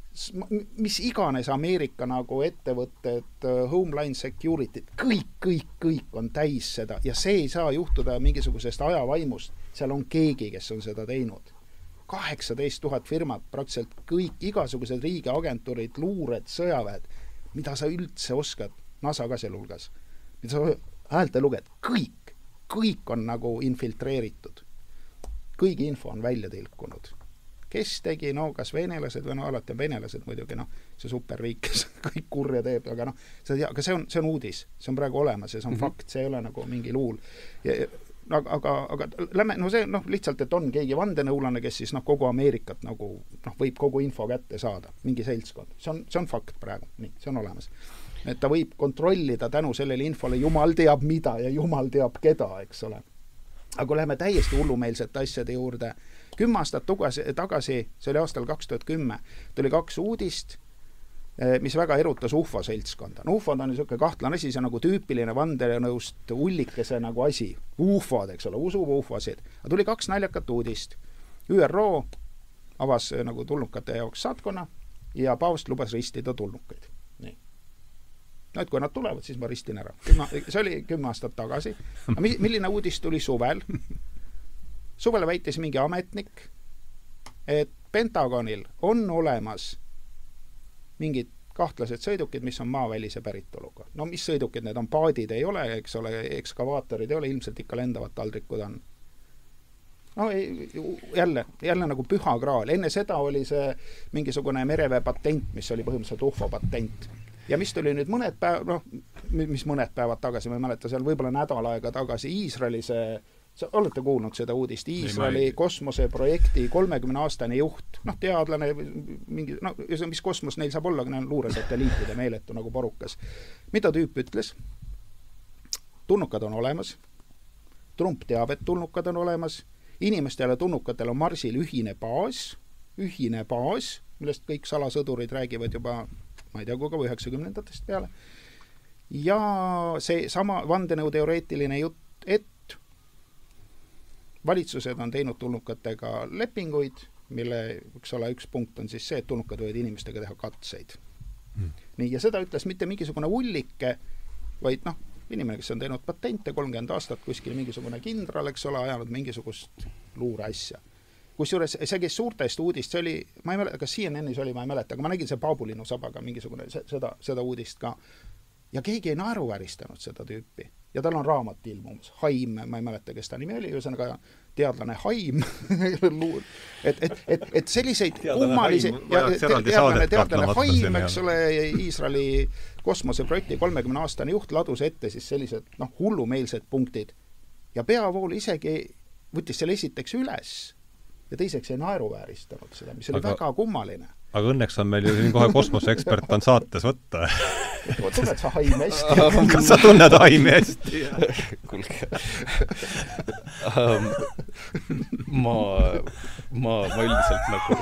mis iganes Ameerika nagu ettevõtted, Homeline Security, kõik, kõik, kõik on täis seda ja see ei saa juhtuda mingisugusest ajavaimust. seal on keegi, kes on seda teinud. kaheksateist tuhat firmat, praktiliselt kõik, igasugused riigiagentuurid, luured, sõjaväed, mida sa üldse oskad, NASA ka sealhulgas, mida sa häälte luged, kõik, kõik on nagu infiltreeritud. kõigi info on välja tilkunud kes tegi, no kas venelased või no alati on venelased muidugi, noh, see superriik, kes kõik kurja teeb, aga noh, sa ei tea, aga see on, see on uudis, see on praegu olemas ja see on mm -hmm. fakt, see ei ole nagu mingi luul. aga, aga, aga lähme, no see noh, lihtsalt, et on keegi vandenõulane, kes siis noh, kogu Ameerikat nagu noh, võib kogu info kätte saada, mingi seltskond, see on, see on fakt praegu, nii, see on olemas et ta võib kontrollida tänu sellele infole jumal teab mida ja jumal teab keda, eks ole. aga kui läheme täiesti hullumeelsete asjade juurde, kümme aastat tagasi, tagasi, see oli aastal kaks tuhat kümme, tuli kaks uudist, eh, mis väga erutas ufo seltskonda. no ufod on niisugune kahtlane asi, see on nagu tüüpiline vandenõust ullikese nagu asi. ufod, eks ole, usub ufosid. aga tuli kaks naljakat uudist. ÜRO avas eh, nagu tulnukate jaoks saatkonna ja paavst lubas ristida tulnukaid. nii. no et kui nad tulevad, siis ma ristin ära. see oli kümme aastat tagasi. aga milline uudis tuli suvel? Suvel väitis mingi ametnik, et Pentagonil on olemas mingid kahtlased sõidukid, mis on maavälise päritoluga. no mis sõidukid need on, paadid ei ole, eks ole, ekskavaatorid ei ole, ilmselt ikka lendavad taldrikud on. no ei, jälle, jälle nagu püha graal, enne seda oli see mingisugune mereväe patent, mis oli põhimõtteliselt ufo patent. ja mis tuli nüüd mõned päev, noh, mis mõned päevad tagasi, ma ei mäleta, seal võib-olla nädal aega tagasi, Iisraeli see sa olete kuulnud seda uudist, Iisraeli kosmoseprojekti kolmekümne aastane juht, noh, teadlane, mingi, no mis kosmos neil saab olla, kui neil on luuresatelliitide meeletu nagu porukas. mida tüüp ütles? tulnukad on olemas, Trump teab, et tulnukad on olemas, inimestel ja tulnukatel on Marsil ühine baas, ühine baas, millest kõik salasõdurid räägivad juba ma ei tea, kui kaua, üheksakümnendatest peale, ja see sama vandenõuteoreetiline jutt, et valitsused on teinud tulnukatega lepinguid, mille, eks ole, üks punkt on siis see, et tulnukad võivad inimestega teha katseid mm.. nii, ja seda ütles mitte mingisugune ullike, vaid noh, inimene, kes on teinud patente kolmkümmend aastat, kuskil mingisugune kindral, eks ole, ajanud mingisugust luureasja. kusjuures see käis suurtest uudist, see oli, ma ei mäleta, kas CNN-is oli, ma ei mäleta, aga ma nägin see Paabulinnu sabaga mingisugune, seda, seda uudist ka. ja keegi ei naeruvääristanud seda tüüpi ja tal on raamat ilmumas, Haim, ma ei mäleta, kes ta nimi oli, ühesõnaga teadlane Haim et, et, et, et selliseid kummalisi teadlane, teadlane Haim, eks ole, Iisraeli kosmoseprojekti kolmekümne aastane juht ladus ette siis sellised noh, hullumeelsed punktid. ja peavool isegi võttis selle esiteks üles ja teiseks ei naeruvääristanud seda, mis oli aga, väga kummaline. aga õnneks on meil ju siin kohe kosmoseekspert on saates võtta tunned sa Haimi hästi? kas sa tunned Haimi hästi? kuulge um, ma, ma, ma üldiselt nagu,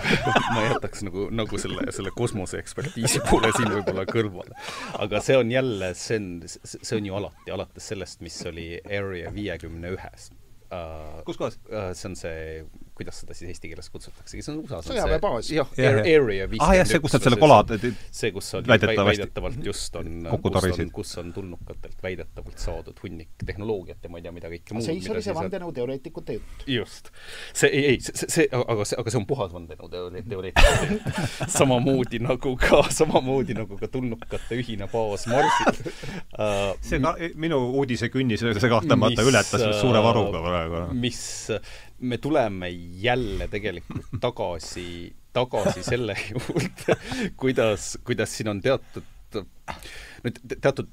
ma jätaks nagu, nagu selle, selle kosmoseekspertiisi poole siin võib-olla kõrvale. aga see on jälle, see on, see on ju alati, alates sellest, mis oli Area viiekümne ühes uh,. kus kohas uh,? see on see kuidas seda siis eesti keeles kutsutaksegi, see on USA-s sõjaväebaas. jah, Area viiskümmend üks. ah jah, see, kus nad selle kola see, kus on väidetavalt just on, kus on, kus on tulnukatelt väidetavalt saadud hunnik tehnoloogiat ja ma ei tea, mida kõike muud. see oli see vandenõuteoreetikute jutt. just. see, ei, ei, see, see, aga see, aga see on puhas vandenõuteoreetikute jutt. samamoodi nagu ka, samamoodi nagu ka tulnukate ühine baas Marsil uh,. see ka, minu uudisekünnis, see kahtlemata ületas suure varuga praegu. mis me tuleme jälle tegelikult tagasi, tagasi selle juurde, kuidas, kuidas siin on teatud, nüüd teatud,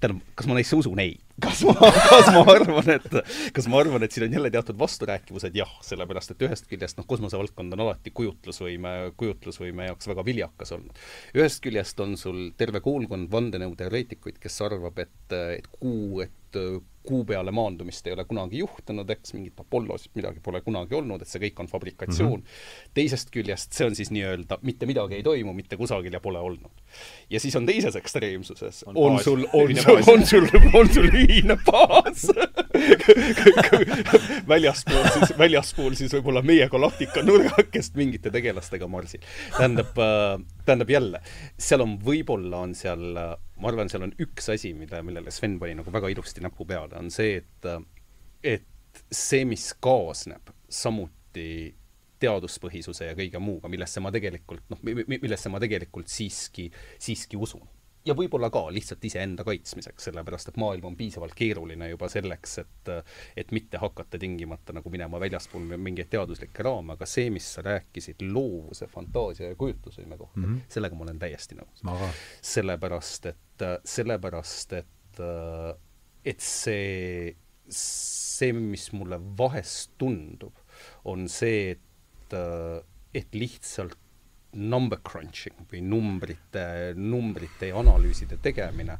tähendab, kas ma neisse usun? ei. kas ma, kas ma arvan, et, kas ma arvan, et siin on jälle teatud vasturääkivused? jah, sellepärast et ühest küljest noh, kosmosevaldkond on alati kujutlusvõime, kujutlusvõime jaoks väga viljakas olnud. ühest küljest on sul terve koolkond vandenõuteoreetikuid, kes arvab, et, et kuu, et kuu peale maandumist ei ole kunagi juhtunud, eks, mingit Apollosid midagi pole kunagi olnud, et see kõik on fabrikatsioon mm. -hmm. teisest küljest see on siis nii-öelda mitte midagi ei toimu mitte kusagil ja pole olnud. ja siis on teises ekstreemsuses, on, sul, on sul, on sul, on sul ühine baas väljaspool siis, väljaspool siis võib-olla meie galaktika nurgakest mingite tegelastega marsil. tähendab, äh, tähendab jälle, seal on, võib-olla on seal, ma arvan, seal on üks asi, mille, millele Sven pani nagu väga ilusti näpu peale, on see, et et see, mis kaasneb samuti teaduspõhisuse ja kõige muuga, millesse ma tegelikult noh, millesse ma tegelikult siiski, siiski usun ja võib-olla ka lihtsalt iseenda kaitsmiseks, sellepärast et maailm on piisavalt keeruline juba selleks, et et mitte hakata tingimata nagu minema väljaspool mingeid teaduslikke raame, aga see, mis sa rääkisid loovuse, fantaasia ja kujutlusvõime kohta mm, -hmm. sellega ma olen täiesti nõus. sellepärast, et, sellepärast et, et see, see, mis mulle vahest tundub, on see, et, et lihtsalt number crunching või numbrite, numbrite ja analüüside tegemine,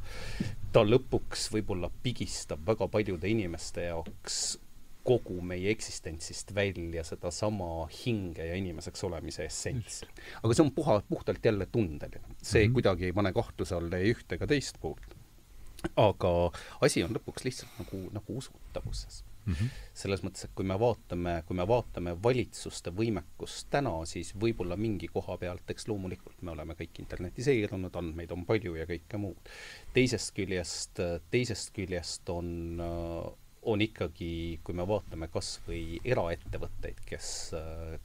ta lõpuks võib-olla pigistab väga paljude inimeste jaoks kogu meie eksistentsist välja sedasama hinge ja inimeseks olemise essentsi. aga see on puha, puhtalt jälle tundeline. see mm -hmm. kuidagi ei pane kahtluse alla ei ühte ega teist poolt. aga asi on lõpuks lihtsalt nagu, nagu usutavuses mm. -hmm. selles mõttes, et kui me vaatame, kui me vaatame valitsuste võimekust täna, siis võib-olla mingi koha pealt, eks loomulikult me oleme kõik internetiseerunud, andmeid on palju ja kõike muud. teisest küljest, teisest küljest on on ikkagi, kui me vaatame kas või eraettevõtteid, kes,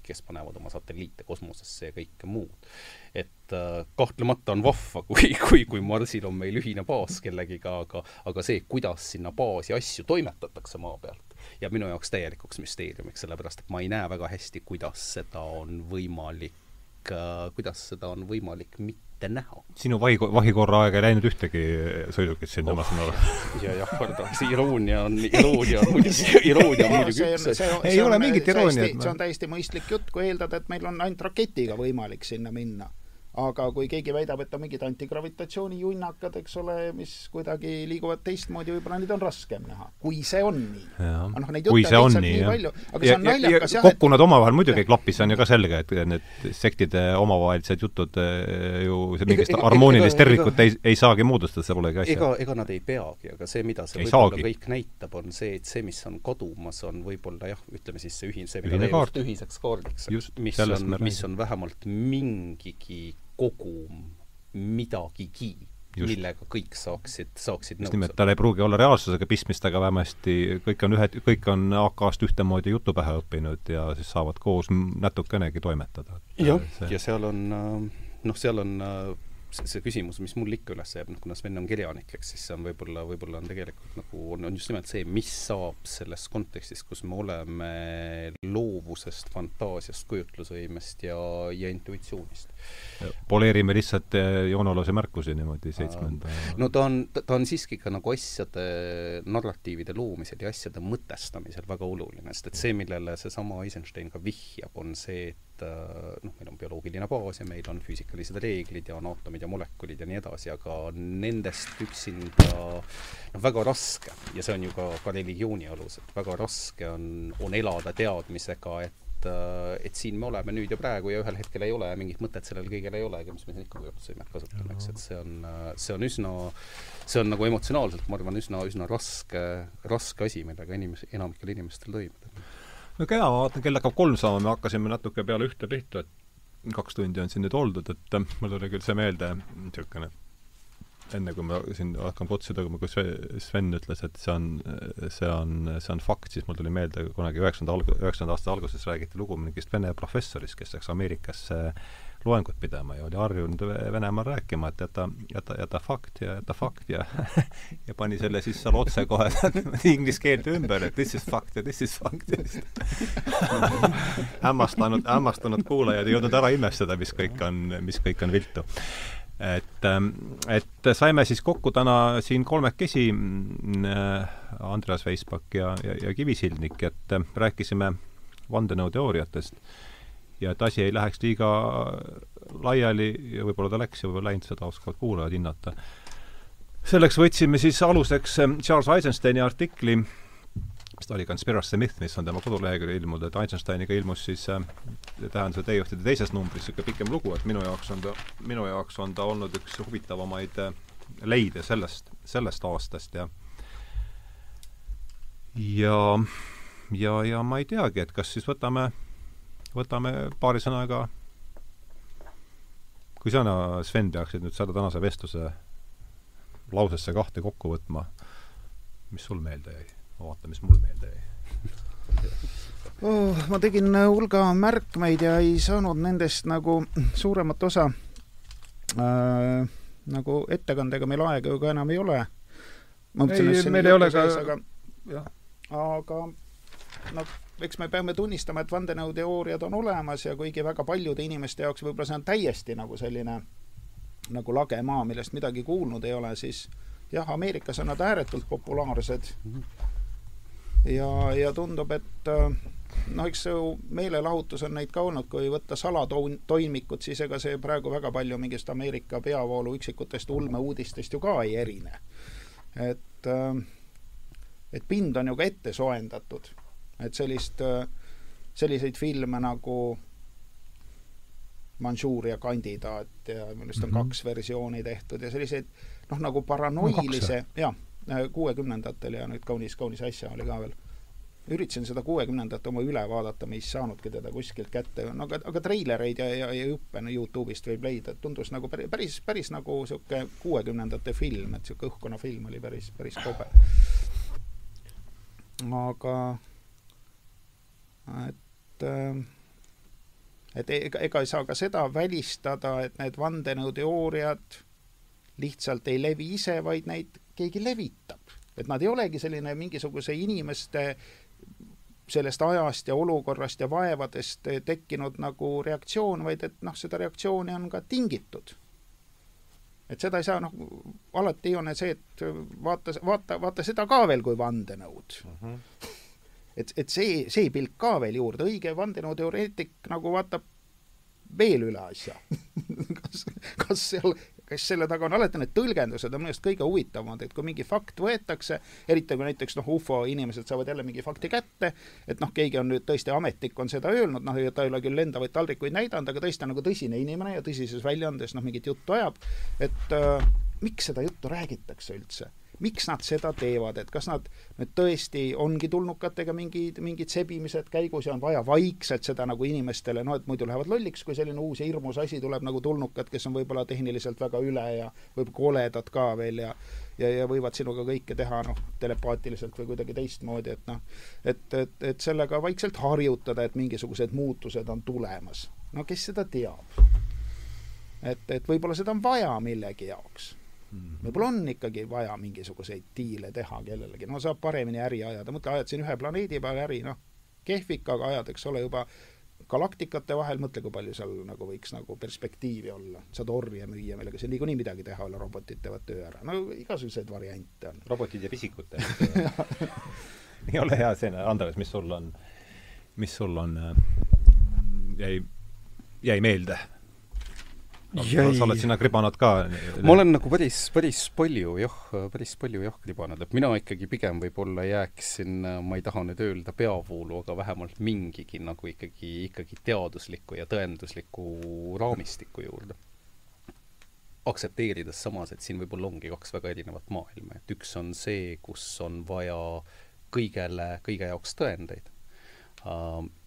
kes panevad oma satelliite kosmosesse ja kõike muud, et kahtlemata on vahva, kui, kui, kui Marsil on meil ühine baas kellegiga, aga aga see, kuidas sinna baasi asju toimetatakse maa pealt, jääb minu jaoks täielikuks müsteeriumiks, sellepärast et ma ei näe väga hästi, kuidas seda on võimalik, äh, kuidas seda on võimalik mitte näha. sinu vahi, vahikorra aega ei läinud ühtegi sõidukit sinna oh,, ma saan aru? ja jah, pardon, see iroonia on, iroonia on muidugi, iroonia on muidugi üks asi. ei ole mingit irooniat. see on täiesti mõistlik jutt, kui eeldada, et meil on ainult raketiga võimalik sinna minna aga kui keegi väidab, et on mingid antigravitatsioonijunnakad, eks ole, mis kuidagi liiguvad teistmoodi, võib-olla neid on raskem näha, kui see on nii. noh, neid jutte on lihtsalt nii, nii palju, aga ja, see on naljakas jah. kokku nad omavahel muidugi ei klapi, see on ju ka selge, et need sektide omavahelised jutud eh, ju mingist harmoonilist tervikut ei, ei saagi moodustada, see polegi asja. ega, ega nad ei peagi, aga see, mida see võib-olla kõik näitab, on see, et see, mis on kadumas, on võib-olla jah, ütleme siis see ühine, see, mida kaart. ühiseks kaardiks, mis on, mis on vähemalt mingigi kogum midagigi, millega kõik saaksid, saaksid just nimelt, tal ei pruugi olla reaalsusega pistmist, aga vähemasti kõik on ühed, kõik on AK-st ühtemoodi jutu pähe õppinud ja siis saavad koos natukenegi toimetada. jah, ja seal on noh, seal on see küsimus, mis mul ikka üles jääb, noh kuna Sven on kirjanik, eks siis see on võib-olla, võib-olla on tegelikult nagu, on, on just nimelt see, mis saab selles kontekstis, kus me oleme loovusest, fantaasiast, kujutlusvõimest ja, ja intuitsioonist. poleerime lihtsalt eh, joonealuse märkusi niimoodi seitsmenda no ta on, ta on siiski ka nagu asjade, narratiivide loomisel ja asjade mõtestamisel väga oluline, sest et see, millele seesama Eisenstein ka vihjab, on see, et et äh, noh, meil on bioloogiline baas ja meil on füüsikalised reeglid ja anaatomid ja molekulid ja nii edasi, aga nendest üksinda noh, väga raske ja see on ju ka, ka religiooni alus, et väga raske on, on elada teadmisega, et äh, et siin me oleme nüüd ja praegu ja ühel hetkel ei ole ja mingit mõtet sellel kõigel ei ole, aga mis me siin ikka kujutlusvõimet kasutame, eks, et see on, see on üsna, see on nagu emotsionaalselt, ma arvan, üsna, üsna raske, raske asi, millega inimes-, enamikel inimestel toimuda no kena, ma vaatan, kell hakkab kolm saama, me hakkasime natuke peale ühte pihta, et kaks tundi on siin nüüd oldud, et äh, mul tuli küll see meelde, niisugune enne kui ma siin hakkan tõmbama, kui Sven ütles, et see on, see on, see on fakt, siis mul tuli meelde kunagi üheksanda alg-, üheksanda aasta alguses räägiti lugu mingist vene professorist, kes läks Ameerikasse loengut pidama ja oli harjunud Venemaal rääkima, et jäta, jäta, jäta fakt ja jäta fakt ja ja pani selle siis seal otse kohe inglise keelde ümber, et this is fact ja this is fact ja siis hämmastanud, hämmastunud kuulajad ei jõudnud ära imestada, mis kõik on, mis kõik on viltu. Et, ähm, et saime siis kokku täna siin kolmekesi, äh, Andreas Veisbak ja, ja, ja Kivisildnik, et äh, rääkisime vandenõuteooriatest ja et asi ei läheks liiga laiali ja võib-olla ta läks ja võib-olla läinud, seda oskavad kuulajad hinnata. selleks võtsime siis aluseks ähm, Charles Eisensteini artikli, mis ta oli Conspiracy Myth, mis on tema koduleheküljel ilmunud, et Eisensteiniga ilmus siis äh, tähenduse teejuhtide teises numbris niisugune pikem lugu, et minu jaoks on ta, minu jaoks on ta olnud üks huvitavamaid äh, leide sellest, sellest aastast ja ja, ja, ja ma ei teagi, et kas siis võtame, võtame paari sõnaga kui sina, Sven, peaksid nüüd selle tänase vestluse lausesse kahte kokku võtma, mis sul meelde jäi? ma vaatan, mis mul meelde jäi oh,. ma tegin hulga märkmeid ja ei saanud nendest nagu suuremat osa äh, nagu ettekandega meil aega ju ka enam ei ole. ei, meil ei ole ka aga, aga noh, eks me peame tunnistama, et vandenõuteooriad on olemas ja kuigi väga paljude inimeste jaoks võib-olla see on täiesti nagu selline nagu lage maa, millest midagi kuulnud ei ole, siis jah, Ameerikas on nad ääretult populaarsed. ja, ja tundub, et noh, eks see meelelahutus on neid ka olnud, kui võtta salatoimikud, siis ega see praegu väga palju mingist Ameerika peavoolu üksikutest ulmeuudistest ju ka ei erine. et, et pind on ju ka ette soojendatud et sellist, selliseid filme nagu Manchuuria kandidaat ja millest on mm -hmm. kaks versiooni tehtud ja selliseid noh, nagu paranoilise no,, jaa, kuuekümnendatel ja nüüd kaunis, kaunis äsja oli ka veel. üritasin seda kuuekümnendat oma üle vaadata, me ei saanudki teda kuskilt kätte, no aga, aga treilereid ja, ja, ja juppe no Youtube'ist võib leida, et tundus nagu päris, päris, päris nagu niisugune kuuekümnendate film, et niisugune õhkkonnafilm oli päris, päris kobe. aga et äh, et ega, ega ei saa ka seda välistada, et need vandenõuteooriad lihtsalt ei levi ise, vaid neid keegi levitab. et nad ei olegi selline mingisuguse inimeste sellest ajast ja olukorrast ja vaevadest tekkinud nagu reaktsioon, vaid et noh, seda reaktsiooni on ka tingitud. et seda ei saa noh, alati on see, et vaata, vaata, vaata seda ka veel kui vandenõud uh. Mhm. -huh et, et see, see pilk ka veel juurde, õige vandenõuteoreetik nagu vaatab veel üle asja. Kas, kas seal, kas selle taga on alati need tõlgendused on minu arust kõige huvitavamad, et kui mingi fakt võetakse, eriti kui näiteks noh, ufo inimesed saavad jälle mingi fakti kätte, et noh, keegi on nüüd tõesti ametnik on seda öelnud, noh, ta ei ole küll lendavaid taldrikuid näidanud, aga tõesti on nagu tõsine inimene ja tõsises väljaandes noh, mingit juttu ajab, et äh, miks seda juttu räägitakse üldse miks nad seda teevad, et kas nad nüüd tõesti ongi tulnukatega mingid, mingid sebimised käigus ja on vaja vaikselt seda nagu inimestele, no et muidu lähevad lolliks, kui selline uus ja hirmus asi tuleb nagu tulnukad, kes on võib-olla tehniliselt väga üle ja võib-olla koledad ka veel ja ja, ja võivad sinuga kõike teha noh, telepaatiliselt või kuidagi teistmoodi, et noh, et, et, et sellega vaikselt harjutada, et mingisugused muutused on tulemas. no kes seda teab? et, et võib-olla seda on vaja millegi jaoks. Võib-olla on ikkagi vaja mingisuguseid diile teha kellelegi, no saab paremini äri ajada, mõtle, ajad siin ühe planeedi peal äri, noh, kehvik, aga ajad, eks ole, juba galaktikate vahel, mõtle, kui palju seal nagu võiks nagu perspektiivi olla, saad orje müüa, millega. Seal niikuinii midagi teha ei ole, robotid teevad töö ära, no igasuguseid variante on. robotid ja pisikud ei ole hea see, Andres, mis sul on, mis sul on, äh, jäi, jäi meelde. Sa oled sinna kribanud ka? ma olen nagu päris, päris palju jah, päris palju jah kribanud, et mina ikkagi pigem võib-olla jääksin, ma ei taha nüüd öelda peavoolu, aga vähemalt mingigi nagu ikkagi, ikkagi teadusliku ja tõendusliku raamistiku juurde. aktsepteerides samas, et siin võib-olla ongi kaks väga erinevat maailma, et üks on see, kus on vaja kõigele, kõige jaoks tõendeid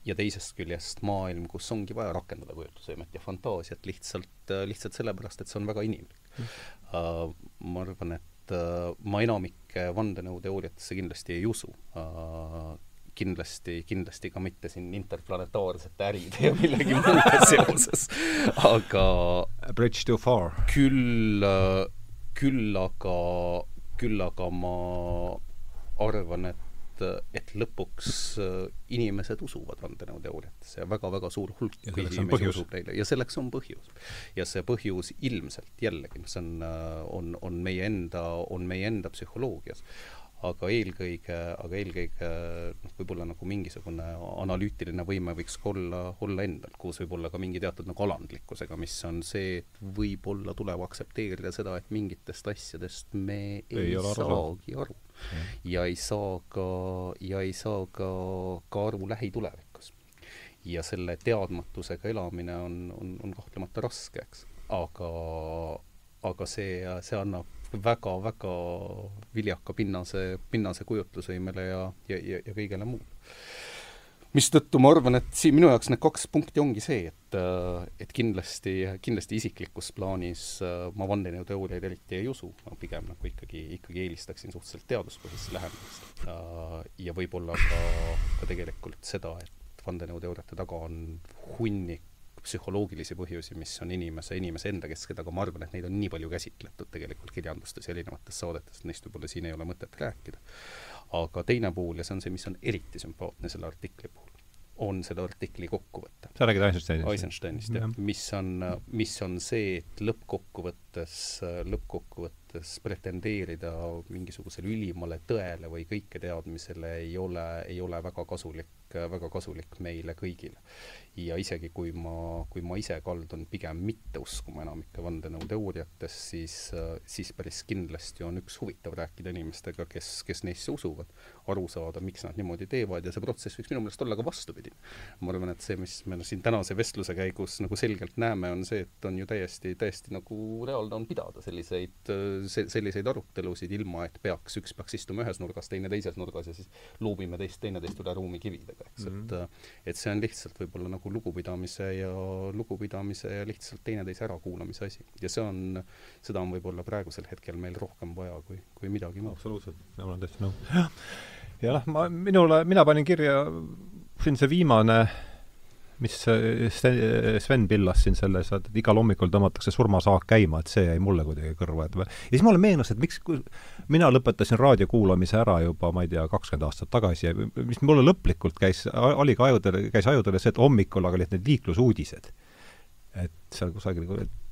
ja teisest küljest maailm, kus ongi vaja rakendada kujutlusvõimet ja fantaasiat lihtsalt, lihtsalt sellepärast, et see on väga inimlik. Mm.. ma arvan, et äh, ma enamike vandenõuteooriatesse kindlasti ei usu. Kindlasti, kindlasti ka mitte siin interplanetaarsete äride ja millegi muuga seoses, aga Bridge too far. küll, küll aga, küll aga ma arvan, et et, et lõpuks äh, inimesed usuvad vandenõuteooriatesse ja väga-väga suur hulk inimesi usub neile ja selleks on põhjus. ja see põhjus ilmselt jällegi, see on, äh, on, on meie enda, on meie enda psühholoogias. Aga eelkõige, aga eelkõige noh, võib-olla nagu mingisugune analüütiline võime võiks olla, olla endal, koos võib-olla ka mingi teatud nagu alandlikkusega, mis on see, et võib-olla tuleb aktsepteerida seda, et mingitest asjadest me ei, ei saagi aru ja ei saa ka, ja ei saa ka, ka aru lähitulevikus. ja selle teadmatusega elamine on, on, on kahtlemata raske, eks. aga, aga see, see annab väga-väga viljaka pinnase, pinnase kujutlusvõimele ja, ja, ja, ja kõigele muule mistõttu ma arvan, et siin minu jaoks need kaks punkti ongi see, et, äh, et kindlasti, kindlasti isiklikus plaanis äh, ma vandenõuteooriaid eriti ei usu, ma pigem nagu ikkagi, ikkagi eelistaksin suhteliselt teaduspõhist lähenemist. Äh, ja võib-olla ka, ka tegelikult seda, et vandenõuteooriate taga on hunnik psühholoogilisi põhjusi, mis on inimese, inimese enda kesksed, aga ma arvan, et neid on nii palju käsitletud tegelikult kirjandustes ja erinevates saadetes, neist võib-olla siin ei ole mõtet rääkida aga teine pool ja see on see, mis on eriti sümpaatne selle artikli puhul, on selle artikli kokkuvõte. sa räägid Eisensteinist? Eisensteinist, jah. mis on, mis on see, et lõppkokkuvõttes, lõppkokkuvõttes pretendeerida mingisugusele ülimale tõele või kõiketeadmisele ei ole, ei ole väga kasulik, väga kasulik meile kõigile ja isegi kui ma, kui ma ise kaldun pigem mitte uskuma enamikke vandenõuteooriatest, siis, siis päris kindlasti on üks huvitav rääkida inimestega, kes, kes neisse usuvad, aru saada, miks nad niimoodi teevad ja see protsess võiks minu meelest olla ka vastupidine. ma arvan, et see, mis me siin tänase vestluse käigus nagu selgelt näeme, on see, et on ju täiesti, täiesti nagu reaalne on pidada selliseid, selliseid arutelusid, ilma et peaks, üks peaks istuma ühes nurgas, teine teises nurgas ja siis luubime teist, teineteist üle ruumi kividega, eks mm, -hmm. et et see on lihtsalt võib-olla nagu lugupidamise ja lugupidamise ja lihtsalt teineteise ärakuulamise asi. ja see on, seda on võib-olla praegusel hetkel meil rohkem vaja kui, kui midagi muud. absoluutselt, ma olen täiesti nõus. jah, ja noh, ma, minule, mina panin kirja siin see viimane mis Sven pillas siin selles, et igal hommikul tõmmatakse surmasaak käima, et see jäi mulle kuidagi kõrva, et ja siis mulle meenus, et miks mina lõpetasin raadio kuulamise ära juba, ma ei tea, kakskümmend aastat tagasi ja mis mulle lõplikult käis, oli ka ajudele, käis ajudele see, et hommikul aga olid need liiklusuudised. et seal kusagil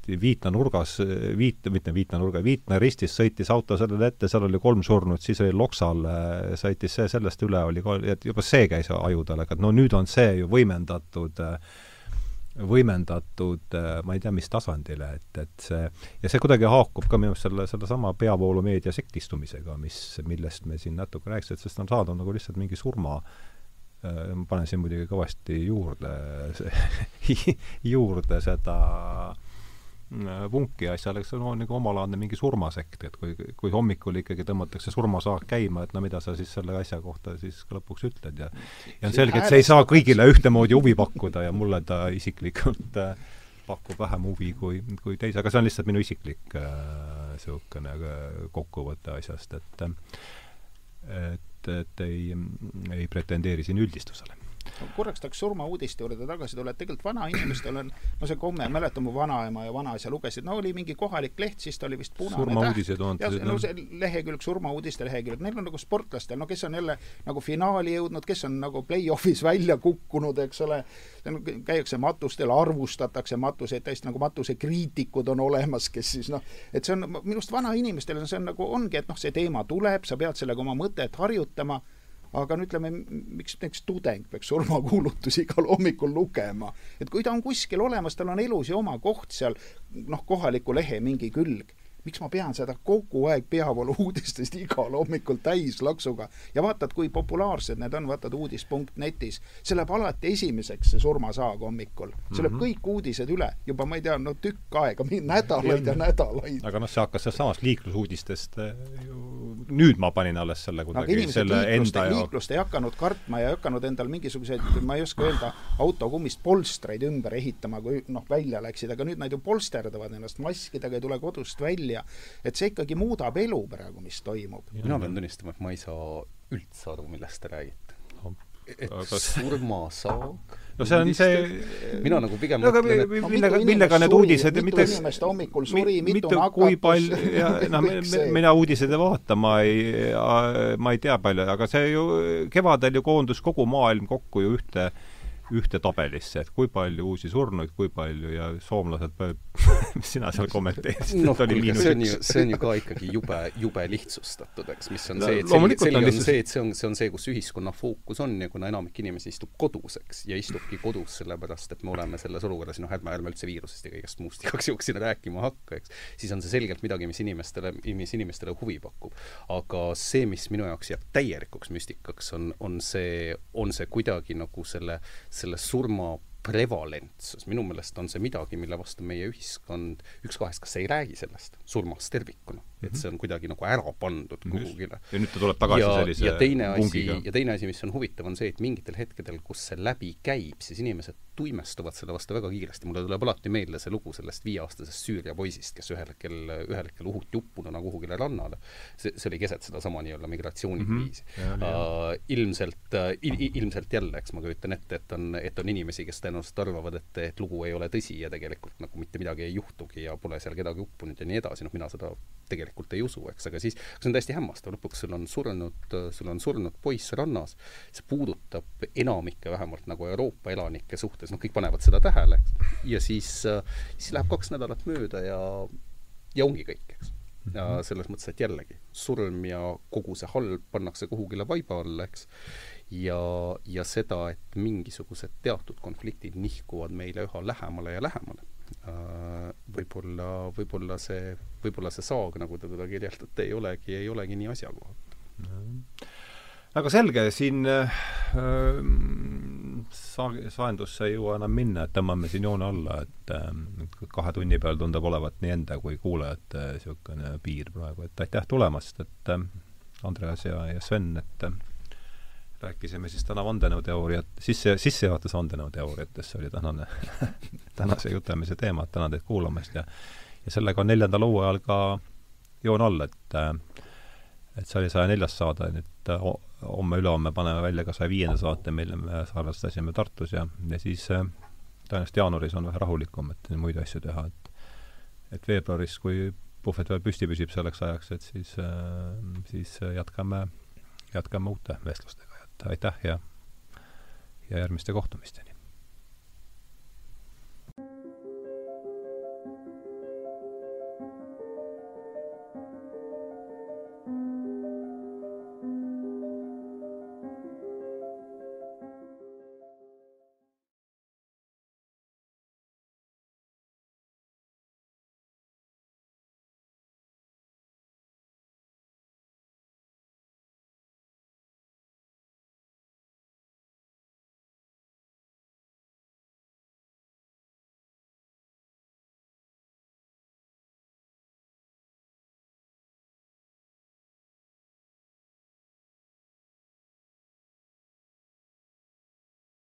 Viitna nurgas, Viit-, mitte Viitna nurga, Viitna ristis sõitis auto sellele ette, seal oli kolm surnut, siis oli Loksal, sõitis see sellest üle, oli kol-, et juba see käis ajudele, aga no nüüd on see ju võimendatud võimendatud ma ei tea, mis tasandile, et, et see, ja see kuidagi haakub ka minu arust selle, sellesama peavoolumeedia sektistumisega, mis, millest me siin natuke rääkisime, et sest on saadud nagu lihtsalt mingi surma ma panen siin muidugi kõvasti juurde, juurde seda vunki asjale, eks see on nagu omalaadne mingi surmasekt, et kui, kui hommikul ikkagi tõmmatakse surmasaak käima, et no mida sa siis selle asja kohta siis lõpuks ütled ja ja on selge, et see ei saa kõigile ühtemoodi huvi pakkuda ja mulle ta isiklikult äh, pakub vähem huvi kui, kui teise, aga see on lihtsalt minu isiklik niisugune äh, äh, kokkuvõte asjast, et et, et ei, ei pretendeeri siin üldistusele korraks tahaks surmauudiste juurde tagasi tulla, et tegelikult vanainimestel on, no see komme, mäletan mu vanaema ja vanaisa lugesid, no oli mingi kohalik leht, siis ta oli vist punane surmauudised on no see lehekülg, surmauudiste lehekülg, neil on nagu sportlastel, no kes on jälle nagu finaali jõudnud, kes on nagu play-off'is välja kukkunud, eks ole, käiakse matustel, arvustatakse matuseid, täiesti nagu matusekriitikud on olemas, kes siis noh, et see on minu arust vanainimestel see on nagu ongi, et noh, see teema tuleb, sa pead sellega oma mõtet harjutama aga no ütleme, miks näiteks tudeng peaks surmakuulutusi igal hommikul lugema, et kui ta on kuskil olemas, tal on elus ju oma koht seal noh, kohaliku lehe mingi külg miks ma pean seda kogu aeg peavoolu uudistest igal hommikul täislaksuga ja vaatad, kui populaarsed need on, vaatad uudis.netis, see läheb alati esimeseks, see surmasaag hommikul. see läheb mm -hmm. kõik uudised üle juba, ma ei tea, no tükk aega, nädalaid ja nädalaid. aga noh, see hakkas sealt samast liiklusuudistest eh, ju, nüüd ma panin alles selle kuidagi selle liiklust, enda jaoks. liiklust ei hakanud kartma ja ei hakanud endal mingisuguseid, ma ei oska öelda, autokummist polstreid ümber ehitama, kui noh, välja läksid, aga nüüd nad ju polsterdavad ennast maskidega, ei tule kodust välja ja et see ikkagi muudab elu praegu, mis toimub. mina pean tunnistama, et ma ei saa üldse aru, millest te räägite. Et surmasaag no see on see mina nagu pigem no, mõtlen, et millega, millega need uudised mitu mitte inimest hommikul suri, mitu nakatus kui palju noh, mina uudiseid ei vaata, ma ei, ma ei tea palju, aga see ju kevadel ju koondus kogu maailm kokku ju ühte ühte tabelisse, et kui palju uusi surnuid, kui palju ja soomlased mis sina seal kommenteerisid no,, et oli miinus see on ju, see on ju ka ikkagi jube, jube lihtsustatud, eks, mis on no, see, et selge, selge on, on see, et see on, see on see, kus ühiskonna fookus on ja kuna enamik inimesi istub kodus, eks, ja istubki kodus sellepärast, et me oleme selles olukorras, noh, ärme, ärme üldse viirusest ja kõigest muust igaks juhuks sinna rääkima hakka, eks, siis on see selgelt midagi, mis inimestele, mis inimestele huvi pakub. aga see, mis minu jaoks jääb täielikuks müstikaks, on, on see, on see kuidagi nagu selle selle surma prevalentsus, minu meelest on see midagi, mille vastu meie ühiskond, üks kahest, kas ei räägi sellest surmast tervikuna et see on kuidagi nagu ära pandud kuhugile. ja nüüd ta tuleb tagasi ja, sellise ja teine asi, ja teine asi, mis on huvitav, on see, et mingitel hetkedel, kus see läbi käib, siis inimesed tuimestuvad selle vastu väga kiiresti. mulle tuleb alati meelde see lugu sellest viieaastasest Süüria poisist, kes ühel hetkel, ühel hetkel uhuti uppununa kuhugile rannale. see, see oli keset sedasama nii-öelda migratsioonikriisi mm. -hmm. Uh, ilmselt uh, il,, ilmselt jälle, eks ma kujutan ette, et on, et on inimesi, kes tõenäoliselt arvavad, et, et lugu ei ole tõsi ja tegelikult nagu mitte midagi ei juhtugi ja pole seal kedagi uppunud ja nii edasi, noh, mina seda tegelikult ei usu, eks, aga siis see on täiesti hämmastav, lõpuks sul on surnud, sul on surnud poiss rannas, see puudutab enamikke vähemalt nagu Euroopa elanike suhtes, noh, kõik panevad seda tähele, eks, ja siis, siis läheb kaks nädalat mööda ja, ja ongi kõik, eks. ja mhm. selles mõttes, et jällegi, surm ja kogu see halb pannakse kuhugile vaiba alla, eks, ja, ja seda, et mingisugused teatud konfliktid nihkuvad meile üha lähemale ja lähemale Äh, võib-olla, võib-olla see, võib-olla see saag, nagu te teda kirjeldate, ei olegi, ei olegi nii asjakohane. väga selge, siin äh, saa-, saendusse ei jõua enam minna, et tõmbame siin joone alla, et äh, kahe tunni peal tundub olevat nii enda kui kuulajate niisugune piir praegu, et aitäh tulemast, et äh, Andreas ja, ja Sven, et äh, rääkisime siis täna vandenõuteooriat, sisse, sissejuhatus vandenõuteooriatesse oli tänane tänase jutuajamise teema, et tänan teid kuulamast ja ja sellega on neljandal hooajal ka joon all, et et see oli saja neljas saade, nüüd homme-ülehomme paneme välja ka saja viienda saate, mille me salvestasime Tartus ja, ja siis tõenäoliselt jaanuaris on vähe rahulikum, et muid asju teha, et et veebruaris, kui puhvet veel püsti püsib selleks ajaks, et siis, siis jätkame, jätkame uute vestlustega et aitäh ja, ja järgmiste kohtumisteni!